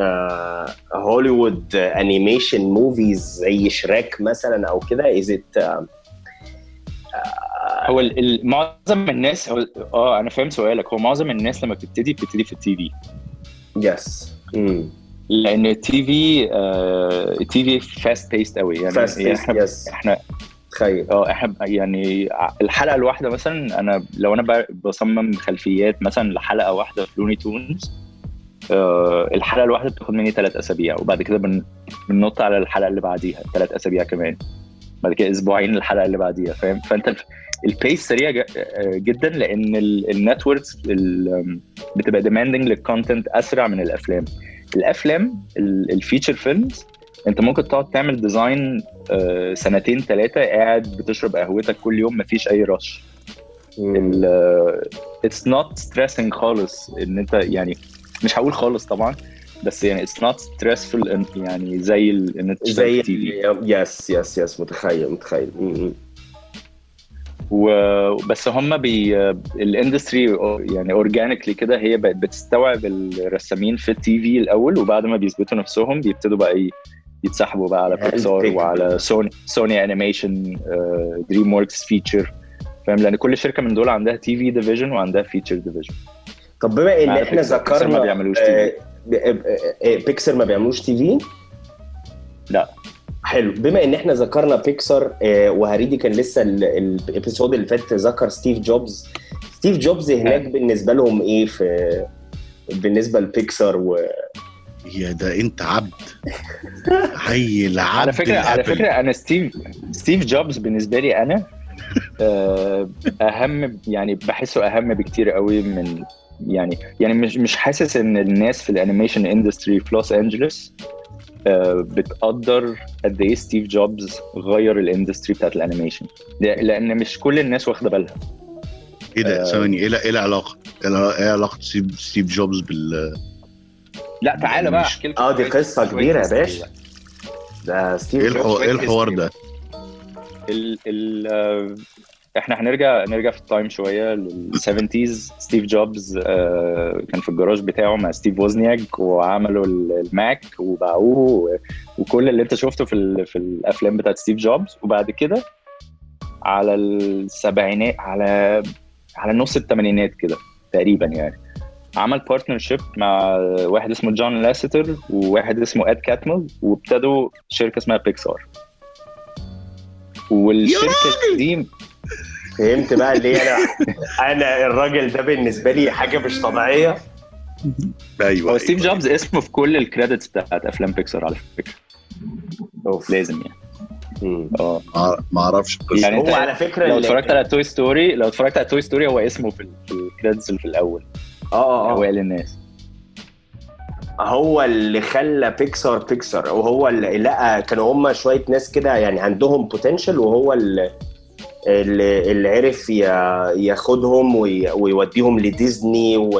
آه هوليوود animation movies زي شراك مثلا أو كده؟ is it هو معظم الناس هو آه أنا فاهم سؤالك. هو معظم الناس لما بتبتدي بتبتدي في ال TV. yes لأن ال TV ال TV fast paced قوي. يعني fast إحنا yes إحنا تخيل. آه إحنا يعني الحلقة الواحدة مثلا أنا لو أنا بصمم خلفيات مثلا لحلقة واحدة في Looney Tunes آه الحلقة الواحدة بتاخد مني ثلاث أسابيع. وبعد كده بن بننط على الحلقة اللي بعديها ثلاث أسابيع كمان. بعد كده أسبوعين الحلقة اللي بعديها فاهم؟ فأنت ال pace سريع جدا لأن ال networks بتبقى demanding لل content أسرع من الأفلام. الأفلام ال feature films أنت ممكن تقعد تعمل design آه، سنتين ثلاثة قاعد بتشرب قهوتك كل يوم مفيش أي rush it's not stressing خالص إن أنت يعني مش هقول خالص طبعا بس يعني it's not stressful يعني زي ال- إن أنت زي yes yes yes متخيل متخيل. م- م. وبس هم بي ال industry يعني organically كده هي بقت بتستوعب الرسامين في ال TV الأول وبعد ما بيثبتوا نفسهم بيبتدوا بقى يتسحبوا بقى على بيكسار. وعلى Sony Sony Animation DreamWorks feature فاهم لأن كل شركة من دول عندها TV division وعندها feature division طب بما إن إحنا ذكرنا ما بيعملوش TV. آه، آه، آه، بيكسر ما بيعملوش TV لا. حلو. بما إن إحنا ذكرنا بيكسر آه، و already كان لسه ال- ال episode اللي فات ذكر ستيف جوبز. ستيف جوبز هناك بالنسبة لهم إيه في بالنسبة لبيكسر و يا ده أنت عبد. عيل عبد على فكرة على ال Apple. فكرة أنا ستيف ستيف جوبز بالنسبة لي أنا آه، أهم يعني بحسه أهم بكتير قوي من يعني يعني مش مش حاسس إن الناس في ال animation industry في لوس انجلوس آه، بتقدر قد إيه ستيف جوبز غير ال industry بتاعت ال animation لأن مش كل الناس واخدة بالها إيه ده آه. ثواني إيه إيه العلاقة؟ إيه إيه علاقة ستيف جوبز بال لا تعالى بقى احكي لكم آه دي قصة كبيرة يا باشا. ده ستيف إيه جوبز الحوار إيه الحوار. ده؟ ال ال آه، إحنا هنرجع نرجع في ال time شوية لل 70s ستيف جوبز آه، كان في الجراج بتاعه مع ستيف ووزنياك وعملوا ال- Mac وباعوه وكل اللي انت شفته في في الأفلام بتاعت ستيف جوبز وبعد كده على السبعينات على على نص الثمانينات كده تقريبا يعني. عمل partnership مع واحد اسمه جون لاسيتر وواحد اسمه اد كاتمل وابتدوا شركة اسمها بيكسار والشركة دي فهمت بقى اللي أنا أنا الراجل ده بالنسبة لي حاجة مش طبيعية. أيوه هو ستيف أيوة. جوبز اسمه في كل ال credits بتاعت أفلام بيكسار على فكرة. أوف. لازم يعني. آه. ما- ما أعرفش يعني هو على فكرة لو اتفرجت على Toy Story لو اتفرجت على Toy Story هو اسمه في ال- في credits اللي في الأول. آه آه آه. اوائل الناس هو اللي خلى Pixar Pixar وهو اللي لقى كانوا هم شوية ناس كده يعني عندهم potential وهو اللي اللي, اللي عرف ياخدهم وي- ويوديهم لديزني و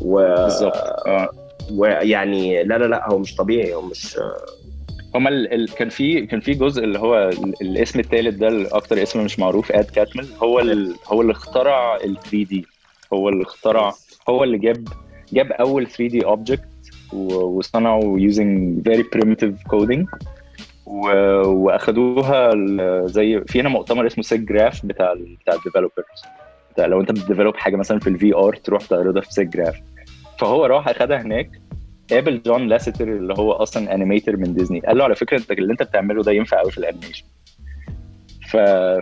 و... آه. ويعني لا لا لا هو مش طبيعي هو مش هما ال... ال... كان في كان في جزء اللي هو ال... الاسم الثالث ده أكتر اسم مش معروف اد كاتمل هو ال... هو اللي اخترع ال 3D هو اللي اخترع هو اللي جاب جاب أول 3D object وصنعوا using very primitive coding. و... واخدوها زي في هنا مؤتمر اسمه SIGGRAPH بتاع. بتاع ال developers لو انت بت develop حاجة مثلا في ال VR تروح تعرضها في SIGGRAPH فهو راح أخدها هناك. قابل جون لاسيتر اللي هو أصلا animator من ديزني قال له على فكرة انت اللي انت بتعمله ده ينفع قوي في ال animation ف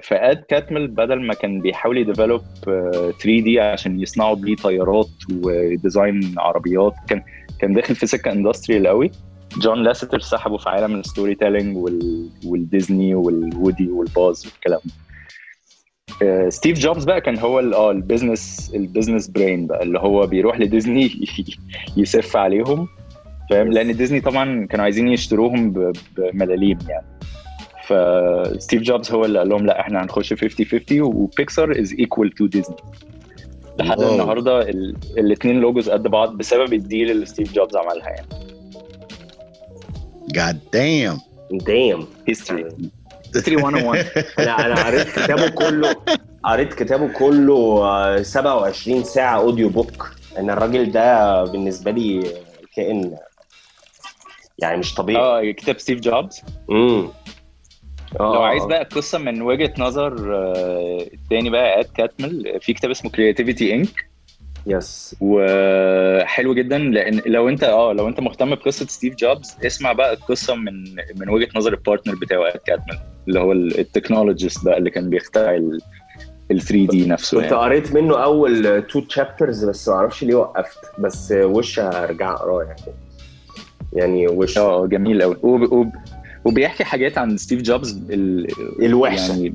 فأد كاتمل بدل ما كان بيحاول ي develop 3D عشان يصنعوا بيه طيارات و design عربيات كان كان داخل في سكه industrial قوي جون لاسيتر سحبه في عالم ال storytelling وال... والديزني والوودي والباز والكلام ده. آه، ستيف جوبز بقى كان هو آه ال business ال business brain بقى اللي هو بيروح لديزني <laughs> يسف عليهم فاهم؟ لأن ديزني طبعا كانوا عايزين يشتروهم بملاليم يعني. فستيف جوبز هو اللي قال لهم لا إحنا هنخش 50 50 وبيكسار is equal to ديزني لحد. النهارده الاثنين logos قد بعض بسبب ال deal اللي ستيف جوبز عملها يعني. God damn. damn history history 101 أنا أنا قريت كتابه كله قريت كتابه كله آه، 27 ساعة audiobook ان الراجل ده بالنسبة لي كائن يعني مش طبيعي. آه كتاب ستيف جوبز؟ امم لو عايز بقى قصة من وجهة نظر آه، التاني بقى آد كاتمل في كتاب اسمه Creativity Inc yes وحلو جدا لأن لو أنت آه لو أنت مهتم بقصة ستيف جوبز اسمع بقى القصة من من وجهة نظر ال partner بتاعه كاتمل اللي هو ال technologist بقى اللي كان بيخترع ال 3D نفسه كنت يعني. قريت منه أول two chapters بس ما أعرفش ليه وقفت بس وش هرجع أقراه يعني. يعني وش آه جميل قوي وب... وب... وبيحكي حاجات عن ستيف جوبز ال... الوحشة. يعني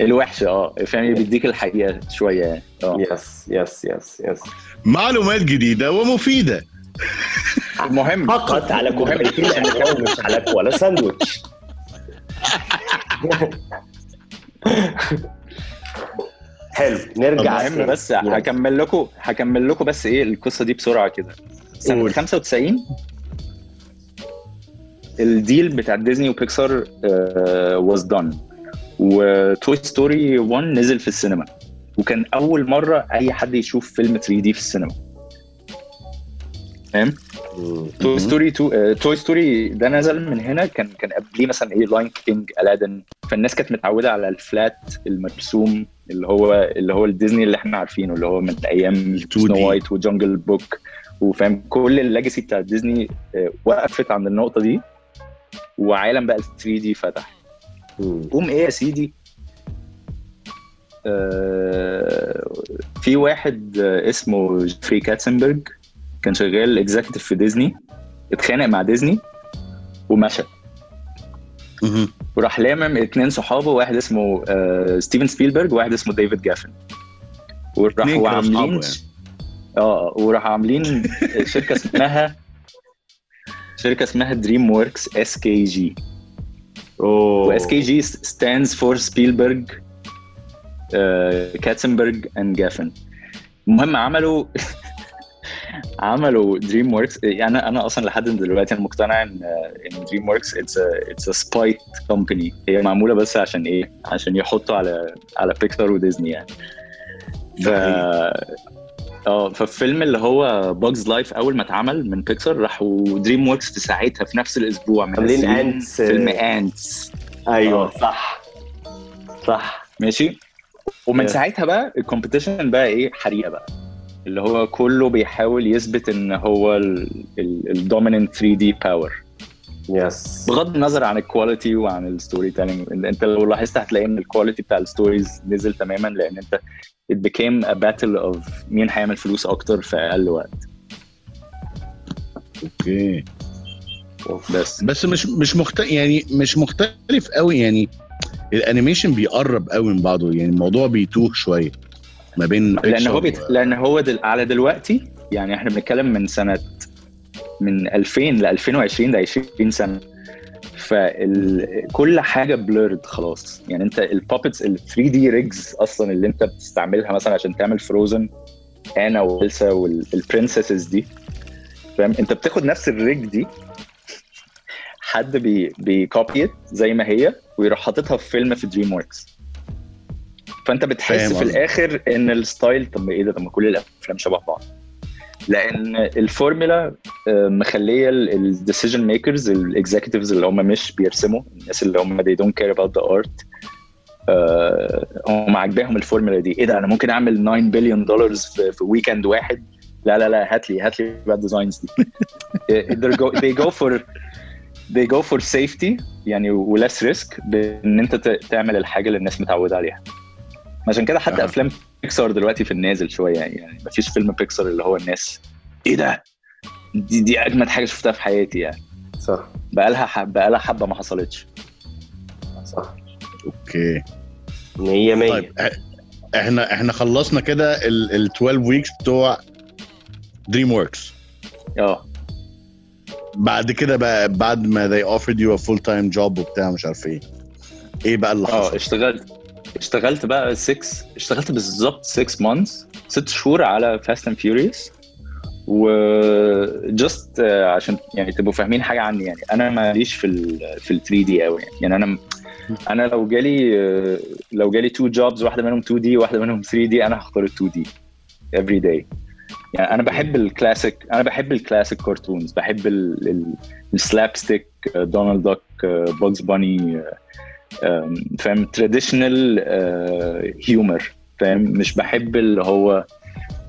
الوحشه آه. فاهم؟ بيديك الحقيقة شوية يعني. آه. yes yes yes yes معلومات جديدة ومفيدة. المهم فقط على كوبايتين قهوه ومش على ولا ساندوتش حلو نرجع المهم بس هكمل لكم هكمل لكم بس إيه القصة دي بسرعة كده. سنة قول. 95 ال deal بتاع ديزني وبيكسار was done و Toy Story 1 نزل في السينما. وكان أول مرة أي حد يشوف فيلم 3D في السينما. فاهم؟ Toy Story 2 Toy Story ده نزل من هنا كان كان قبليه مثلا إيه Lion King Aladdin فالناس كانت متعودة على ال flat المرسوم اللي هو اللي هو الديزني اللي إحنا عارفينه اللي هو من أيام 2D. Snow White و Jungle Book وفاهم؟ كل ال legacy بتاع ديزني آه، وقفت عند النقطة دي وعالم بقى ال 3D فتح. قوم إيه يا سيدي؟ آه، في واحد آه، اسمه جيفري كاتسنبرج. كان شغال executive في ديزني. اتخانق مع ديزني ومشى. وراح لامم اتنين صحابه واحد اسمه آه، ستيفن سبيلبرج وواحد اسمه ديفيد جافن. وراحوا عاملين يعني. آه وراحوا عاملين شركة اسمها <laughs> شركة اسمها دريم وركس SKG اوه و SKG stands for سبيلبرج كاتسنبرج and جافن المهم عملوا <laughs> عملوا دريم وركس يعني أنا أصلا لحد دلوقتي أنا مقتنع إن إن دريم وركس it's it's spite company هي معمولة بس عشان إيه؟ عشان يحطوا على على بيكسار وديزني يعني. ف آه فالفيلم اللي هو Bug's Life أول ما اتعمل من بيكسار راحوا دريم وركس في ساعتها في نفس الأسبوع عاملين Ants. فيلم Ants أيوه آه. صح. صح. ماشي؟ ومن Yeah. ساعتها بقى ال competition بقى إيه؟ حريقة بقى. اللي هو كله بيحاول يثبت إن هو ال dominant 3D power yes بغض النظر عن ال quality وعن ال storytelling أنت لو لاحظت هتلاقي إن ال quality بتاع ال stories نزل تماما لأن أنت it became a battle of مين هيعمل فلوس أكتر في أقل وقت. okay. بس. بس مش مش مختلف يعني مش مختلف قوي يعني ال animation بيقرب قوي من بعضه يعني الموضوع بيتوه شوية ما بين لأن هو بيت... لأن هو دل... على دلوقتي يعني إحنا بنتكلم من سنة من 2000 ل 2020 ده 20 سنة. فكل حاجة blurred خلاص. يعني انت ال puppets ال 3D rigs أصلا اللي انت بتستعملها مثلا عشان تعمل Frozen أنا وإلسا وال princesses دي فاهم؟ انت بتاخد نفس ال rig دي حد بي بي copy زي ما هي ويروح حاططها في فيلم في دريم وركس فأنت بتحس في. الآخر إن ال style طب إيه ده؟ طب ما كل الأفلام شبه بعض. لأن الفورمولا آه، مخلية ال decision makers ال executives اللي هم مش بيرسموا الناس اللي هم they don't care about the art آه، هم عاجباهم الفورمولا دي. إيه ده؟ أنا ممكن أعمل 9 بليون دولار في, في weekend واحد؟ لا لا لا هات لي هات لي بقى ال designs دي. <laughs> go, they go for they go for safety يعني و less risk بإن أنت تعمل الحاجة اللي الناس متعودة عليها. عشان كده حتى. أفلام بيكسار دلوقتي في النازل شوية يعني مفيش فيلم بيكسار اللي هو الناس. إيه ده؟ دي, دي أجمد حاجة شفتها في حياتي يعني. صح. بقالها حب بقالها حبة ما حصلتش. صح. okay. 100 100 طيب إحنا إحنا خلصنا كده ال ال 12 weeks بتوع DreamWorks آه. بعد كده بقى بعد ما they offered you a full time job وبتاع مش عارف إيه. إيه بقى اللي آه حصل؟ اشتغلت. اشتغلت بقى 6 اشتغلت بالظبط 6 months 6 شهور على Fast and Furious و just عشان يعني تبقوا فاهمين حاجة عني يعني. أنا ماليش في ال في ال 3D قوي يعني. أنا أنا لو جالي آه، لو جالي two jobs واحدة منهم 2D واحدة منهم 3D أنا هختار ال 2D every day. يعني أنا بحب الكلاسيك أنا بحب ال classic cartoons بحب ال slapstick Donald Duck Bugs Bunny فاهم traditional humor فاهم؟ مش بحب اللي هو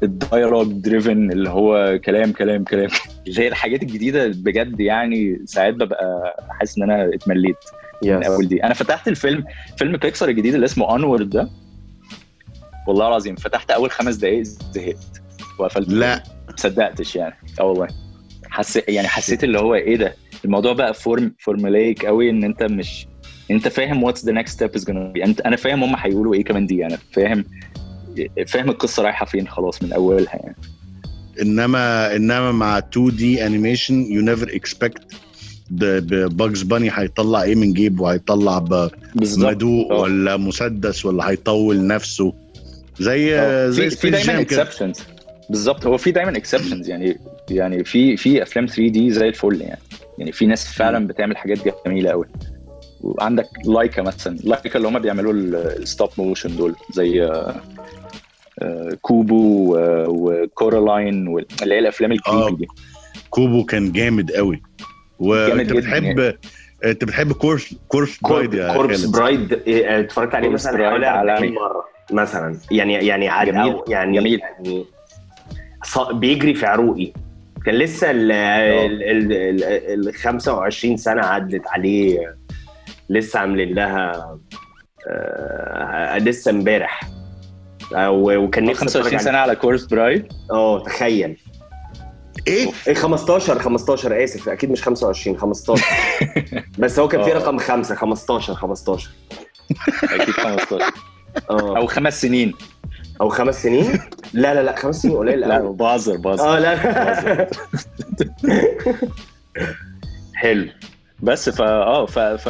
ال dialogue driven اللي هو كلام كلام كلام. <laughs> اللي هي الحاجات الجديدة بجد يعني ساعات ببقى حاسس إن أنا اتمليت من اول دي. أنا فتحت الفيلم فيلم بيكسر الجديد اللي اسمه Onward ده. والله العظيم فتحت أول خمس دقائق زهقت. وقفلت. لا. ما صدقتش يعني. آه والله. حسيت يعني حسيت اللي هو إيه ده؟ الموضوع بقى form formulaic قوي إن أنت مش انت فاهم what's the next step is gonna be انت أنا فاهم هم هيقولوا إيه كمان دي أنا فاهم فاهم القصة رايحة فين خلاص من أولها يعني. انما إنما مع 2D animation you never expect Bugs Bunny هيطلع إيه من جيبه؟ هيطلع بمدوق آه. ولا مسدس ولا هيطول نفسه؟ زي آه، زي في في دايما exceptions بالظبط. هو في دايما exceptions يعني يعني في في أفلام 3D زي الفل يعني. يعني في ناس فعلا بتعمل حاجات جميلة قوي وعندك Laika مثلا Laika اللي هم بيعملوا ال stop motion دول زي آه، آه، Kubo آه، و Coraline اللي هي الأفلام. الكريبي دي كوبو كان جامد قوي وأنت بتحب أنت بتحب كورس كورس برايد يا كوربس خالد برايد إيه، اتفرجت عليه مثلا برايد حوالي 40 عالمي. مرة مثلا يعني يعني عاد جميل. يعني جميل. يعني بيجري في عروقي كان لسه ال ال ال ال ال 25 سنة عدت عليه لسه عاملين لها آه، لسه امبارح. آه، وكان نفسي 25 أتفرج سنة على كورس برايد. آه تخيل. إيه؟ إيه 15 15 آسف أكيد مش 25 15 <laughs> بس هو كان في آه. رقم خمسة 15 15 أكيد 15 آه. أو خمس سنين. أو خمس سنين؟ لا لا لا خمس سنين قليل لا قوي بهزر بهزر آه لا. <laughs> حلو. بس فا آه ف ف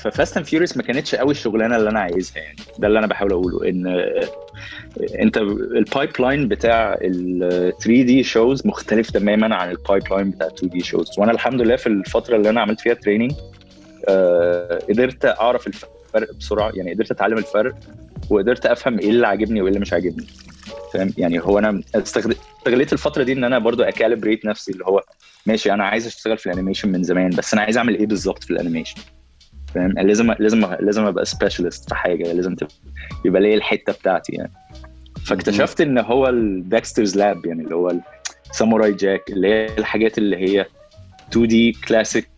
ف Fast and Furious ما كانتش قوي الشغلانة اللي أنا عايزها يعني. ده اللي أنا بحاول أقوله إن أنت ال pipeline بتاع ال 3D shows مختلف تماما عن ال pipeline بتاع 2D shows وأنا الحمد لله في الفترة اللي أنا عملت فيها training آه قدرت أعرف الفرق بسرعة يعني قدرت أتعلم الفرق وقدرت أفهم إيه اللي عاجبني وإيه اللي مش عاجبني. فاهم؟ يعني هو أنا استغل- استغليت الفترة دي إن أنا برضو أ calibrate نفسي اللي هو ماشي أنا عايز أشتغل في ال animation من زمان بس أنا عايز أعمل إيه بالظبط في ال animation؟ فاهم؟ لازم لازم لازم أبقى specialist في حاجة لازم يبقى ليا الحتة بتاعتي يعني. فاكتشفت إن هو ال Dexter's Lab يعني اللي هو Samurai Jack اللي هي الحاجات اللي هي 2D classic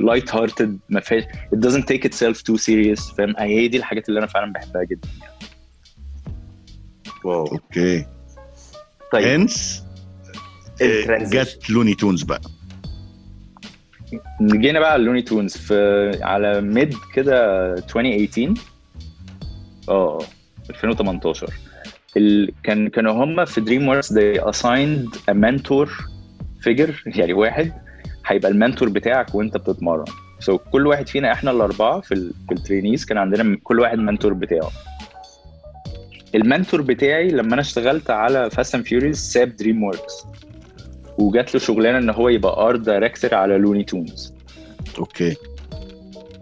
light hearted ما فيهاش it doesn't take itself too serious فاهم؟ هي دي الحاجات اللي أنا فعلا بحبها جدا wow. okay. طيب. hence جت Looney Tunes بقى. جينا بقى على ال Looney Tunes في على mid كده 2018 آه 2018 ال... كان كانوا هم في DreamWorks they assigned a mentor figure يعني واحد. هيبقى ال mentor بتاعك وانت بتتمرن. so so, كل واحد فينا إحنا الأربعة في ال... في ال trainees كان عندنا كل واحد mentor بتاعه. ال mentor بتاعي لما أنا اشتغلت على Fast and Furious ساب DreamWorks وجات له شغلانة إن هو يبقى art director على Looney Tunes okay.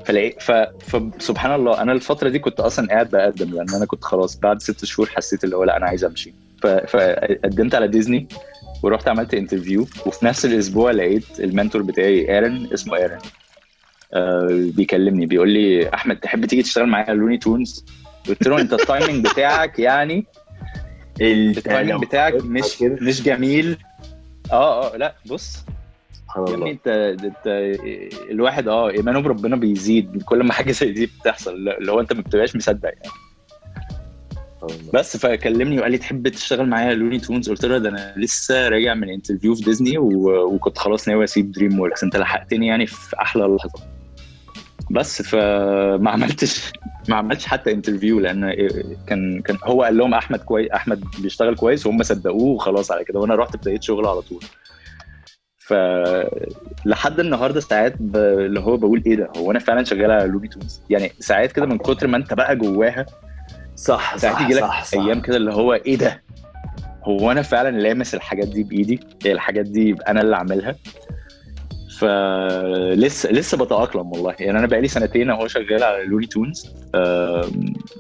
فلاقي ف... فسبحان الله أنا الفترة دي كنت أصلا قاعد بقدم لأن أنا كنت خلاص بعد ست شهور حسيت اللي هو لأ أنا عايز أمشي. ف... فقدمت على ديزني ورحت عملت interview وفي نفس الأسبوع لقيت ال mentor بتاعي Aaron اسمه Aaron آه بيكلمني بيقول لي أحمد تحب تيجي تشتغل معايا Looney Tunes قلت له انت ال timing بتاعك يعني ال timing <laughs> بتاعك مش مش جميل. آه آه لا بص. الله. انت انت الواحد آه ايمانه بربنا بيزيد. كل ما حاجة زي دي بتحصل. اللي هو انت ما بتبقاش مصدق يعني. بس فكلمني وقال لي تحب تشتغل معايا Looney Tunes؟ قلت له ده أنا لسه راجع من interview في ديزني و... وكنت خلاص ناوي أسيب DreamWorks أنت لحقتني يعني في أحلى لحظة. بس فما عملتش ما عملتش حتى interview لأن كان كان هو قال لهم أحمد كويس أحمد بيشتغل كويس وهم صدقوه وخلاص على كده وأنا رحت ابتديت شغل على طول. ف لحد النهارده ساعات ب... اللي هو بقول إيه ده هو أنا فعلا شغال على Looney Tunes يعني ساعات كده من كتر ما أنت بقى جواها صح ساعات صح يجي لك صح صح. أيام كده اللي هو إيه ده هو أنا فعلا لامس الحاجات دي بإيدي؟ هي الحاجات دي أنا اللي عاملها؟ فلسه لسه بتأقلم والله. يعني أنا بقالي سنتين أهو شغال على Looney Tunes.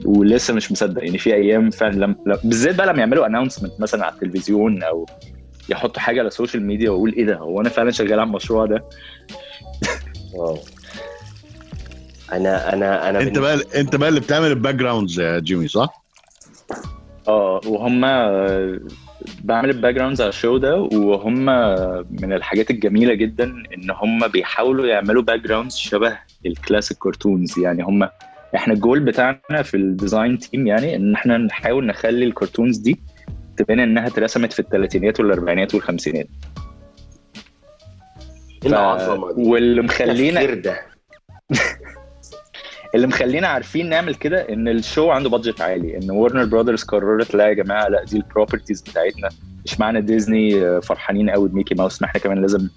ولسه مش مصدق. يعني في أيام فعلا لم... لم... بالذات بقى لما يعملوا announcement مثلا على التلفزيون أو يحطوا حاجة على ال social media واقول إيه ده؟ هو أنا فعلا شغال على المشروع ده؟ wow. أنا أنا أنا أنت بقى أنت بقى اللي بتعمل ال backgrounds يا جيمي صح؟ آه وهم بعمل ال backgrounds على ال show ده وهم من الحاجات الجميلة جدا إن هم بيحاولوا يعملوا backgrounds شبه ال classic cartoons يعني هم إحنا الجول بتاعنا في ال design team يعني إن إحنا نحاول نخلي ال cartoons دي تبان إنها اترسمت في الثلاثينات والأربعينات والخمسينات. إيه العظمة دي؟ واللي مخلينا ده. <laughs> اللي مخلينا عارفين نعمل كده إن ال show عنده budget عالي إن ورنر براذرز قررت لا يا جماعة لأ دي ال properties بتاعتنا. مش معنى ديزني فرحانين قوي بميكي ماوس؟ ما إحنا كمان لازم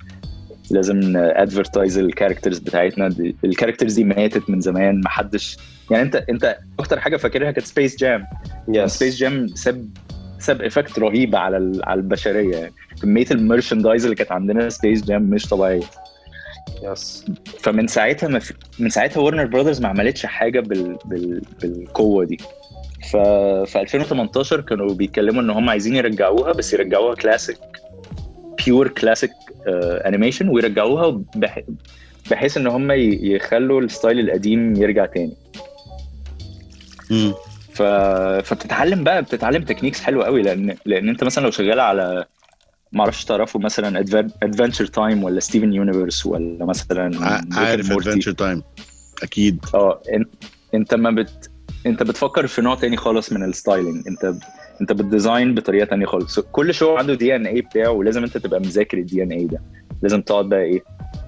لازم advertise ال characters بتاعتنا. ال characters دي ماتت من زمان ما حدش يعني أنت أنت أكتر حاجة فاكرها كانت Space Jam yes Space Jam ساب ساب effect رهيب على على البشرية. يعني كمية ال merchandise اللي كانت عندنا Space Jam مش طبيعية. yes فمن ساعتها ما في من ساعتها ورنر براذرز ما عملتش حاجة بال... بال... بالقوة دي. ف في 2018 كانوا بيتكلموا إن هم عايزين يرجعوها بس يرجعوها classic pure classic animation ويرجعوها بح... بحيث إن هم ي... يخلوا ال style القديم يرجع تاني. ف... فبتتعلم بقى بتتعلم techniques حلوة قوي لأن لأن أنت مثلا لو شغال على ما أعرفش تعرفوا مثلا Adventure Time ولا Steven Universe ولا مثلا عارف. Adventure Time أكيد. آه أنت ما بت أنت بتفكر في نوع تاني خالص من ال styling. أنت أنت بت design بطريقة تانية خالص. كل show عنده DNA بتاعه ولازم أنت تبقى مذاكر ال DNA ده. لازم تقعد بقى إيه.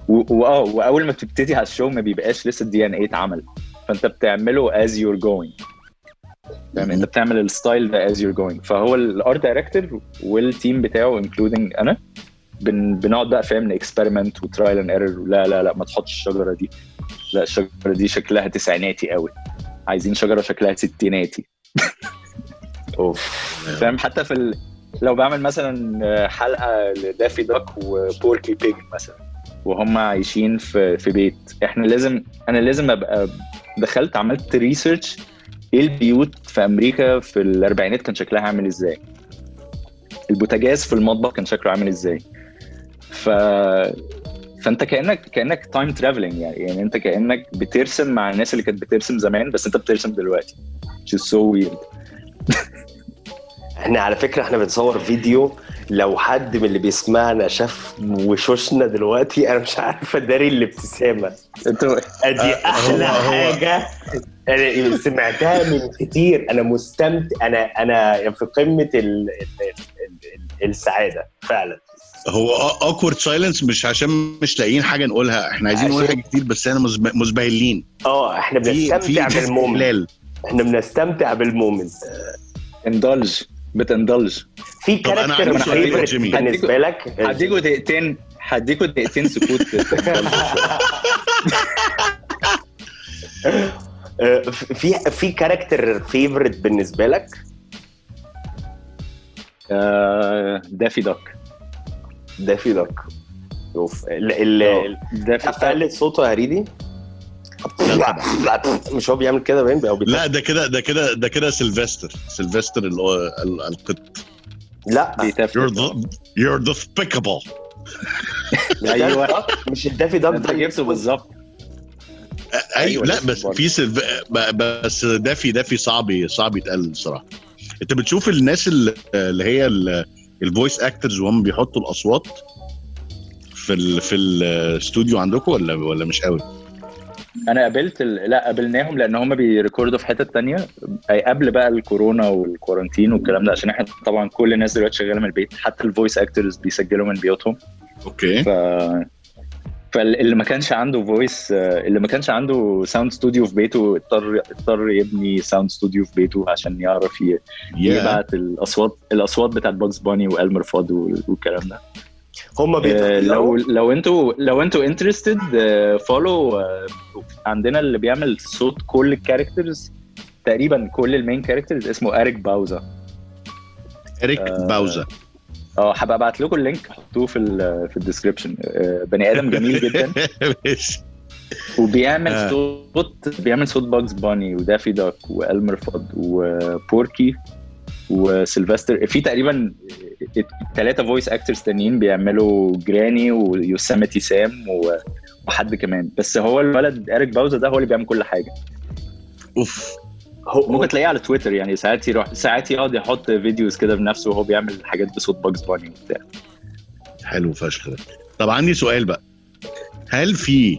واه وأول ما بتبتدي على ال show ما بيبقاش لسه ال DNA اتعمل. فأنت بتعمله as you're going. فاهم إنت بتعمل ال style ده as you're going. فهو ال art director وال team بتاعه including أنا بن بنقعد بقى فاهم ن experiment و trial and error لا لا لا ما تحطش الشجره دي. لا الشجرة دي شكلها تسعيناتي قوي. عايزين شجرة شكلها ستيناتي. <laughs> oof. فاهم حتى في ال... لو بعمل مثلا حلقة لدافي داك وبوركي بيج مثلا وهم عايشين في في بيت. إحنا لازم أنا لازم أبقى دخلت عملت research إيه البيوت في أمريكا في الأربعينات كان شكلها عامل إزاي؟ البوتاجاز في المطبخ كان شكله عامل إزاي؟ ف فأنت كانك كأنك time traveling يعني. يعني أنت كأنك بترسم مع الناس اللي كانت بترسم زمان بس أنت بترسم دلوقتي which is so weird. <laughs> إحنا على فكرة إحنا بنصور فيديو لو حد من اللي بيسمعنا شاف وشوشنا دلوقتي أنا مش عارف أداري الابتسامة. أنتوا أدي آه، أحلى هو- هو- حاجة. أنا سمعتها من كتير. أنا مستمتع. أنا أنا في قمة ال... ال... ال... ال... السعادة فعلا. هو awkward silence مش عشان مش لاقيين حاجة نقولها. إحنا عايزين نقول حاجة كتير بس إحنا مزب- مزبهلين. آه إحنا في بنستمتع بال moment. إحنا بنستمتع بال moment. indulge بت indulge في character favorite جيمي. بالنسبة لك هديكوا دقيقتين هديكوا دقيقتين سكوت. <laughs> آه، في في character favorite بالنسبة لك آه، دافي داك دافي داك شوف ال ال ال- دافي تقلد صوته يا هريدي؟ مش هو بيعمل كده باين لا ده كده ده كده ده كده سيلفستر. سيلفستر ال- ال- القط. لا. you're بيتفق the you're despicable. مش الدافي داك أنت جبته بالظبط. أيوه أيوة، لا بس. في سيلف... ب- بس دافي دافي صعب صعب يتقال الصراحه أنت بتشوف الناس اللي اللي هي ال voice actors وهم بيحطوا الأصوات في ال... في الاستوديو عندكم ولا ولا مش قوي؟ أنا قابلت ال... لا قابلناهم لأن هم بي record وا في حتة تانية. قبل بقى الكورونا وال quarantine والكلام ده عشان إحنا طبعا كل الناس دلوقتي شغالة من البيت حتى ال voice actors بيسجلوا من بيوتهم. okay. ف فاللي ما كانش عنده voice اللي ما كانش عنده sound studio في بيته اضطر اضطر يبني sound studio في بيته عشان يعرف ي... يا يبعت الأصوات الأصوات بتاعت باجز باني وألمر فاد والكلام ده. هم آه، لو لو أنتوا لو أنتوا interested follow عندنا اللي بيعمل صوت كل ال characters تقريبا كل ال main characters اسمه Eric Bauza Eric آه، Bauza آه هبقى أبعت لكم ال link حطوه في ال في ال description بني آدم جميل جدا. <laughs> وبيعمل آه. صوت بيعمل صوت باجز باني ودافي داك وألمر فاد وبوركي وسيلفستر. في تقريبا ثلاثة voice actors تانيين بيعملوا جراني ويوسمتي سام وحد كمان. بس هو الولد Eric Bauza ده هو اللي بيعمل كل حاجة. oof. هو ممكن تلاقيه على تويتر يعني. ساعات يروح ساعات يقعد يحط videos كده بنفسه وهو بيعمل حاجات بصوت باجز باني وبتاع. حلو فشخ ده. طب عندي سؤال بقى. هل في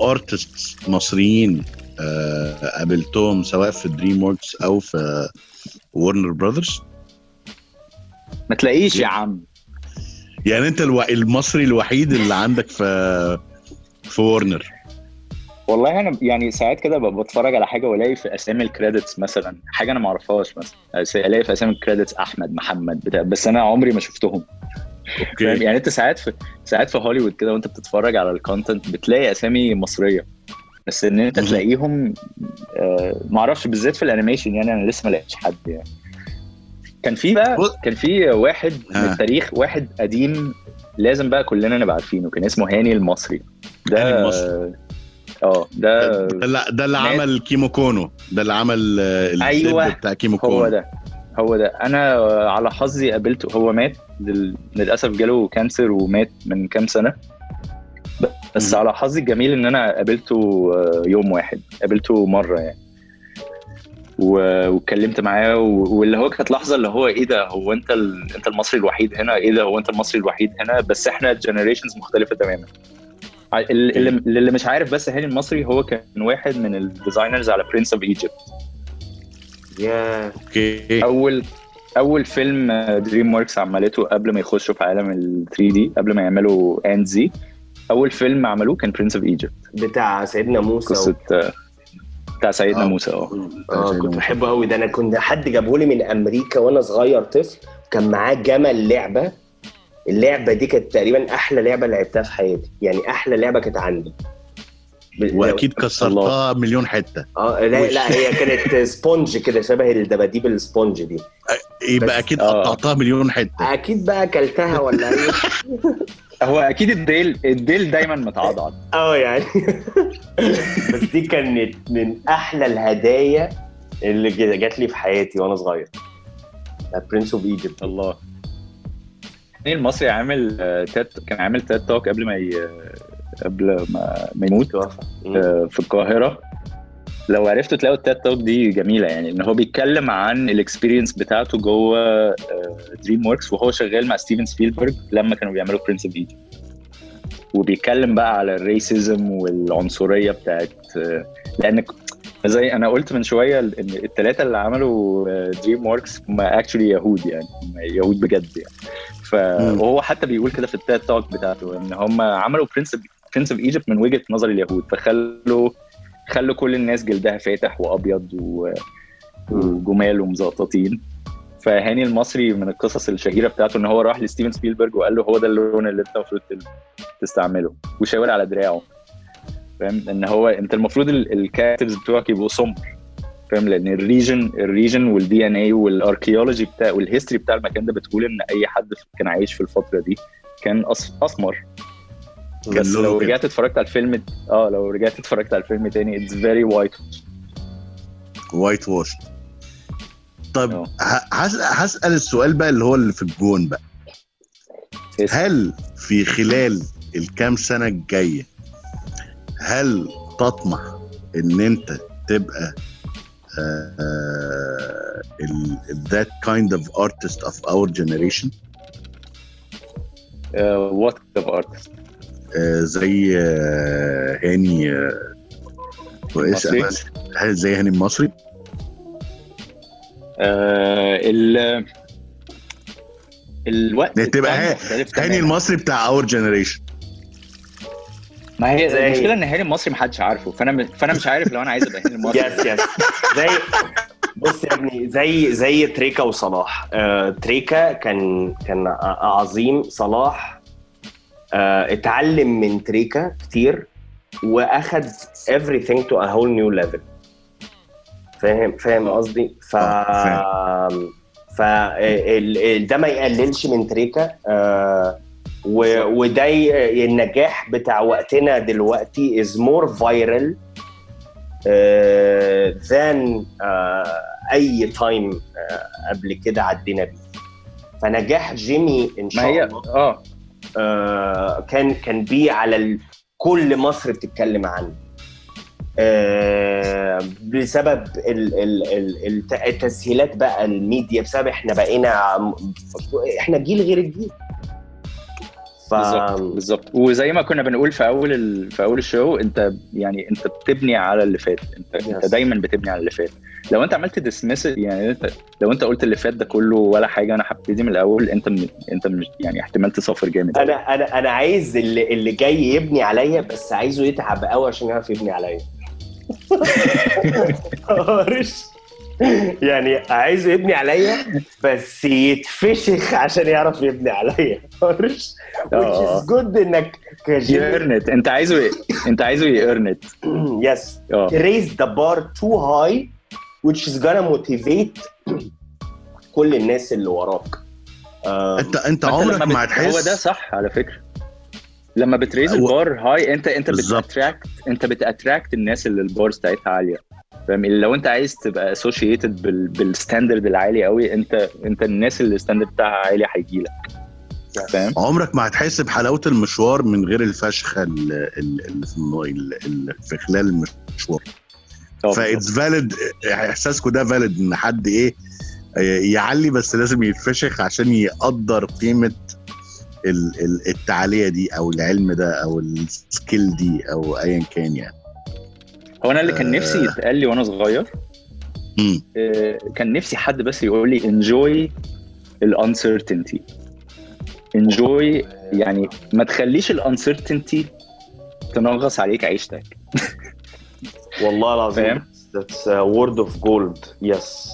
artists مصريين آه، قابلتهم سواء في DreamWorks أو في Warner Brothers ما تلاقيش يا عم. يعني انت ألو... المصري الوحيد اللي عندك في في ورنر. والله أنا يعني ساعات كده بتفرج على حاجة والاقي في أسامي ال credits مثلا. حاجة أنا ما اعرفهاش مثلا ألاقي في أسامي ال credits أحمد محمد بتاع بس أنا عمري ما شفتهم. Okay. يعني انت ساعات في ساعات في هوليوود كده وانت بتتفرج على ال content بتلاقي أسامي مصرية. بس إن انت. تلاقيهم آه ما أعرفش بالذات في ال animation يعني أنا لسه ما لقيتش حد يعني. كان في بقى كان في واحد من آه. التاريخ واحد قديم لازم بقى كلنا نبقى عارفينه كان اسمه هاني المصري ده هاني المصري. آه ده ده اللي ده اللي عمل كيمو كونو ده اللي عمل أيوة. بتاع كيمو كونو هو ده هو ده أنا على حظي قابلته هو مات لل- للأسف جاله cancer ومات من كام سنة بس مم. على حظي الجميل إن أنا قابلته آه، يوم واحد قابلته مرة يعني واتكلمت معاه و- واللي هو كانت لحظة اللي هو إيه ده؟ هو أنت ال... أنت المصري الوحيد هنا؟ إيه ده؟ هو أنت المصري الوحيد هنا؟ بس إحنا generations مختلفة تماما. اللي, اللي مش عارف بس هاني المصري هو كان واحد من ال designers على Prince of Egypt يا okay. اول أول فيلم DreamWorks عملته قبل ما يخشوا في عالم ال 3D قبل ما يعملوا Antz أول فيلم عملوه كان Prince of Egypt بتاع سيدنا موسى قصة آه، بتاع سيدنا آه. موسى آه. آه كنت بحبه قوي ده. أنا كنت حد جابه لي من أمريكا وأنا صغير طفل كان معاه جمل لعبة. اللعبة دي كانت تقريبا أحلى لعبة لعبتها في حياتي. يعني أحلى لعبة كانت عندي. وأكيد كسرتها مليون حتة. آه لا وش. لا هي كانت sponge كده شبه الدباديب ال sponge دي. يبقى أكيد آه. قطعتها مليون حتة. أكيد بقى أكلتها ولا إيه؟ <laughs> هو أكيد الديل الديل دايما متعضعض آه يعني. بس دي كانت من أحلى الهدايا اللي جات لي في حياتي وأنا صغير. Prince of Egypt الله. المصري عامل آه، TED كان عامل TED Talk قبل ما ي... قبل ما, ما يموت آه، في القاهرة. لو عرفتوا تلاقوا ال TED Talk دي جميلة يعني إن هو بيتكلم عن ال experience بتاعته جوه DreamWorks وهو شغال مع ستيفن سبيلبرج لما كانوا بيعملوا Prince of Egypt وبيتكلم بقى على ال racism والعنصرية بتاعت آه، لأن زي أنا قلت من شوية إن الثلاثه اللي عملوا DreamWorks هم actually يهود يعني هم يهود بجد يعني ف مم. وهو حتى بيقول كده في ال TED Talk بتاعته إن هم عملوا Prince Prince of Egypt من وجهة نظر اليهود فخلوا خلوا كل الناس جلدها فاتح وأبيض و... وجمال ومزقططين فهاني المصري من القصص الشهيرة بتاعته إن هو راح لستيفن سبيلبرج وقال له هو ده اللون اللي أنت المفروض تستعمله. وشاور على دراعه. فاهم؟ إن هو أنت المفروض ال- ال characters بتوعك يبقوا سمر. فاهم؟ لأن ال region ال region وال DNA وال archaeology بتاع وال history بتاع المكان ده بتقول إن أي حد كان عايش في الفترة دي كان. أسمر. بس لو. رجعت اتفرجت على الفيلم آه لو رجعت اتفرجت على الفيلم تاني it's very white whitewash طب. ه- هس- هسأل السؤال بقى اللي هو اللي في الجون بقى. هل في خلال الكام سنة الجاية هل تطمح إن أنت تبقى آه، that kind of artist of our generation what of artist آه، زي آه، هاني آه، وايش المصري؟ هل زي هاني المصري؟ ال الوقت ده تبقى هاني. المصري بتاع اور جنريشن ما هي زي- المشكلة إن هاني المصري محدش عارفه فأنا فأنا مش عارف لو أنا عايز ابقى هاني <laughs> المصري. يس يس زي بص يا ابني زي زي تريكا وصلاح. آه تريكا كان كان عظيم صلاح آه اتعلم من تريكا كتير واخد everything to a whole new level. فاهم فاهم قصدي؟ ف آه، ف ده ما يقللش من تريكا آه وده النجاح بتاع وقتنا دلوقتي is more viral آه، than آه، أي تايم قبل كده عدينا بيه. فنجاح جيمي إن شاء الله. آه آه، كان كان بيه على كل مصر بتتكلم عنه. آه، بسبب ال ال ال الت- التسهيلات بقى الميديا بسبب إحنا بقينا إحنا جيل غير الجيل. ف بالظبط بالظبط. وزي ما كنا بنقول في أول ال... في أول ال show أنت يعني أنت بتبني على اللي فات. أنت Yes. انت دايما بتبني على اللي فات. لو أنت عملت ديسمس يعني أنت لو أنت قلت اللي فات ده كله ولا حاجة أنا هبتدي من الأول أنت م... أنت مش يعني احتمال تصفر جامد أنا أنا أنا عايز اللي, اللي جاي يبني عليا بس عايزه يتعب قوي عشان يعرف يبني عليا. <laughs> <laughs> <laughs> يعني عايزه يبني عليا بس يتفشخ عشان يعرف يبني عليا. <laughs> معلش. which آه. is good إنك كجيم. يرنت أنت عايزه ي... أنت عايزه يرنت yes <clears throat> raise the bar too high which is gonna motivate <clears throat> كل الناس اللي وراك. آم، انت أنت عمرك ما هتحس؟ هو ده صح على فكرة. لما بت raise ال bar high انت أنت. بت attract أنت بت attract الناس اللي ال bars بتاعتها عالية. فاهم؟ لو أنت عايز تبقى associated بال... بال standard العالي قوي أنت أنت الناس اللي ال standard بتاعها عالي هيجي لك. فاهم؟ عمرك ما هتحس بحلاوة المشوار من غير الفشخة ال- ال- اللي في النو- ال- ال- في خلال المشوار. ف it's valid احساسكم ده valid إن حد إيه يعلي بس لازم يتفشخ عشان يقدر قيمة ال- ال- التعاليه دي أو العلم ده أو ال skill دي أو ايا كان يعني. هو أنا اللي كان نفسي آه. يتقال لي وأنا صغير. آه، كان نفسي حد بس يقول لي enjoy ال uncertainty enjoy يعني ما تخليش ال uncertainty تنغص عليك عيشتك. والله العظيم. a word of gold. Yes.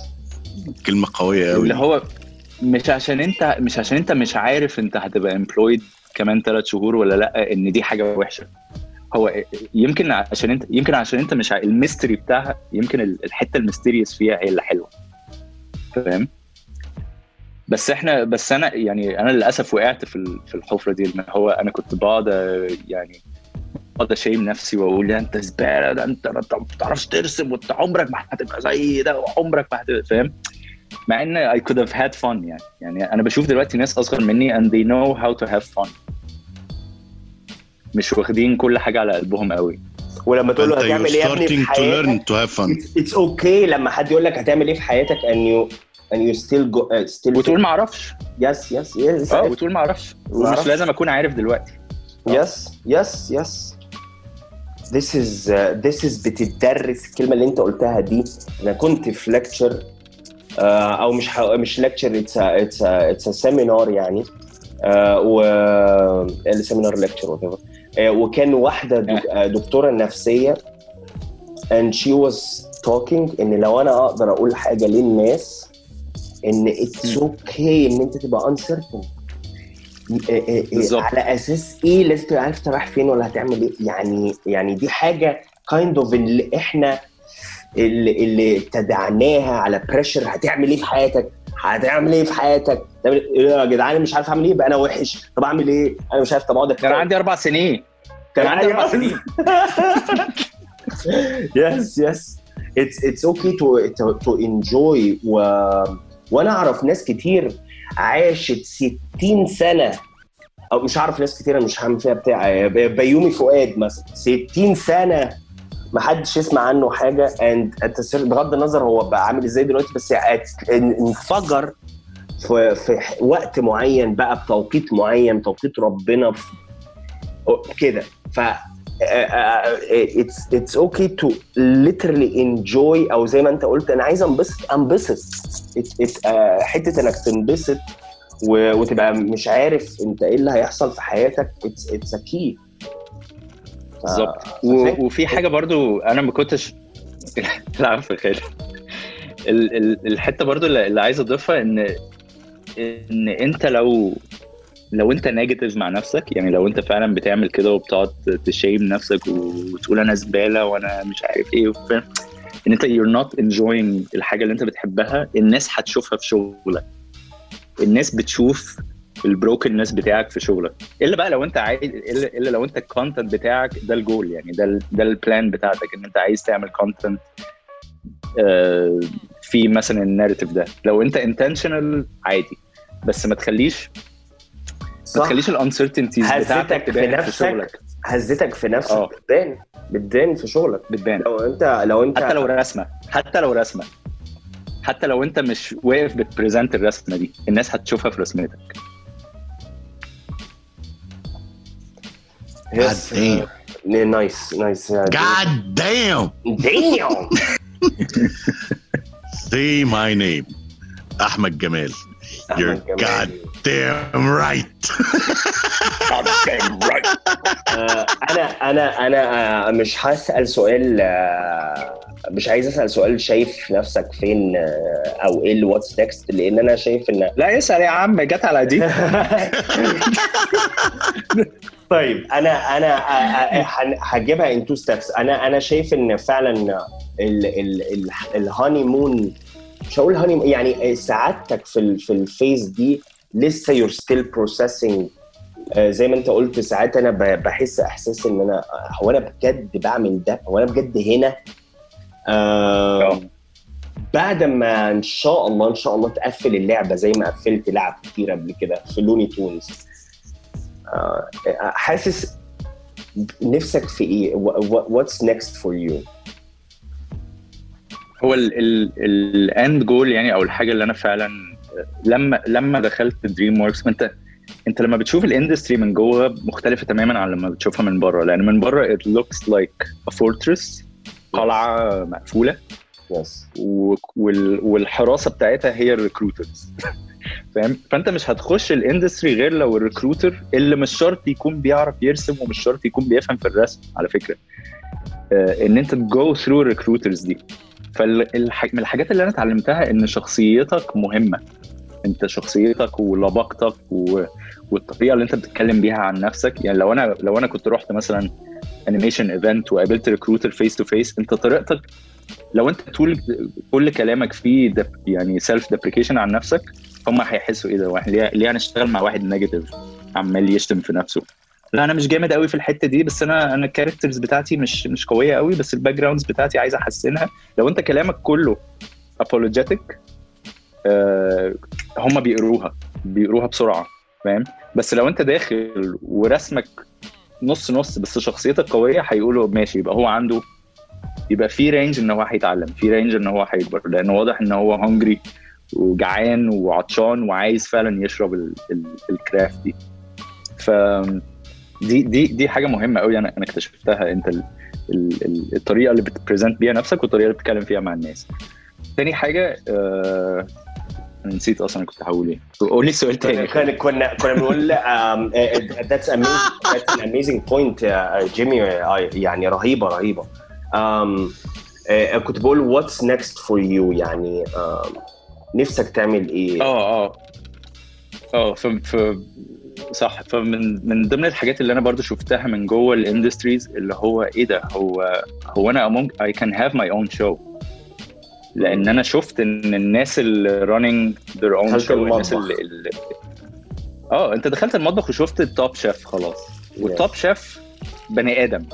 كلمة قوية قوي اللي هو مش عشان أنت مش عشان أنت مش عارف أنت هتبقى employed كمان ثلاث شهور ولا لأ إن دي حاجة وحشة. هو يمكن عشان انت يمكن عشان انت مش ال mystery بتاعها يمكن ال- الحتة ال mysterious فيها هي اللي حلوة. فاهم؟ بس إحنا بس أنا يعني أنا للأسف وقعت في في الحفرة دي إن هو أنا كنت بقعد يعني بقعد أشيم نفسي وأقول يا أنت زبالة ده أنت ما بتعرفش ترسم وأنت عمرك ما هتبقى زي ده وعمرك ما هتبقى فاهم؟ مع إن I could have had fun يعني. يعني أنا بشوف دلوقتي ناس أصغر مني and they know how to have fun. مش واخدين كل حاجة على قلبهم قوي. ولما تقول له هتعمل إيه يا ابني في حياتك؟ it's okay لما حد يقول لك هتعمل إيه في حياتك you and you still go uh, still وتقول ما أعرفش yes yes yes آه وتقول ما أعرفش ومش. لازم أكون عارف دلوقتي. yes yes yes This is uh, this is بتدرس الكلمة اللي أنت قلتها دي. أنا كنت في lecture أو مش ح... مش lecture it's it's it's seminar يعني. آه، و ال seminar lecture وكان واحدة دك- آه، دكتورة نفسية and she was talking إن لو أنا أقدر أقول حاجة للناس إن it's okay إن أنت تبقى uncertain. بالظبط. على أساس إيه لازم تبقى عارف انت رايح فين ولا هتعمل إيه؟ يعني يعني دي حاجة kind of اللي إحنا اللي, اللي ابتدعناها على pressure هتعمل إيه في حياتك؟ هتعمل إيه في حياتك؟ تعمل إيه؟ يا جدعان مش عارف أعمل إيه بقى أنا وحش. طب أعمل إيه؟ أنا مش عارف طب أقعد كان عندي أربع سنين. كان عندي أربع سنين. yes yes it's it's okay to to enjoy و وأنا أعرف ناس كتير عاشت 60 سنة. أو مش عارف ناس كتير مش هعمل فيها بتاع بيومي فؤاد مثلا. 60 سنة ما حدش يسمع عنه حاجة and بغض النظر هو بقى عامل إزاي دلوقتي بس ات- انفجر في في وقت معين بقى بتوقيت معين توقيت ربنا كده. ف it's it's okay to literally enjoy أو زي ما أنت قلت أنا عايز أنبسط. انبسط حتة إنك تنبسط وتبقى مش عارف أنت إيه اللي هيحصل في حياتك. it's it's okay بالظبط. وفي حاجة برضو أنا ما كنتش <laughs> خالد ال- ال- الحتة برضو اللي عايز أضيفها إن إن أنت لو لو أنت negative مع نفسك يعني لو أنت فعلا بتعمل كده وبتقعد ت shame نفسك وتقول أنا زبالة وأنا مش عارف إيه فاهم؟ إن أنت you're not enjoying الحاجة اللي أنت بتحبها الناس هتشوفها في شغلك. الناس بتشوف ال brokenness بتاعك في شغلك. إلا بقى لو أنت عايز الا لو أنت ال content بتاعك ده الجول يعني ده ده ال plan بتاعتك إن أنت عايز تعمل content في مثلا ال narrative ده. لو أنت intentional عادي. بس ما تخليش ما تخليش ال uncertainties بتاعتك في تبان في نفسك. شغلك هزتك في نفسك آه. بتبان بتبان في شغلك بتبان لو انت لو انت حتى لو رسمة حتى لو رسمة حتى لو انت مش واقف بت present الرسمة دي الناس هتشوفها في رسمتك Yes. God damn. نايس نايس God damn. damn <laughs> Say my name. Ahmed Gamal. You're God damn right. God damn right. <laughs> آه، أنا أنا أنا آه، مش هسأل سؤال آه، مش عايز أسأل سؤال شايف نفسك فين أو إيه اللي what's next لأن أنا شايف إن لا اسأل يا عم جت على دي <laughs> طيب أنا أنا هجيبها in two steps أنا أنا شايف إن فعلا ال- ال- ال- ال honeymoon مش هقول honey يعني سعادتك في في ال phase دي لسه you're still processing زي ما انت قلت ساعات أنا بحس احساس ان أنا هو أنا بجد بعمل ده؟ هو أنا بجد هنا؟ آه. بعد ما ان شاء الله ان شاء الله تقفل اللعبة زي ما قفلت لعب كتير قبل كده في لوني تونز آه حاسس نفسك في إيه؟ what's next for you هو الاند جول يعني أو الحاجة اللي أنا فعلا لما لما دخلت دريم وركس أنت أنت لما بتشوف ال industry من جوه مختلفة تماما عن لما بتشوفها من بره لأن من بره it looks like a fortress قلعة مقفولة yes و- وال- والحراسة بتاعتها هي ال recruiters <laughs> فاهم؟ فانت مش هتخش ال industry غير لو ال recruiter اللي مش شرط يكون بيعرف يرسم ومش شرط يكون بيفهم في الرسم على فكرة. آه، إن أنت ت go through ال recruiters دي. فمن الحاجات اللي أنا اتعلمتها إن شخصيتك مهمة. أنت شخصيتك ولباقتك و... والطريقة اللي أنت بتتكلم بيها عن نفسك. يعني لو أنا لو أنا كنت رحت مثلا animation event وقابلت recruiter face to face أنت طريقتك لو أنت طول كل كلامك فيه يعني self deprecation عن نفسك هم هيحسوا إيه ده؟ ليه ليه هنشتغل مع واحد negative عمال يشتم في نفسه. لا أنا مش جامد قوي في الحتة دي بس أنا أنا ال characters بتاعتي مش مش قوية قوي بس ال backgrounds بتاعتي عايز أحسنها. لو أنت كلامك كله apologetic آه هم بيقروها بيقروها بسرعة فاهم؟ بس لو أنت داخل ورسمك نص نص بس شخصيتك قوية هيقولوا ماشي يبقى هو عنده يبقى في range إن هو هيتعلم في range إن هو هيكبر لأن واضح إن هو hungry وجعان وعطشان وعايز فعلا يشرب ال- ال- ال craft دي. ف دي دي دي حاجة مهمة قوي أنا أنا اكتشفتها. أنت ال ال ال الطريقة اللي بت present بيها نفسك والطريقة اللي بتتكلم فيها مع الناس. تاني حاجة آه أنا نسيت أصلا كنت هقول إيه. قول لي سؤال تاني. كنا كنا كنا بنقول that's an amazing point uh, جيمي يعني رهيبة رهيبة. um, uh, كنت بقول what's next for you يعني um, نفسك تعمل إيه؟ آه آه. آه في في صح. فمن من ضمن الحاجات اللي أنا برضو شفتها من جوه الاندستريز اللي هو إيه ده؟ هو هو أنا among I can have my own show. لأن أنا شفت إن الناس اللي running their own دخلت show الناس. اللي, اللي آه أنت دخلت المطبخ وشفت ال top chef خلاص. وال top chef بني آدم.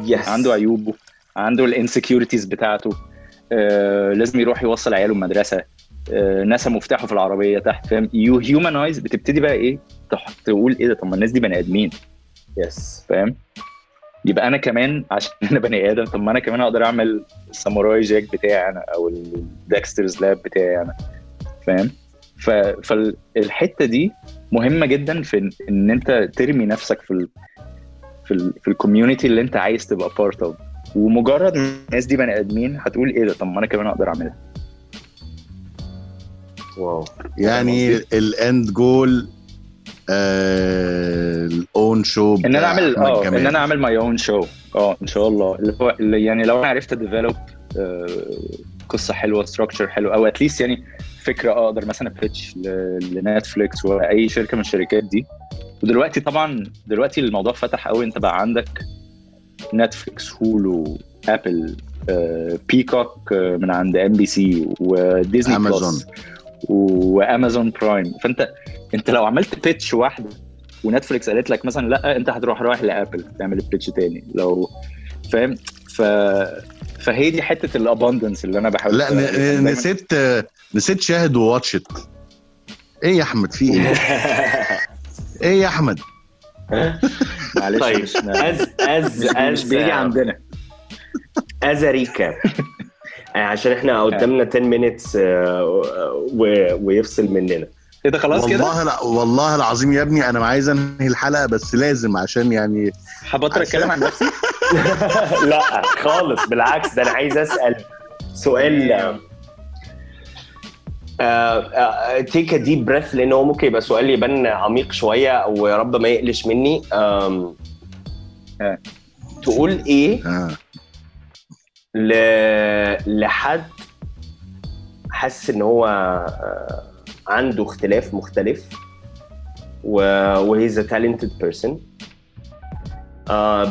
yes عنده عيوبه عنده ال insecurities بتاعته. آه لازم يروح يوصل عياله المدرسة. نسى مفتاحه في العربية تحت فاهم؟ you humanize بتبتدي بقى إيه؟ تقول إيه ده؟ طب ما الناس دي بني آدمين. yes فاهم؟ يبقى أنا كمان عشان أنا بني آدم طب ما أنا كمان أقدر أعمل الساموراي جاك بتاعي أنا أو ال Dexter's Lab بتاعي أنا. فاهم؟ ف... فالحتة دي مهمة جدا في ان, أنت ترمي نفسك في ال... في ال... في ال community اللي أنت عايز تبقى part of ومجرد الناس دي بني آدمين هتقول إيه ده؟ طب ما أنا كمان أقدر أعملها. wow. يعني ال end goal ال own show إن أنا اعمل آه إن أنا أعمل my own show آه إن شاء الله. اللي هو اللي يعني لو أنا عرفت ا develop قصة حلوة structure حلو أو at least يعني فكرة أقدر مثلا pitch لنتفليكس ولا اي شركة من الشركات دي. ودلوقتي طبعا دلوقتي الموضوع فتح قوي. أنت بقى عندك نتفليكس Hulu Apple Peacock من عند ام بي سي وديزني أمازون. plus وأمازون برايم فانت أنت لو عملت pitch واحدة ونتفليكس قالت لك مثلا لأ أنت هتروح رايح لأبل تعمل ال pitch تاني. لو فاهم؟ ف فهي دي حتة الاباندنس اللي أنا بحاول لأ دايماً- نسيت نسيت شاهد وواتش ات إيه يا أحمد؟ في إيه؟ <laughs> إيه يا أحمد؟ معلش طيب مش از از از بيجي عندنا. از ريكاب عشان إحنا قدامنا 10 مينتس ويفصل مننا. إيه ده خلاص كده؟ والله لا والله العظيم يا ابني أنا عايز أنهي الحلقة بس لازم عشان يعني هبطل أتكلم عن نفسي؟ <laughs> لا خالص بالعكس ده أنا عايز أسأل سؤال. take a deep breath لأن هو ممكن يبقى سؤال يبان عميق شوية ويا رب ما يقلش مني. آه. تقول إيه؟ آه. ل... لحد حاسس إن هو آه، عنده اختلاف مختلف و وهيز تالنتد بيرسون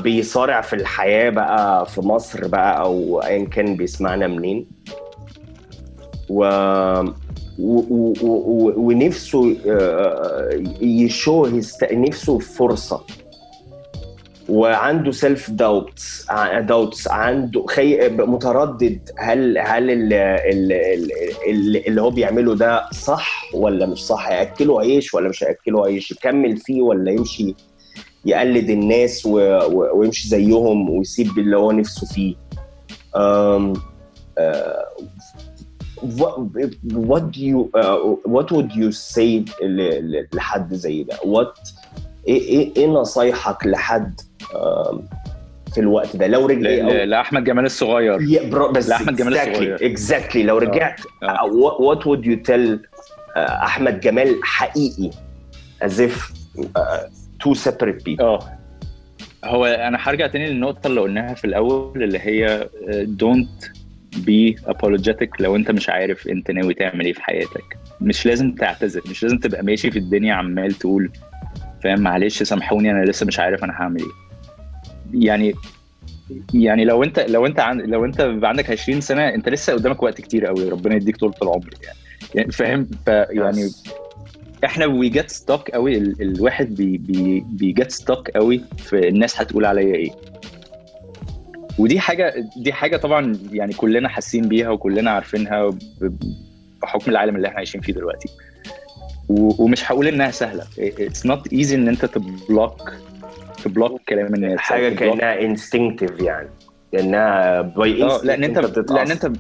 بيصارع في الحياة بقى في مصر بقى أو ايا كان بيسمعنا منين. و و- و- و- ونفسه آه، يشو هيست- نفسه فرصة. وعنده سيلف داوتس داوتس عنده خي... متردد. هل هل ال... ال... ال... اللي هو بيعمله ده صح ولا مش صح؟ هيأكله عيش ولا مش هيأكله عيش؟ يكمل فيه ولا يمشي يقلد الناس و... و... ويمشي زيهم ويسيب اللي هو نفسه فيه؟ um, uh, what, what do you uh, what would you say لحد زي ده؟ what إيه إيه إيه نصايحك لحد في الوقت ده. لو رجع ل- لأحمد جمال الصغير. بس لأحمد جمال exactly, الصغير. exactly. لو رجعت آه. what, what would you tell uh, أحمد جمال حقيقي؟ As if uh, two separate people. آه. هو أنا هرجع تاني للنقطة اللي قلناها في الأول اللي هي don't be apologetic لو أنت مش عارف أنت ناوي تعمل إيه في حياتك. مش لازم تعتذر مش لازم تبقى ماشي في الدنيا عمال تقول فاهم معلش سامحوني أنا لسه مش عارف أنا هعمل إيه. يعني يعني لو انت لو انت عن لو انت عندك 20 سنة انت لسه قدامك وقت كتير قوي ربنا يديك طول العمر يعني, يعني فاهم؟ فيعني إحنا we get stuck قوي ال- الواحد بي بي بي get stuck قوي في الناس هتقول عليا إيه. ودي حاجة دي حاجة طبعا يعني كلنا حاسين بيها وكلنا عارفينها بحكم العالم اللي إحنا عايشين فيه دلوقتي. ومش هقول انها سهلة it's not easy ان انت ت block ت block كلام الناس حاجة كأنها instinctive يعني. كأنها by آه لأن أنت لأن أنت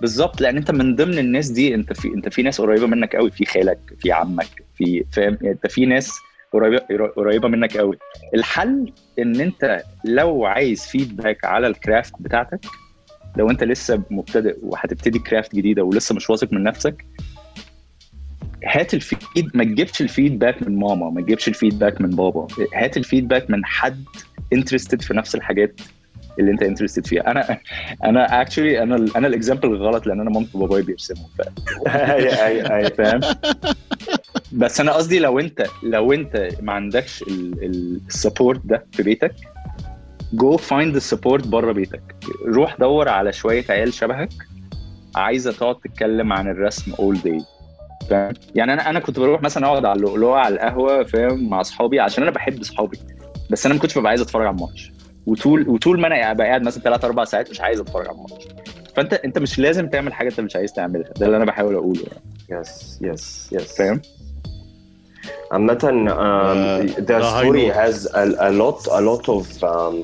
بالظبط لأن أنت من ضمن الناس دي أنت في أنت في ناس قريبة منك قوي في خالك في عمك في فاهم؟ أنت في ناس قريبة قريبة منك قوي. الحل إن أنت لو عايز feedback على ال craft بتاعتك لو أنت لسه مبتدئ وهتبتدي craft جديدة ولسه مش واثق من نفسك هات ال feed ما تجيبش ال feedback من ماما ما تجيبش ال feedback من بابا. هات ال feedback من حد interested في نفس الحاجات اللي انت interested فيها. أنا أنا actually أنا ال- أنا ال example الغلط لأن أنا مامتي وبابايا بيرسموا ف- فاهم؟ <laughs> بس أنا قصدي لو أنت لو أنت ما عندكش ال support ده في بيتك go find ال support بره بيتك. روح دور على شوية عيال شبهك عايزة تقعد تتكلم عن الرسم all day فاهم يعني أنا أنا كنت بروح مثلا أقعد على اللؤلؤة على القهوة فاهم مع أصحابي عشان أنا بحب أصحابي. بس أنا ما كنتش ببقى عايز أتفرج على الماتش. وطول وطول ما أنا بقى قاعد مثلا ثلاث أربع ساعات مش عايز أتفرج على الماتش. فانت أنت مش لازم تعمل حاجة أنت مش عايز تعملها. ده اللي أنا بحاول أقوله يعني. yes yes yes فاهم؟ عامة story note. has a, a lot a lot of um,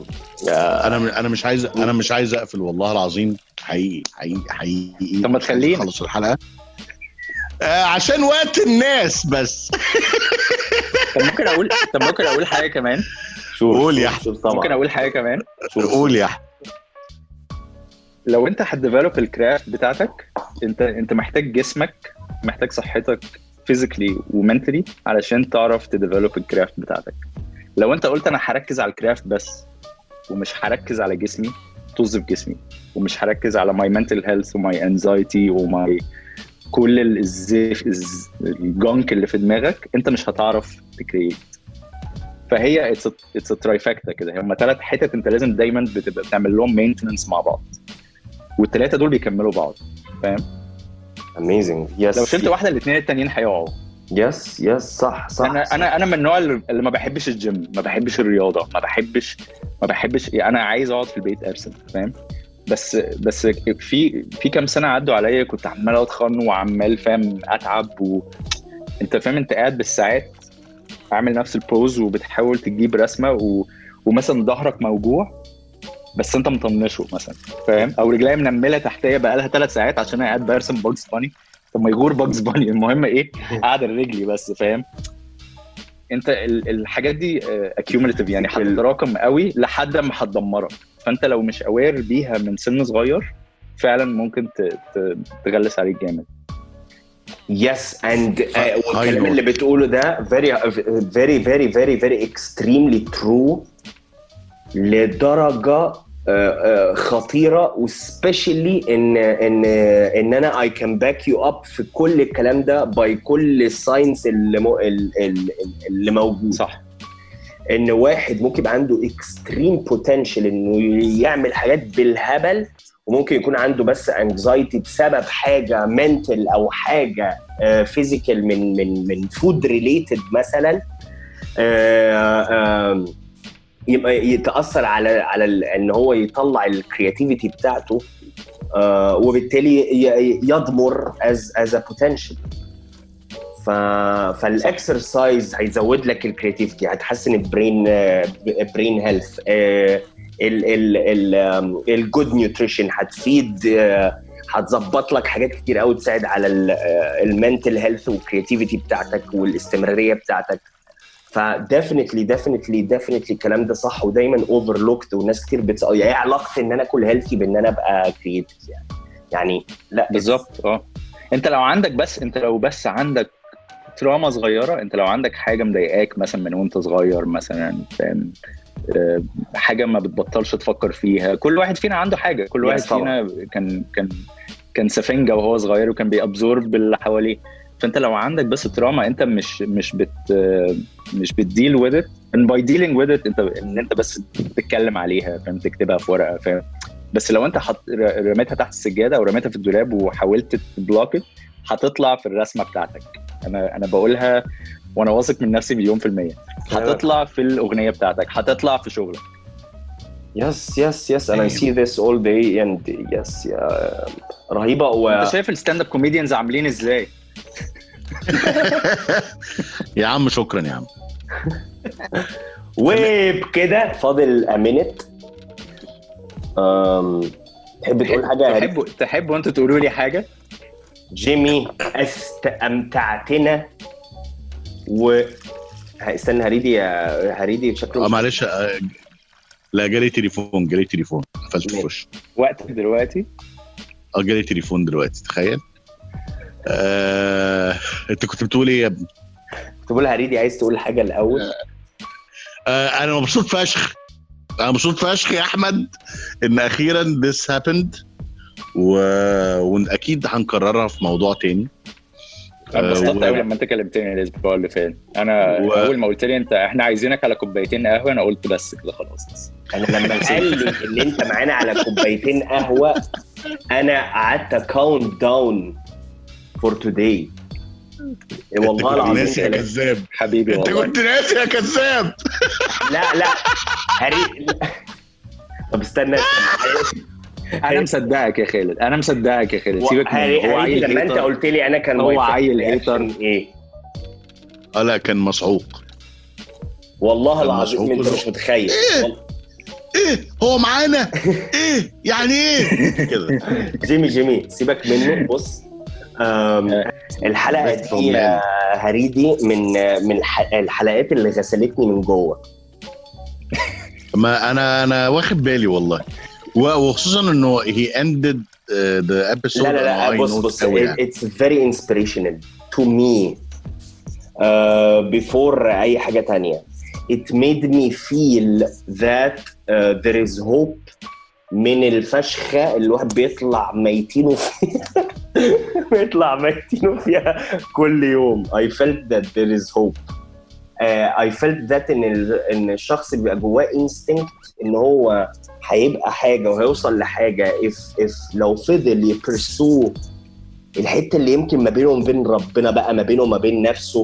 uh, أنا أنا مش عايز أنا مش عايز أقفل والله العظيم. حقيقي حقيقي حقيقي. طب ما تخلينا. نخلص الحلقة. آه عشان وقت الناس بس. <laughs> طب ممكن أقول طب ممكن أقول حاجة كمان؟ شوف قول يا طبعا. ممكن أقول حاجة كمان؟ قول يا أحمد. لو أنت هت develop ال craft بتاعتك انت أنت محتاج جسمك محتاج صحتك physically و mentally علشان تعرف ت develop ال craft بتاعتك. لو أنت قلت أنا هركز على ال craft بس ومش هركز على جسمي طز في جسمي. ومش هركز على my mental health و my anxiety و my كل ال- الزيف الز- ال junk اللي في دماغك انت مش هتعرف ت create. فهي it's it's trifecta كده. هم ثلاث حتت انت لازم دايما بتبقى بتعمل لهم maintenance مع بعض. والثلاثه دول بيكملوا بعض. amazing. Yes. لو شلت واحدة الاثنين التانيين هيقعوا. yes yes صح صح أنا صح. أنا أنا من النوع اللي اللي ما بحبش الجيم ما بحبش الرياضة ما بحبش ما بحبش أنا عايز أقعد في البيت أرسم فاهم؟ بس بس في في كام سنة عدوا عليا كنت عمال أتخن وعمال فاهم أتعب و... أنت فاهم أنت قاعد بالساعات عامل نفس البوز وبتحاول تجيب رسمة و... ومثلا ظهرك موجوع بس أنت مطنشه مثلا فاهم؟ أو رجليا منملة تحتية بقى لها ثلاث ساعات عشان أنا قاعد برسم باجز باني طب ما يغور باجز باني المهم إيه؟ قاعد رجلي بس فاهم؟ أنت ال- الحاجات دي accumulative يعني هتتراكم قوي لحد ما هتدمرك. فانت لو مش aware بيها من سن صغير فعلا ممكن ت- ت- تغلس عليك جامد. yes and والكلام note. اللي بتقوله ده very very very very very extremely true لدرجة آه، آه، خطيرة و specially إن إن إن أنا I can back you up في كل الكلام ده by كل ال science اللي مو- ال- ال- اللي موجود. صح. إن واحد ممكن يبقى عنده extreme potential إنه يعمل حاجات بالهبل وممكن يكون عنده بس anxiety بسبب حاجة mental أو حاجة physical من من من food related مثلا آه، يبقى يتأثر على على إن هو يطلع ال creativity بتاعته آه، وبالتالي يضمر his his potential ف... فال exercise هيزود لك ال creativity هتحسن ال brain brain health ال good nutrition هتفيد آه، هتظبط لك حاجات كتير قوي تساعد على ال mental health وال creativity بتاعتك والاستمرارية بتاعتك. ف definitely definitely definitely الكلام ده صح ودايما overlooked وناس كتير بتس... يعني إيه علاقة إن أنا اكل healthy بإن أنا أبقى creative يعني؟ يعني لا بالظبط آه. أنت لو عندك بس أنت لو بس عندك trauma صغيرة أنت لو عندك حاجة مضايقاك مثلا من وأنت صغير مثلا فاهم؟ آه، حاجة ما بتبطلش تفكر فيها. كل واحد فينا عنده حاجة. كل واحد. فينا كان كان كان سفنجة وهو صغير وكان بي absorb اللي حواليه. فأنت لو عندك بس trauma أنت مش مش بت مش بت deal with it and by dealing with it أنت إن أنت بس تتكلم عليها فاهم؟ تكتبها في ورقة فاهم؟ بس لو أنت حط رميتها تحت السجادة أو رميتها في الدولاب وحاولت ت block هتطلع في الرسمة بتاعتك. أنا أنا بقولها وأنا واثق من نفسي مليون في المية. هتطلع في الأغنية بتاعتك هتطلع في شغلك. yes yes yes see this all day and yes يا رهيبة و انت شايف ال stand-up comedians عاملين إزاي؟ <laughs> يا عم شكرا يا عم. وبكده فاضل a minute. أم... تحب تقول حاجة يا هريدي؟ تحبوا تحبوا أنتوا تقولوا لي حاجة؟ جيمي استمتعتنا. و استنى هريدي يا هريدي آه شكله معلش آه، لا جالي تليفون جالي تليفون قفلت في. وشي وقت دلوقتي؟ آه جالي تليفون دلوقتي تخيل. آه... انت كنت بتقول إيه يا ابني؟ تقول هريدي عايز تقول حاجة الأول. آه أنا مبسوط فشخ. أنا مبسوط فشخ يا أحمد إن أخيرا this happened. و... وأكيد هنكررها في موضوع تاني. أنا آه، انبسطت و- قوي لما أنت كلمتني الأسبوع اللي فات أنا و- أول ما قلت لي أنت إحنا عايزينك على كوبايتين قهوة أنا قلت بس كده خلاص. أنا لما قال لي إن أنت معانا على كوبايتين قهوة أنا قعدت countdown for today والله أنت كنت ناسي يا العظيم كذاب. حبيبي أنت والله. كنت ناسي يا كذاب. لا لا. هري طب استنى. <laughs> أنا مصدقك يا خالد أنا مصدقك يا خالد سيبك منه هو عيل لما أنت. قلت لي أنا كان هو عيل هيتر. إيه آه لا كان مسعوق والله العظيم أنت. مش متخيل إيه؟ والله. إيه هو معانا <laughs> إيه يعني إيه كده جيمي جيمي سيبك منه بص <laughs> الحلقة بس دي. يا هريدي من من الح- الحلقات اللي غسلتني من جوه ما أنا أنا واخد بالي والله وخصوصا إنه he ended the episode لا لا لا بص بص it's very inspirational to me before أي حاجة تانية. it made me feel that there is hope من الفشخة اللي الواحد بيطلع ميتين فيها <laughs> بيطلع ميتين فيها كل يوم. I felt that there is hope uh, I felt that إن, ال... إن الشخص بيبقى جواه instinct إن هو هيبقى حاجة وهيوصل لحاجة if if لو فضل يبرسو الحتة اللي يمكن ما بينه وما بين ربنا بقى ما بينه وما بين نفسه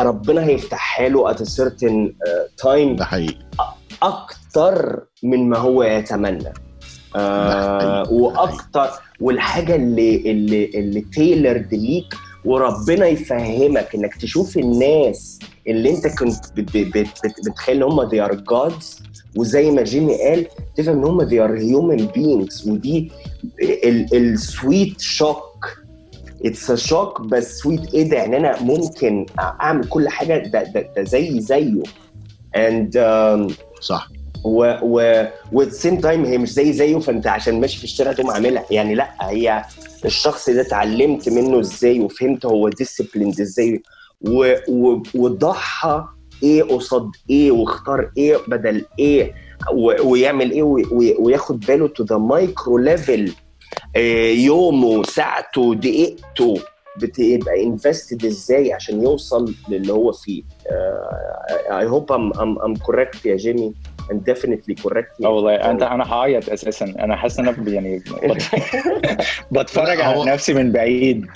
ربنا هيفتحها له certain uh, time ده حقيقي أكتر من ما هو يتمنى آه. وأكتر والحاجة اللي اللي اللي تailored ليك وربنا يفهمك إنك تشوف الناس اللي أنت كنت بت- بت- بت- بتخيل إن هم they are gods وزي ما جيمي قال تفهم إن هم they are human beings ودي ال sweet shock it's shock بس sweet إيه ده؟ يعني أنا ممكن أعمل كل حاجة ده ده, ده زي زيه. And um, صح. و و و at same time هي مش زي زيه فأنت عشان ماشي في الشارع تقوم عاملها. يعني لأ هي الشخص ده اتعلمت منه إزاي وفهمت هو disciplined إزاي و- و- وضحى إيه قصاد إيه واختار إيه بدل إيه ويعمل إيه وي- وي- وياخد باله to the micro level يومه ساعته دقيقته بتبقى invested إزاي عشان يوصل للي هو فيه. I hope I'm I'm correct يا جيمي. And definitely correct. Me آه والله انت أنا هعيط أساسا. أنا حاسس إن أنا يعني <laughs> بت- بتفرج على نفسي من بعيد.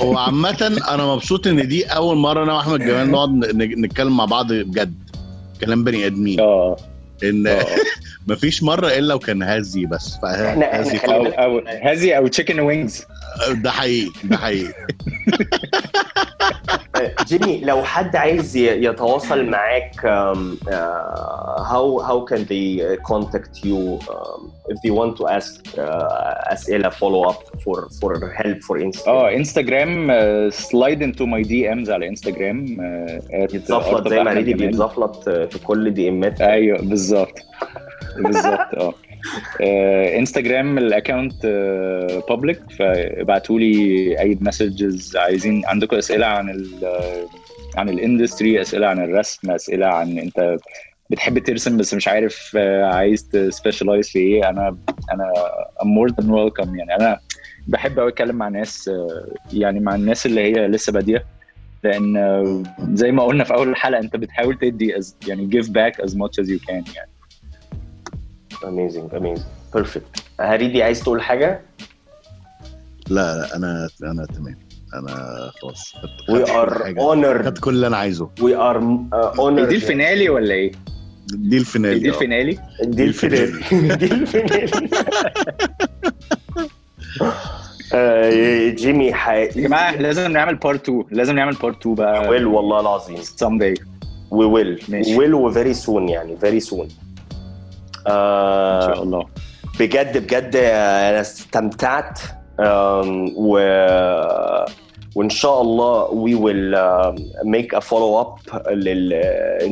هو عامة أنا مبسوط إن دي أول مرة أنا وأحمد جمال نقعد ن- نتكلم مع بعض بجد. كلام بني آدمين. آه. إن آه. <laughs> مفيش مرة إلا وكان هزي بس. إحنا هزي. أو بالك- أو هذه أو تشيكن وينجز ده حقيقي ده حقيقي. <laughs> جيمي لو حد عايز يتواصل معاك um, uh, how how can they uh, contact you um, if they want to ask uh, اسئله follow up for for help for instance آه انستجرام slide into my DMs على انستجرام يتزفلط زي ما ريدي بيتزفلط في كل DM ات أيوه بالظبط. بالظبط آه. انستجرام ال account public فابعتوا لي أي messages عايزين. عندكم أسئلة عن ال عن ال industry أسئلة عن الرسم أسئلة عن أنت بتحب ترسم بس مش عارف آه، عايز ت specialize في إيه. أنا أنا more than welcome يعني أنا بحب قوي أتكلم مع ناس آه، يعني مع الناس اللي هي لسه بادية. لأن آه، زي ما قلنا في أول الحلقة أنت بتحاول تدي يعني give back as much as you can يعني. Amazing amazing. Perfect. هريدي عايز تقول حاجة؟ لا لا أنا أنا تمام. أنا خلاص. are حاجة. honored. خدت كل اللي أنا عايزه. We are uh, honored. دي ال finale ولا إيه؟ دي ال finale دي آه. ال finale دي ال finale دي ال finale <laughs> <laughs> آه، جيمي يا حقيقي جماعة لازم نعمل part 2 لازم نعمل part 2 بقى. will والله العظيم. Someday. We will. ماشي. we will و very soon يعني very إن آه شاء الله. بجد بجد أنا استمتعت. و وإن شاء الله we will um, make a follow up لل...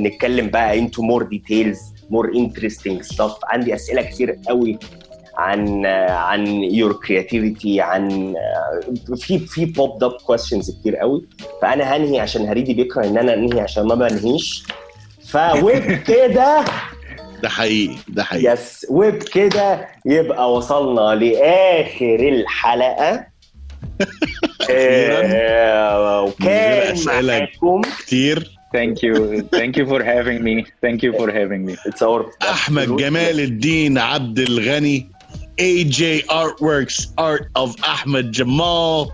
نتكلم بقى into more details more interesting stuff. عندي أسئلة كتير قوي عن عن your creativity عن في في popped up questions كتير قوي. فأنا هنهي عشان هريدي بيكره إن أنا أنهي عشان ما بنهيش. فوبكده <laughs> ده حقيقي ده حقيقي. يس وبكده يبقى وصلنا لآخر الحلقة. <laughs> آه، وكان. معاكم. كتير. Thank you. Thank you for having me. Thank you for having me. It's our أحمد جمال الدين عبد الغني AG artworks art of أحمد جمال.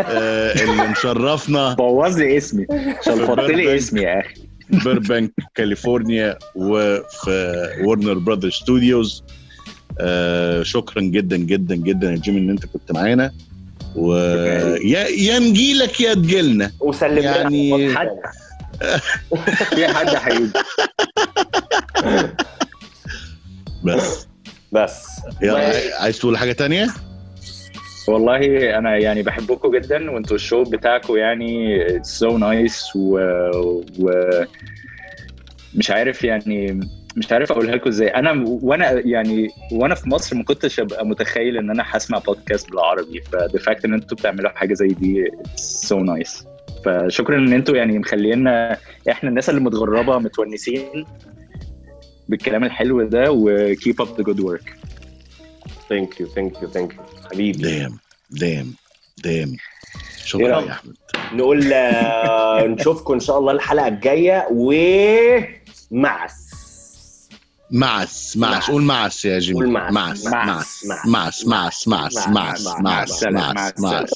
آه، اللي مشرفنا. <laughs> بوظ لي اسمي. شلفطت لي اسمي يا أخي. بيربانك كاليفورنيا وفي Warner Brothers Studios آه، شكرا جدا جدا جدا يا جيمي إن أنت كنت معانا. ويا يا نجيلك يا تجيلنا. وسلم يعني- حد. <laughs> في حد هيجي. بس. بس. يلا عايز تقول حاجة تانية؟ والله أنا يعني بحبكم جدا وأنتوا ال show بتاعكم يعني so nice و... و مش عارف يعني مش عارف أقولها لكم إزاي. أنا وأنا يعني وأنا في مصر ما كنتش أبقى متخيل إن أنا هسمع بودكاست بالعربي. فده fact إن أنتوا بتعملوا حاجة زي دي so nice فشكرا إن أنتوا يعني مخلينا إحنا الناس اللي متغربة متونسين بالكلام الحلو ده و keep up the good work thank you thank you thank you حبيبي دام دام دام شكرا. يا أحمد نقول آه، <laughs> نشوفكم إن شاء الله الحلقة الجاية ومعس معس معس معس. قول معس يا جيمي قول معس. معس معس. معس معس. معس معس معس معس. معس معس. معس مع معس السلامة. معس